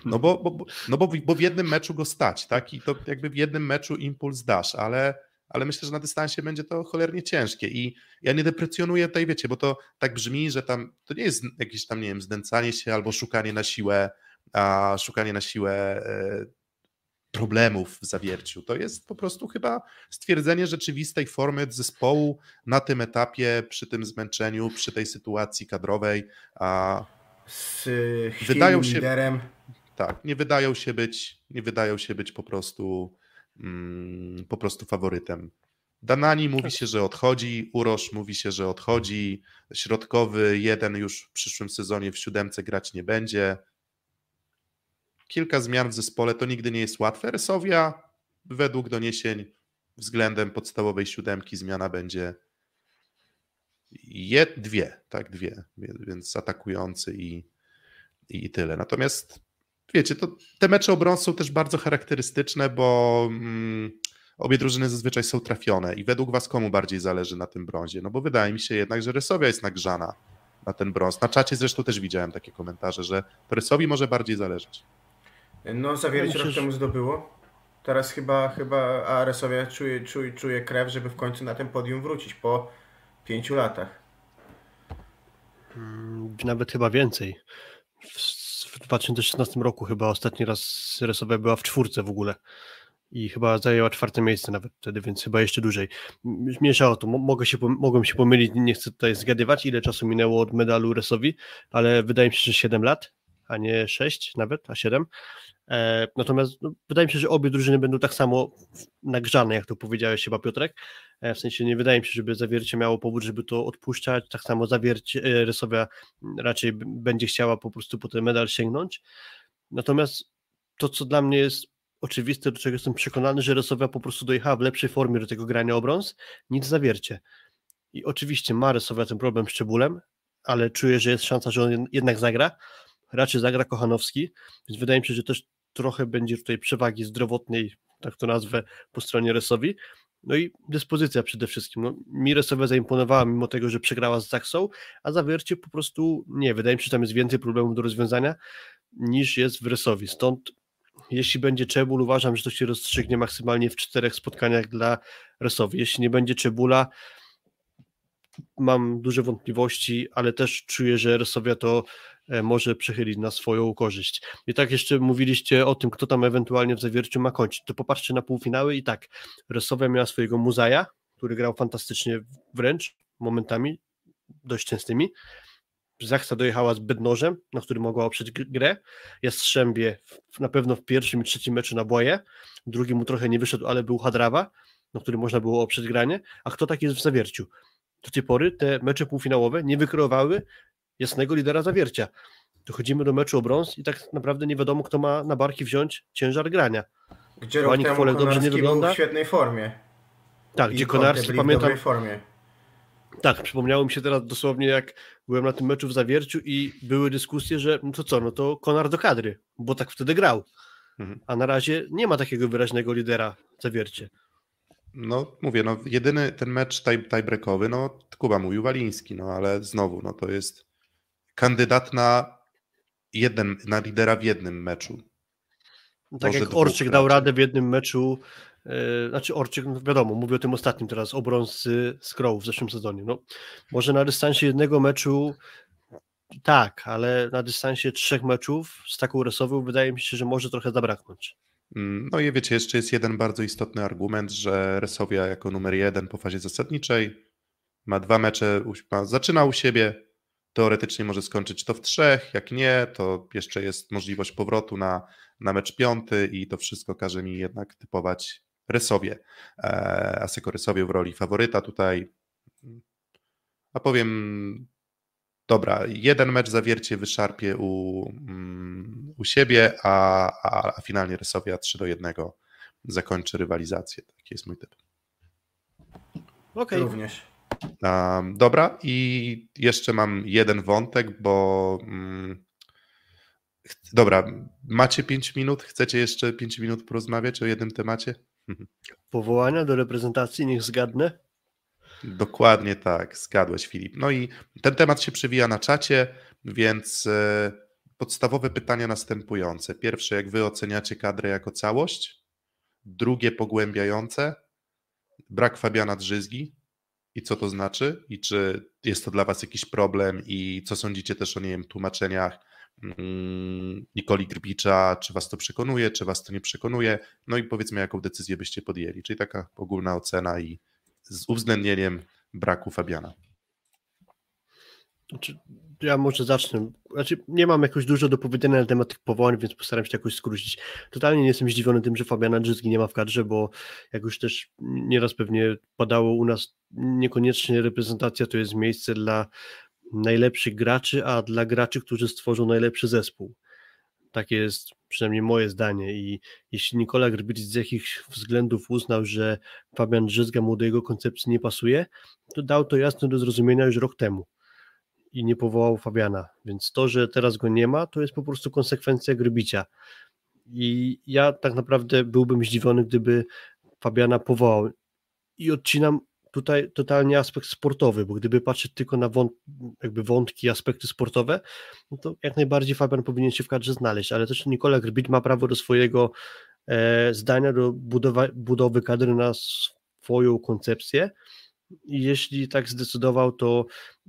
No bo, bo, no bo, bo w jednym meczu go stać, tak? I to jakby w jednym meczu impuls dasz, ale, ale myślę, że na dystansie będzie to cholernie ciężkie. I ja nie deprecjonuję tutaj, wiecie, bo to tak brzmi, że tam to nie jest jakieś tam, nie wiem, zdęcanie się albo szukanie na siłę, a szukanie na siłę e, problemów w zawierciu. To jest po prostu chyba stwierdzenie rzeczywistej formy zespołu na tym etapie, przy tym zmęczeniu, przy tej sytuacji kadrowej. A Z wydają się liderem. tak, nie wydają się być, nie wydają się być po prostu mm, po prostu faworytem. Danani mówi się, że odchodzi, Urosz mówi się, że odchodzi, środkowy jeden już w przyszłym sezonie w siódemce grać nie będzie. Kilka zmian w zespole to nigdy nie jest łatwe. Resowia według doniesień względem podstawowej siódemki zmiana będzie je, dwie, tak, dwie, więc atakujący i, i tyle. Natomiast wiecie, to te mecze o brąz są też bardzo charakterystyczne, bo mm, obie drużyny zazwyczaj są trafione i według was komu bardziej zależy na tym brązie? No bo wydaje mi się jednak, że Resowia jest nagrzana na ten brąz. Na czacie zresztą też widziałem takie komentarze, że to Resowi może bardziej zależeć. No, zawiercie Ja rok temu zdobyło. Teraz chyba, chyba ARS-owie czuje, czuje, czuje krew, żeby w końcu na ten podium wrócić po pięciu latach. Mm, Nawet chyba więcej. W, w 2016 roku chyba ostatni raz Resowa była w czwórce w ogóle. I chyba zajęła czwarte miejsce nawet wtedy, więc chyba jeszcze dłużej. M- Mieszało to, Mo- mogę się, mogłem się pomylić, nie chcę tutaj zgadywać, ile czasu minęło od medalu Resowi, ale wydaje mi się, że 7 lat, a nie 6 nawet, a 7. E, natomiast no, wydaje mi się, że obie drużyny będą tak samo nagrzane, jak to powiedziałeś chyba Piotrek. E, w sensie nie wydaje mi się, żeby zawiercie miało powód, żeby to odpuszczać. Tak samo zawiercie e, Resowia raczej będzie chciała po prostu po ten medal sięgnąć. Natomiast to, co dla mnie jest oczywiste, do czego jestem przekonany, że Resowia po prostu dojechała w lepszej formie do tego grania o brąz niż zawiercie. I oczywiście ma Resowia ten problem z Czebulem, ale czuję, że jest szansa, że on jed- jednak zagra. Raczej zagra Kochanowski, więc wydaje mi się, że też trochę będzie tutaj przewagi zdrowotnej, tak to nazwę, po stronie Resowi. No i dyspozycja przede wszystkim. No, mi Resowia zaimponowała, mimo tego, że przegrała z Zaksą, a Zawiercie po prostu nie. Wydaje mi się, że tam jest więcej problemów do rozwiązania niż jest w Resowi. Stąd jeśli będzie Czebul, uważam, że to się rozstrzygnie maksymalnie w czterech spotkaniach dla Resowi. Jeśli nie będzie Czebula, mam duże wątpliwości, ale też czuję, że Resowia to e, może przechylić na swoją korzyść. I tak jeszcze mówiliście o tym, kto tam ewentualnie w zawierciu ma kończyć. To popatrzcie na półfinały i tak, Resowia miała swojego Muzaja, który grał fantastycznie wręcz momentami, dość częstymi. Zachsa dojechała z Bednożem, na którym mogła oprzeć grę. Jastrzębie na pewno w pierwszym i trzecim meczu na boje, drugi mu trochę nie wyszedł, ale był Hadrawa, na którym można było oprzeć granie. A kto tak jest w zawierciu? Do tej pory te mecze półfinałowe nie wykreowały jasnego lidera zawiercia. Dochodzimy do meczu o brąz i tak naprawdę nie wiadomo, kto ma na barki wziąć ciężar grania. Gdzie rok temu dobrze nie wygląda. był w świetnej formie. Tak, I gdzie Konarski pamiętam. W formie. Tak, przypomniało mi się teraz dosłownie, jak byłem na tym meczu w Zawierciu i były dyskusje, że no to co, no to Konar do kadry, bo tak wtedy grał. Mhm. A na razie nie ma takiego wyraźnego lidera w Zawiercie. No, mówię, no jedyny ten mecz tie, tiebreakowy, no Kuba mówił Waliński, no ale znowu, no to jest kandydat na jeden, na lidera w jednym meczu. No tak Może jak Orczyk dał radę w jednym meczu E, znaczy Orczyk, no wiadomo, mówię o tym ostatnim teraz, o brązcy Scroll w zeszłym sezonie. No, może na dystansie jednego meczu tak, ale na dystansie trzech meczów z taką resową wydaje mi się, że może trochę zabraknąć. Mm, no i wiecie, jeszcze jest jeden bardzo istotny argument, że Resowia jako numer jeden po fazie zasadniczej ma dwa mecze, ma, zaczyna u siebie, teoretycznie może skończyć to w trzech, jak nie, to jeszcze jest możliwość powrotu na, na mecz piąty i to wszystko każe mi jednak typować Rysowie. E, Aseko Rysowie w roli faworyta tutaj. A powiem, dobra, jeden mecz zawiercie wyszarpie u, mm, u siebie, a, a, a finalnie Rysowia 3 do 1 zakończy rywalizację. Taki jest mój typ. Okej. Okay. Również. Um, dobra, i jeszcze mam jeden wątek, bo. Um, dobra, macie 5 minut? Chcecie jeszcze 5 minut porozmawiać o jednym temacie? Powołania do reprezentacji, niech zgadnę. Dokładnie tak, zgadłeś Filip. No i ten temat się przewija na czacie, więc e, podstawowe pytania następujące. Pierwsze, jak wy oceniacie kadrę jako całość? Drugie, pogłębiające, brak Fabiana Drzyzgi i co to znaczy? I czy jest to dla was jakiś problem i co sądzicie też o, nie wiem, tłumaczeniach Mm, Nikoli Grbicza, czy was to przekonuje, czy was to nie przekonuje, no i powiedzmy, jaką decyzję byście podjęli, czyli taka ogólna ocena i z uwzględnieniem braku Fabiana. Znaczy, ja może zacznę. Znaczy, nie mam jakoś dużo do powiedzenia na temat tych powołań, więc postaram się jakoś skrócić. Totalnie nie jestem zdziwiony tym, że Fabiana Drzyzgi nie ma w kadrze, bo jak już też nieraz pewnie padało u nas, niekoniecznie reprezentacja to jest miejsce dla najlepszych graczy, a dla graczy, którzy stworzą najlepszy zespół. Takie jest przynajmniej moje zdanie. I jeśli Nikola Grbic z jakichś względów uznał, że Fabian Drzyzga mu do jego koncepcji nie pasuje, to dał to jasno do zrozumienia już rok temu i nie powołał Fabiana, więc to, że teraz go nie ma, to jest po prostu konsekwencja Grbicia i ja tak naprawdę byłbym zdziwiony, gdyby Fabiana powołał. I odcinam tutaj totalnie aspekt sportowy, bo gdyby patrzeć tylko na wąt, jakby wątki, aspekty sportowe, no to jak najbardziej Fabian powinien się w kadrze znaleźć, ale też Nikola Grbit ma prawo do swojego e, zdania, do budowa, budowy kadry na swoją koncepcję i jeśli tak zdecydował, to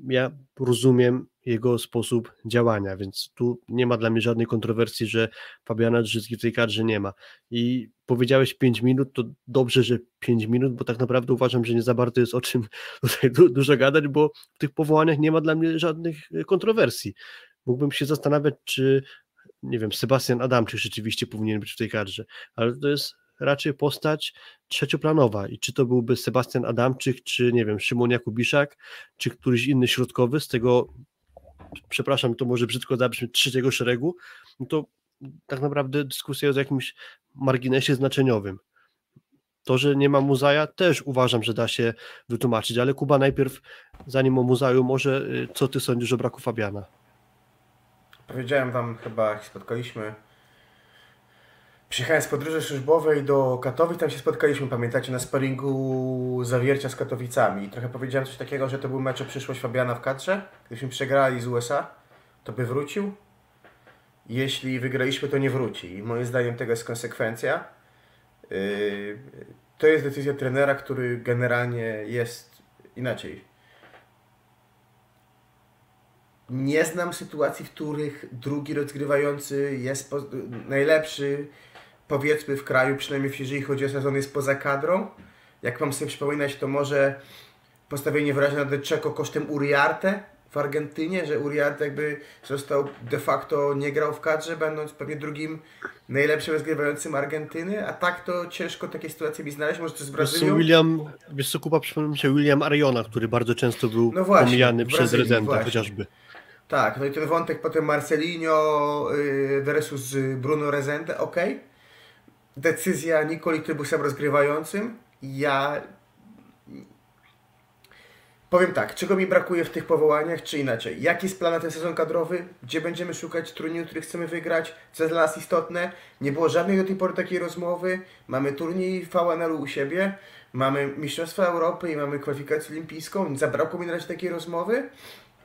ja rozumiem jego sposób działania, więc tu nie ma dla mnie żadnej kontrowersji, że Fabiana Drzycki w tej kadrze nie ma. I powiedziałeś 5 minut, to dobrze, że 5 minut, bo tak naprawdę uważam, że nie za bardzo jest o czym tutaj dużo gadać, bo w tych powołaniach nie ma dla mnie żadnych e, kontrowersji. Mógłbym się zastanawiać, czy nie wiem, Sebastian Adamczyk rzeczywiście powinien być w tej kadrze, ale to jest raczej postać trzecioplanowa i czy to byłby Sebastian Adamczyk, czy nie wiem, Szymon Jakubiszak, czy któryś inny środkowy z tego, przepraszam, to może brzydko zabrzmi, trzeciego szeregu, no to tak naprawdę dyskusja jest o jakimś marginesie znaczeniowym. To, że nie ma Muzaja, też uważam, że da się wytłumaczyć, ale Kuba najpierw, zanim o Muzaju, może y, co ty sądzisz o braku Fabiana? Powiedziałem wam chyba, jak spotkaliśmy Przyjechałem z podróży służbowej do Katowic, tam się spotkaliśmy, pamiętacie, na sparingu zawiercia z Katowicami. I trochę powiedziałem coś takiego, że to był mecz o przyszłość Fabiana w kadrze. Gdybyśmy przegrali z USA, to by wrócił. Jeśli wygraliśmy, to nie wróci. I moim zdaniem tego jest konsekwencja. Yy, to jest decyzja trenera, który generalnie jest inaczej. Nie znam sytuacji, w których drugi rozgrywający jest najlepszy powiedzmy w kraju, przynajmniej jeżeli chodzi o sezon, jest poza kadrą. Jak mam sobie przypominać, to może postawienie wyraźne na Deczeko kosztem Uriarte w Argentynie, że Uriarte jakby został de facto nie grał w kadrze, będąc pewnie drugim najlepszym rozgrywającym Argentyny, a tak to ciężko takie sytuacje mi znaleźć, może to z Brazylią. William, wiesz co, Kuba, przypomniał mi się William Ariona, który bardzo często był no właśnie, pomijany przez Rezenta chociażby. Tak, no i ten wątek potem Marcelinho yy, versus Bruno Rezende, ok. Decyzja Nikoli Trybusem rozgrywającym. Ja Powiem tak, czego mi brakuje w tych powołaniach, czy inaczej? Jaki jest plan na ten sezon kadrowy? Gdzie będziemy szukać turniejów, który chcemy wygrać? Co jest dla nas istotne? Nie było żadnej do tej pory takiej rozmowy. Mamy turniej VNL-u u siebie, mamy Mistrzostwa Europy i mamy kwalifikację olimpijską. Zabrakło mi na razie takiej rozmowy.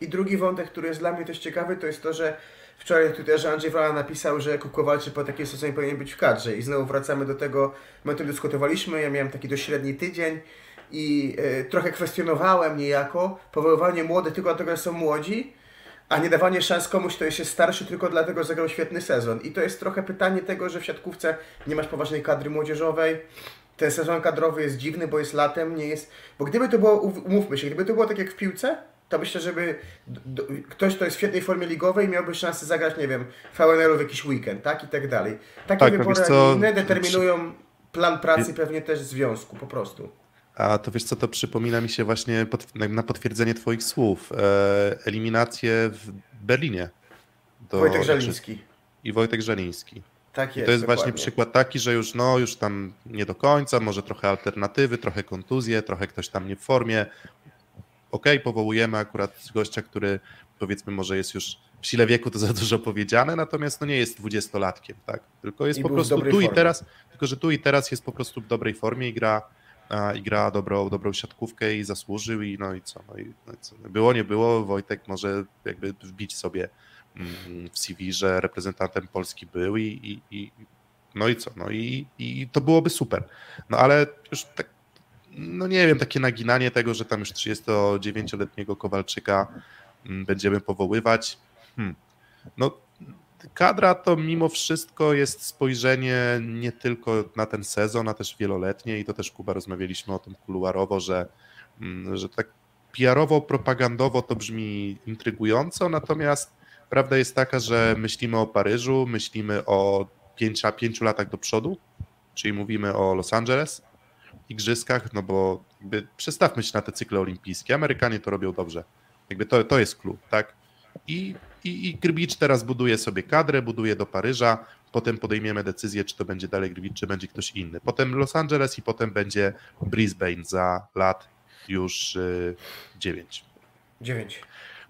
I drugi wątek, który jest dla mnie też ciekawy, to jest to, że wczoraj Twitterze Andrzej Wala napisał, że Kukowalczy po takiej sezonie powinien być w kadrze. I znowu wracamy do tego, my o dyskutowaliśmy, ja miałem taki dośredni tydzień i e, trochę kwestionowałem niejako powoływanie młodych tylko dlatego, że są młodzi, a nie dawanie szans komuś, kto jest starszy tylko dlatego, że zagrał świetny sezon. I to jest trochę pytanie tego, że w siatkówce nie masz poważnej kadry młodzieżowej, ten sezon kadrowy jest dziwny, bo jest latem, nie jest... Bo gdyby to było, umówmy się, gdyby to było tak jak w piłce, to myślę, żeby do, ktoś, kto jest w świetnej formie ligowej miałby szansę zagrać, nie wiem, VNL w jakiś weekend, tak? I tak dalej. Takie tak, wybory inne determinują plan pracy pewnie też związku, po prostu. A to wiesz co, to przypomina mi się właśnie pod, na potwierdzenie twoich słów. E, eliminację w Berlinie. Do, Wojtek Żeliński. I Wojtek Żeliński. Tak jest, I to jest dokładnie. właśnie przykład taki, że już no, już tam nie do końca, może trochę alternatywy, trochę kontuzje, trochę ktoś tam nie w formie. Okej, okay, powołujemy akurat gościa, który powiedzmy może jest już w sile wieku to za dużo powiedziane, natomiast no nie jest dwudziestolatkiem, tak? Tylko jest I po prostu tu formie. i teraz, tylko że tu i teraz jest po prostu w dobrej formie i gra i gra dobrą, dobrą siatkówkę i zasłużył i no i co, no i, no i co. Było, nie było, Wojtek może jakby wbić sobie mm, w CV, że reprezentantem Polski był i, i, i no i co, no i, i to byłoby super. No ale już tak, no nie wiem, takie naginanie tego, że tam już 39-letniego Kowalczyka mm, będziemy powoływać, hmm. no kadra to mimo wszystko jest spojrzenie nie tylko na ten sezon, a też wieloletnie i to też Kuba rozmawialiśmy o tym kuluarowo, że, mm, że tak PR-owo, propagandowo to brzmi intrygująco, natomiast prawda jest taka, że myślimy o Paryżu, myślimy o pięciu, pięciu latach do przodu, czyli mówimy o Los Angeles, igrzyskach, no bo jakby przestawmy się na te cykle olimpijskie. Amerykanie to robią dobrze. Jakby to, to jest klub, tak? I i, i Grbicz teraz buduje sobie kadrę, buduje do Paryża, potem podejmiemy decyzję, czy to będzie dalej Grbicz, czy będzie ktoś inny. Potem Los Angeles i potem będzie Brisbane za lat już y, 9. 9.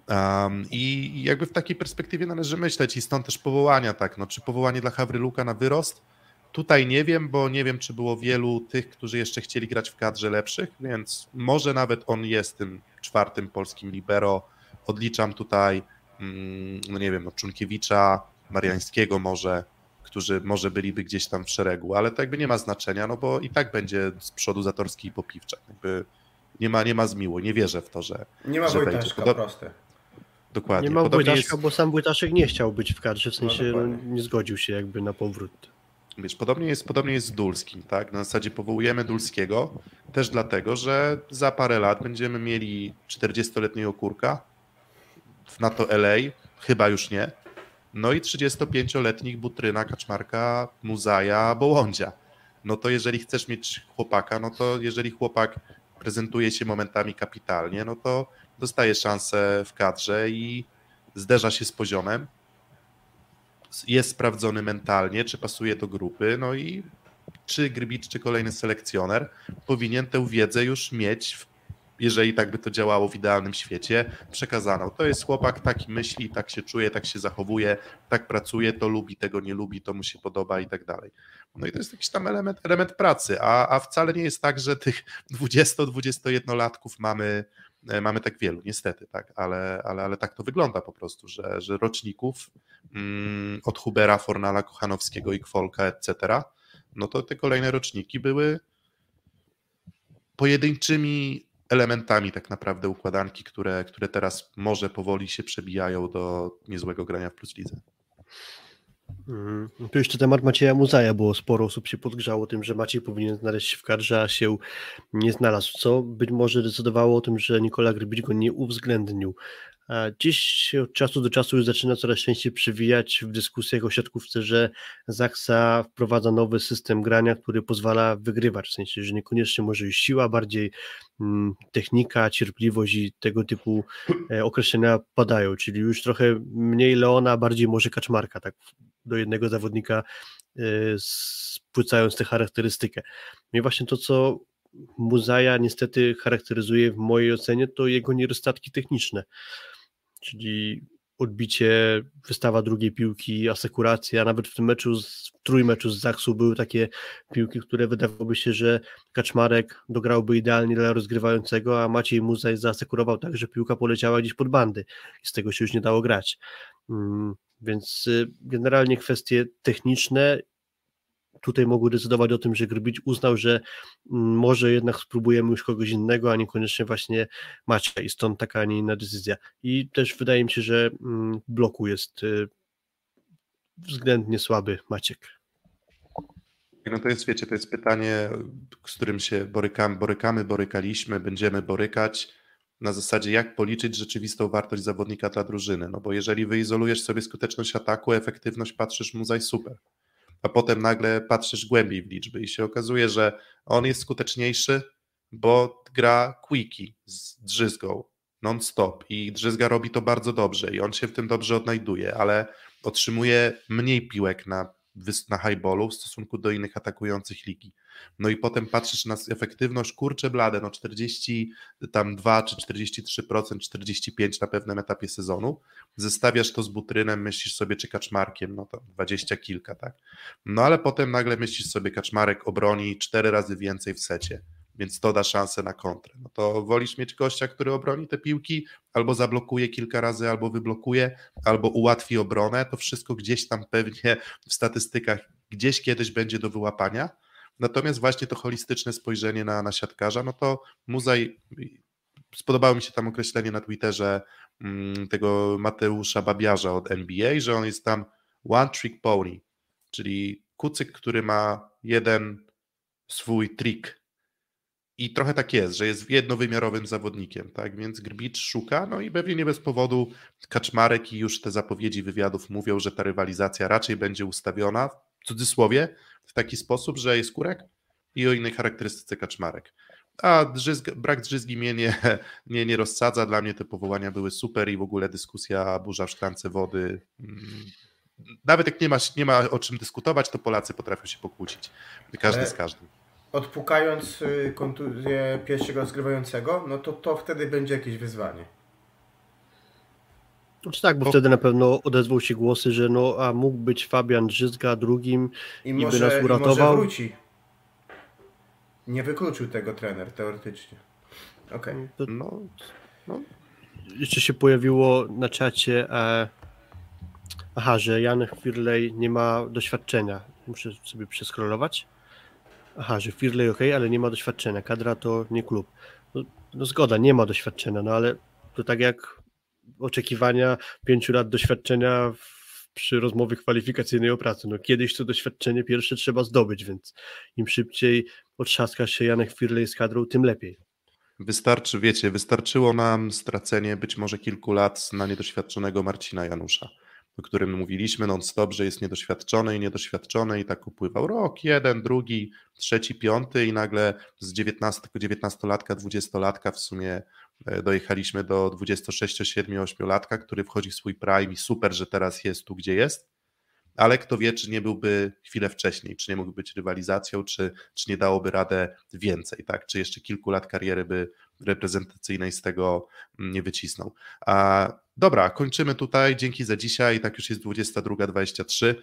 Um, I jakby w takiej perspektywie należy myśleć i stąd też powołania, tak, no czy powołanie dla Hawryluka na wyrost? Tutaj nie wiem, bo nie wiem, czy było wielu tych, którzy jeszcze chcieli grać w kadrze lepszych, więc może nawet on jest tym czwartym polskim libero. Odliczam tutaj no nie wiem, no Czunkiewicza, Mariańskiego może, którzy może byliby gdzieś tam w szeregu, ale to jakby nie ma znaczenia, no bo i tak będzie z przodu Zatorski i Popiwczak. Jakby nie ma, nie ma zmiłu, nie wierzę w to, że Nie ma że Wojtaszka, Podob... proste. Dokładnie. Nie ma Wojtaszka, jest... bo sam Wojtaszek nie chciał być w kadrze, w sensie no, nie zgodził się jakby na powrót. Wiesz, podobnie jest, podobnie jest z Dulskim, tak? Na zasadzie powołujemy Dulskiego też dlatego, że za parę lat będziemy mieli 40-letniego kurka, na to LA, chyba już nie. No i 35-letnich Butryna, Kaczmarka, Muzaja, Bołądzia. No to jeżeli chcesz mieć chłopaka, no to jeżeli chłopak prezentuje się momentami kapitalnie, no to dostaje szansę w kadrze i zderza się z poziomem. Jest sprawdzony mentalnie, czy pasuje do grupy, no i czy Grybicz, czy kolejny selekcjoner powinien tę wiedzę już mieć w jeżeli tak by to działało w idealnym świecie, przekazano. To jest chłopak, taki myśli, tak się czuje, tak się zachowuje, tak pracuje, to lubi, tego nie lubi, to mu się podoba i tak dalej. No i to jest jakiś tam element, element pracy, a, a wcale nie jest tak, że tych 20-21-latków mamy, e, mamy tak wielu, niestety, tak, ale, ale, ale tak to wygląda po prostu, że, że roczników mm, od Hubera, Fornala, Kochanowskiego i Kwolka, etc., no to te kolejne roczniki były pojedynczymi elementami tak naprawdę układanki, które, które teraz może powoli się przebijają do niezłego grania w Plus Lidze. Hmm. Tu jeszcze temat Macieja Muzaja, bo sporo osób się podgrzało tym, że Maciej powinien znaleźć się w kadrze, a się nie znalazł, co być może decydowało o tym, że Nikola Grybicz go nie uwzględnił. Dziś od czasu do czasu już zaczyna coraz częściej przywijać w dyskusjach o siatkówce, że Zaksa wprowadza nowy system grania, który pozwala wygrywać, w sensie, że niekoniecznie może już siła, bardziej mm, technika, cierpliwość i tego typu e, określenia padają, czyli już trochę mniej Leona, bardziej może Kaczmarka, tak do jednego zawodnika e, spłycając tę charakterystykę. No i właśnie to, co Muzaja niestety charakteryzuje w mojej ocenie, to jego niedostatki techniczne czyli odbicie, wystawa drugiej piłki, asekuracja, nawet w tym meczu, w trójmeczu z Zaksu były takie piłki, które wydawałoby się, że Kaczmarek dograłby idealnie dla rozgrywającego, a Maciej Muzaj zaasekurował tak, że piłka poleciała gdzieś pod bandy i z tego się już nie dało grać. Mm, więc y, generalnie kwestie techniczne tutaj mogły decydować o tym, że Grbić uznał, że mm, może jednak spróbujemy już kogoś innego, a niekoniecznie właśnie Macieja i stąd taka, a nie inna decyzja. I też wydaje mi się, że mm, bloku jest y, względnie słaby Maciek. No to jest, wiecie, to jest pytanie, z którym się borykamy, borykamy, borykaliśmy, będziemy borykać na zasadzie jak policzyć rzeczywistą wartość zawodnika dla drużyny, no bo jeżeli wyizolujesz sobie skuteczność ataku, efektywność patrzysz mu zaś super a potem nagle patrzysz głębiej w liczby i się okazuje, że on jest skuteczniejszy, bo gra quickie z drzyzgą non-stop i drzyzga robi to bardzo dobrze i on się w tym dobrze odnajduje, ale otrzymuje mniej piłek na na highballu w stosunku do innych atakujących ligi. No i potem patrzysz na efektywność, kurcze blade, no 40, tam 2 czy 43%, 45% na pewnym etapie sezonu. Zestawiasz to z Butrynem, myślisz sobie, czy Kaczmarkiem, no to 20 kilka, tak. No ale potem nagle myślisz sobie, Kaczmarek obroni 4 razy więcej w secie więc to da szansę na kontrę. No to wolisz mieć gościa, który obroni te piłki, albo zablokuje kilka razy, albo wyblokuje, albo ułatwi obronę. To wszystko gdzieś tam pewnie w statystykach gdzieś kiedyś będzie do wyłapania. Natomiast właśnie to holistyczne spojrzenie na, na siatkarza, no to Muzaj, spodobało mi się tam określenie na Twitterze mm, tego Mateusza Babiarza od NBA, że on jest tam one trick pony, czyli kucyk, który ma jeden swój trik i trochę tak jest, że jest jednowymiarowym zawodnikiem, tak? Więc Grbicz szuka, no i pewnie nie bez powodu Kaczmarek i już te zapowiedzi wywiadów mówią, że ta rywalizacja raczej będzie ustawiona, w cudzysłowie, w taki sposób, że jest Kurek i o innej charakterystyce Kaczmarek. A drzyzg, brak drzyzgi mnie nie, nie, nie rozsadza. Dla mnie te powołania były super i w ogóle dyskusja burza w szklance wody. Mm, nawet jak nie ma, nie ma o czym dyskutować, to Polacy potrafią się pokłócić. Każdy z każdym odpukając y, kontuzję pierwszego rozgrywającego, no to to wtedy będzie jakieś wyzwanie. Znaczy tak, bo, wtedy na pewno odezwał się głosy, że no, a mógł być Fabian Drzyzga drugim i, może, by nas uratował. I może wróci. Nie wykluczył tego trener teoretycznie. Okej. Okay. No, no. Jeszcze się pojawiło na czacie, e... aha, że Jan Firley nie ma doświadczenia. Muszę sobie przeskrolować. Aha, że Firley ok, ale nie ma doświadczenia. Kadra to nie klub. No, no, zgoda, nie ma doświadczenia, no ale to tak jak oczekiwania pięciu lat doświadczenia w, przy rozmowie kwalifikacyjnej o pracy. No kiedyś to doświadczenie pierwsze trzeba zdobyć, więc im szybciej otrzaska się Janek Firley z kadrą, tym lepiej. Wystarczy, wiecie, wystarczyło nam stracenie być może kilku lat na niedoświadczonego Marcina Janusza o którym mówiliśmy non-stop, że jest niedoświadczony i niedoświadczony i tak upływał rok, jeden, drugi, trzeci, piąty i nagle z 19, 19-latka, 20-latka w sumie e, dojechaliśmy do 26, 7, 8 latka, który wchodzi w swój prime i super, że teraz jest tu, gdzie jest, ale kto wie, czy nie byłby chwilę wcześniej, czy nie mógłby być rywalizacją, czy, czy nie dałoby radę więcej, tak? czy jeszcze kilku lat kariery by reprezentacyjnej z tego mm, nie wycisnął. A, dobra, kończymy tutaj. Dzięki za dzisiaj. Tak już jest 22.23.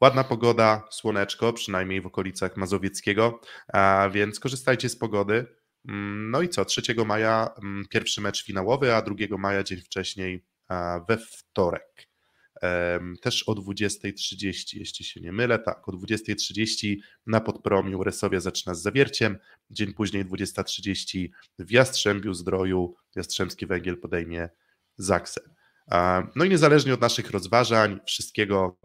Ładna pogoda, słoneczko, przynajmniej w okolicach Mazowieckiego, a więc korzystajcie z pogody. Mm, no i co? 3 maja mm, pierwszy mecz finałowy, a 2 maja dzień wcześniej we wtorek. Też o 20.30, jeśli się nie mylę, tak, o 20.30 na Podpromiu Resowia zaczyna z zawierciem, dzień później 20.30 w Jastrzębiu Zdroju Jastrzębski Węgiel podejmie Zaksę. No i niezależnie od naszych rozważań, wszystkiego,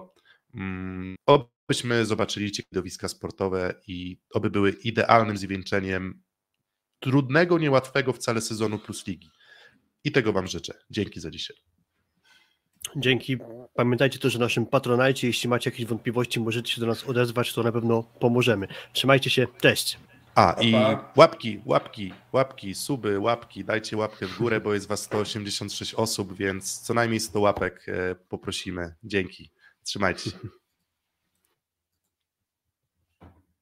mm, obyśmy zobaczyli widowiska sportowe i oby były idealnym zwieńczeniem trudnego, niełatwego wcale sezonu plus ligi. I tego Wam życzę. Dzięki za dzisiaj. Dzięki. Pamiętajcie też o naszym patronajcie. Jeśli macie jakieś wątpliwości, możecie się do nas odezwać, to na pewno pomożemy. Trzymajcie się. Cześć. A i łapki, łapki, łapki, suby, łapki, dajcie łapkę w górę, bo jest was 186 osób, więc co najmniej 100 łapek e, poprosimy. Dzięki. Trzymajcie się.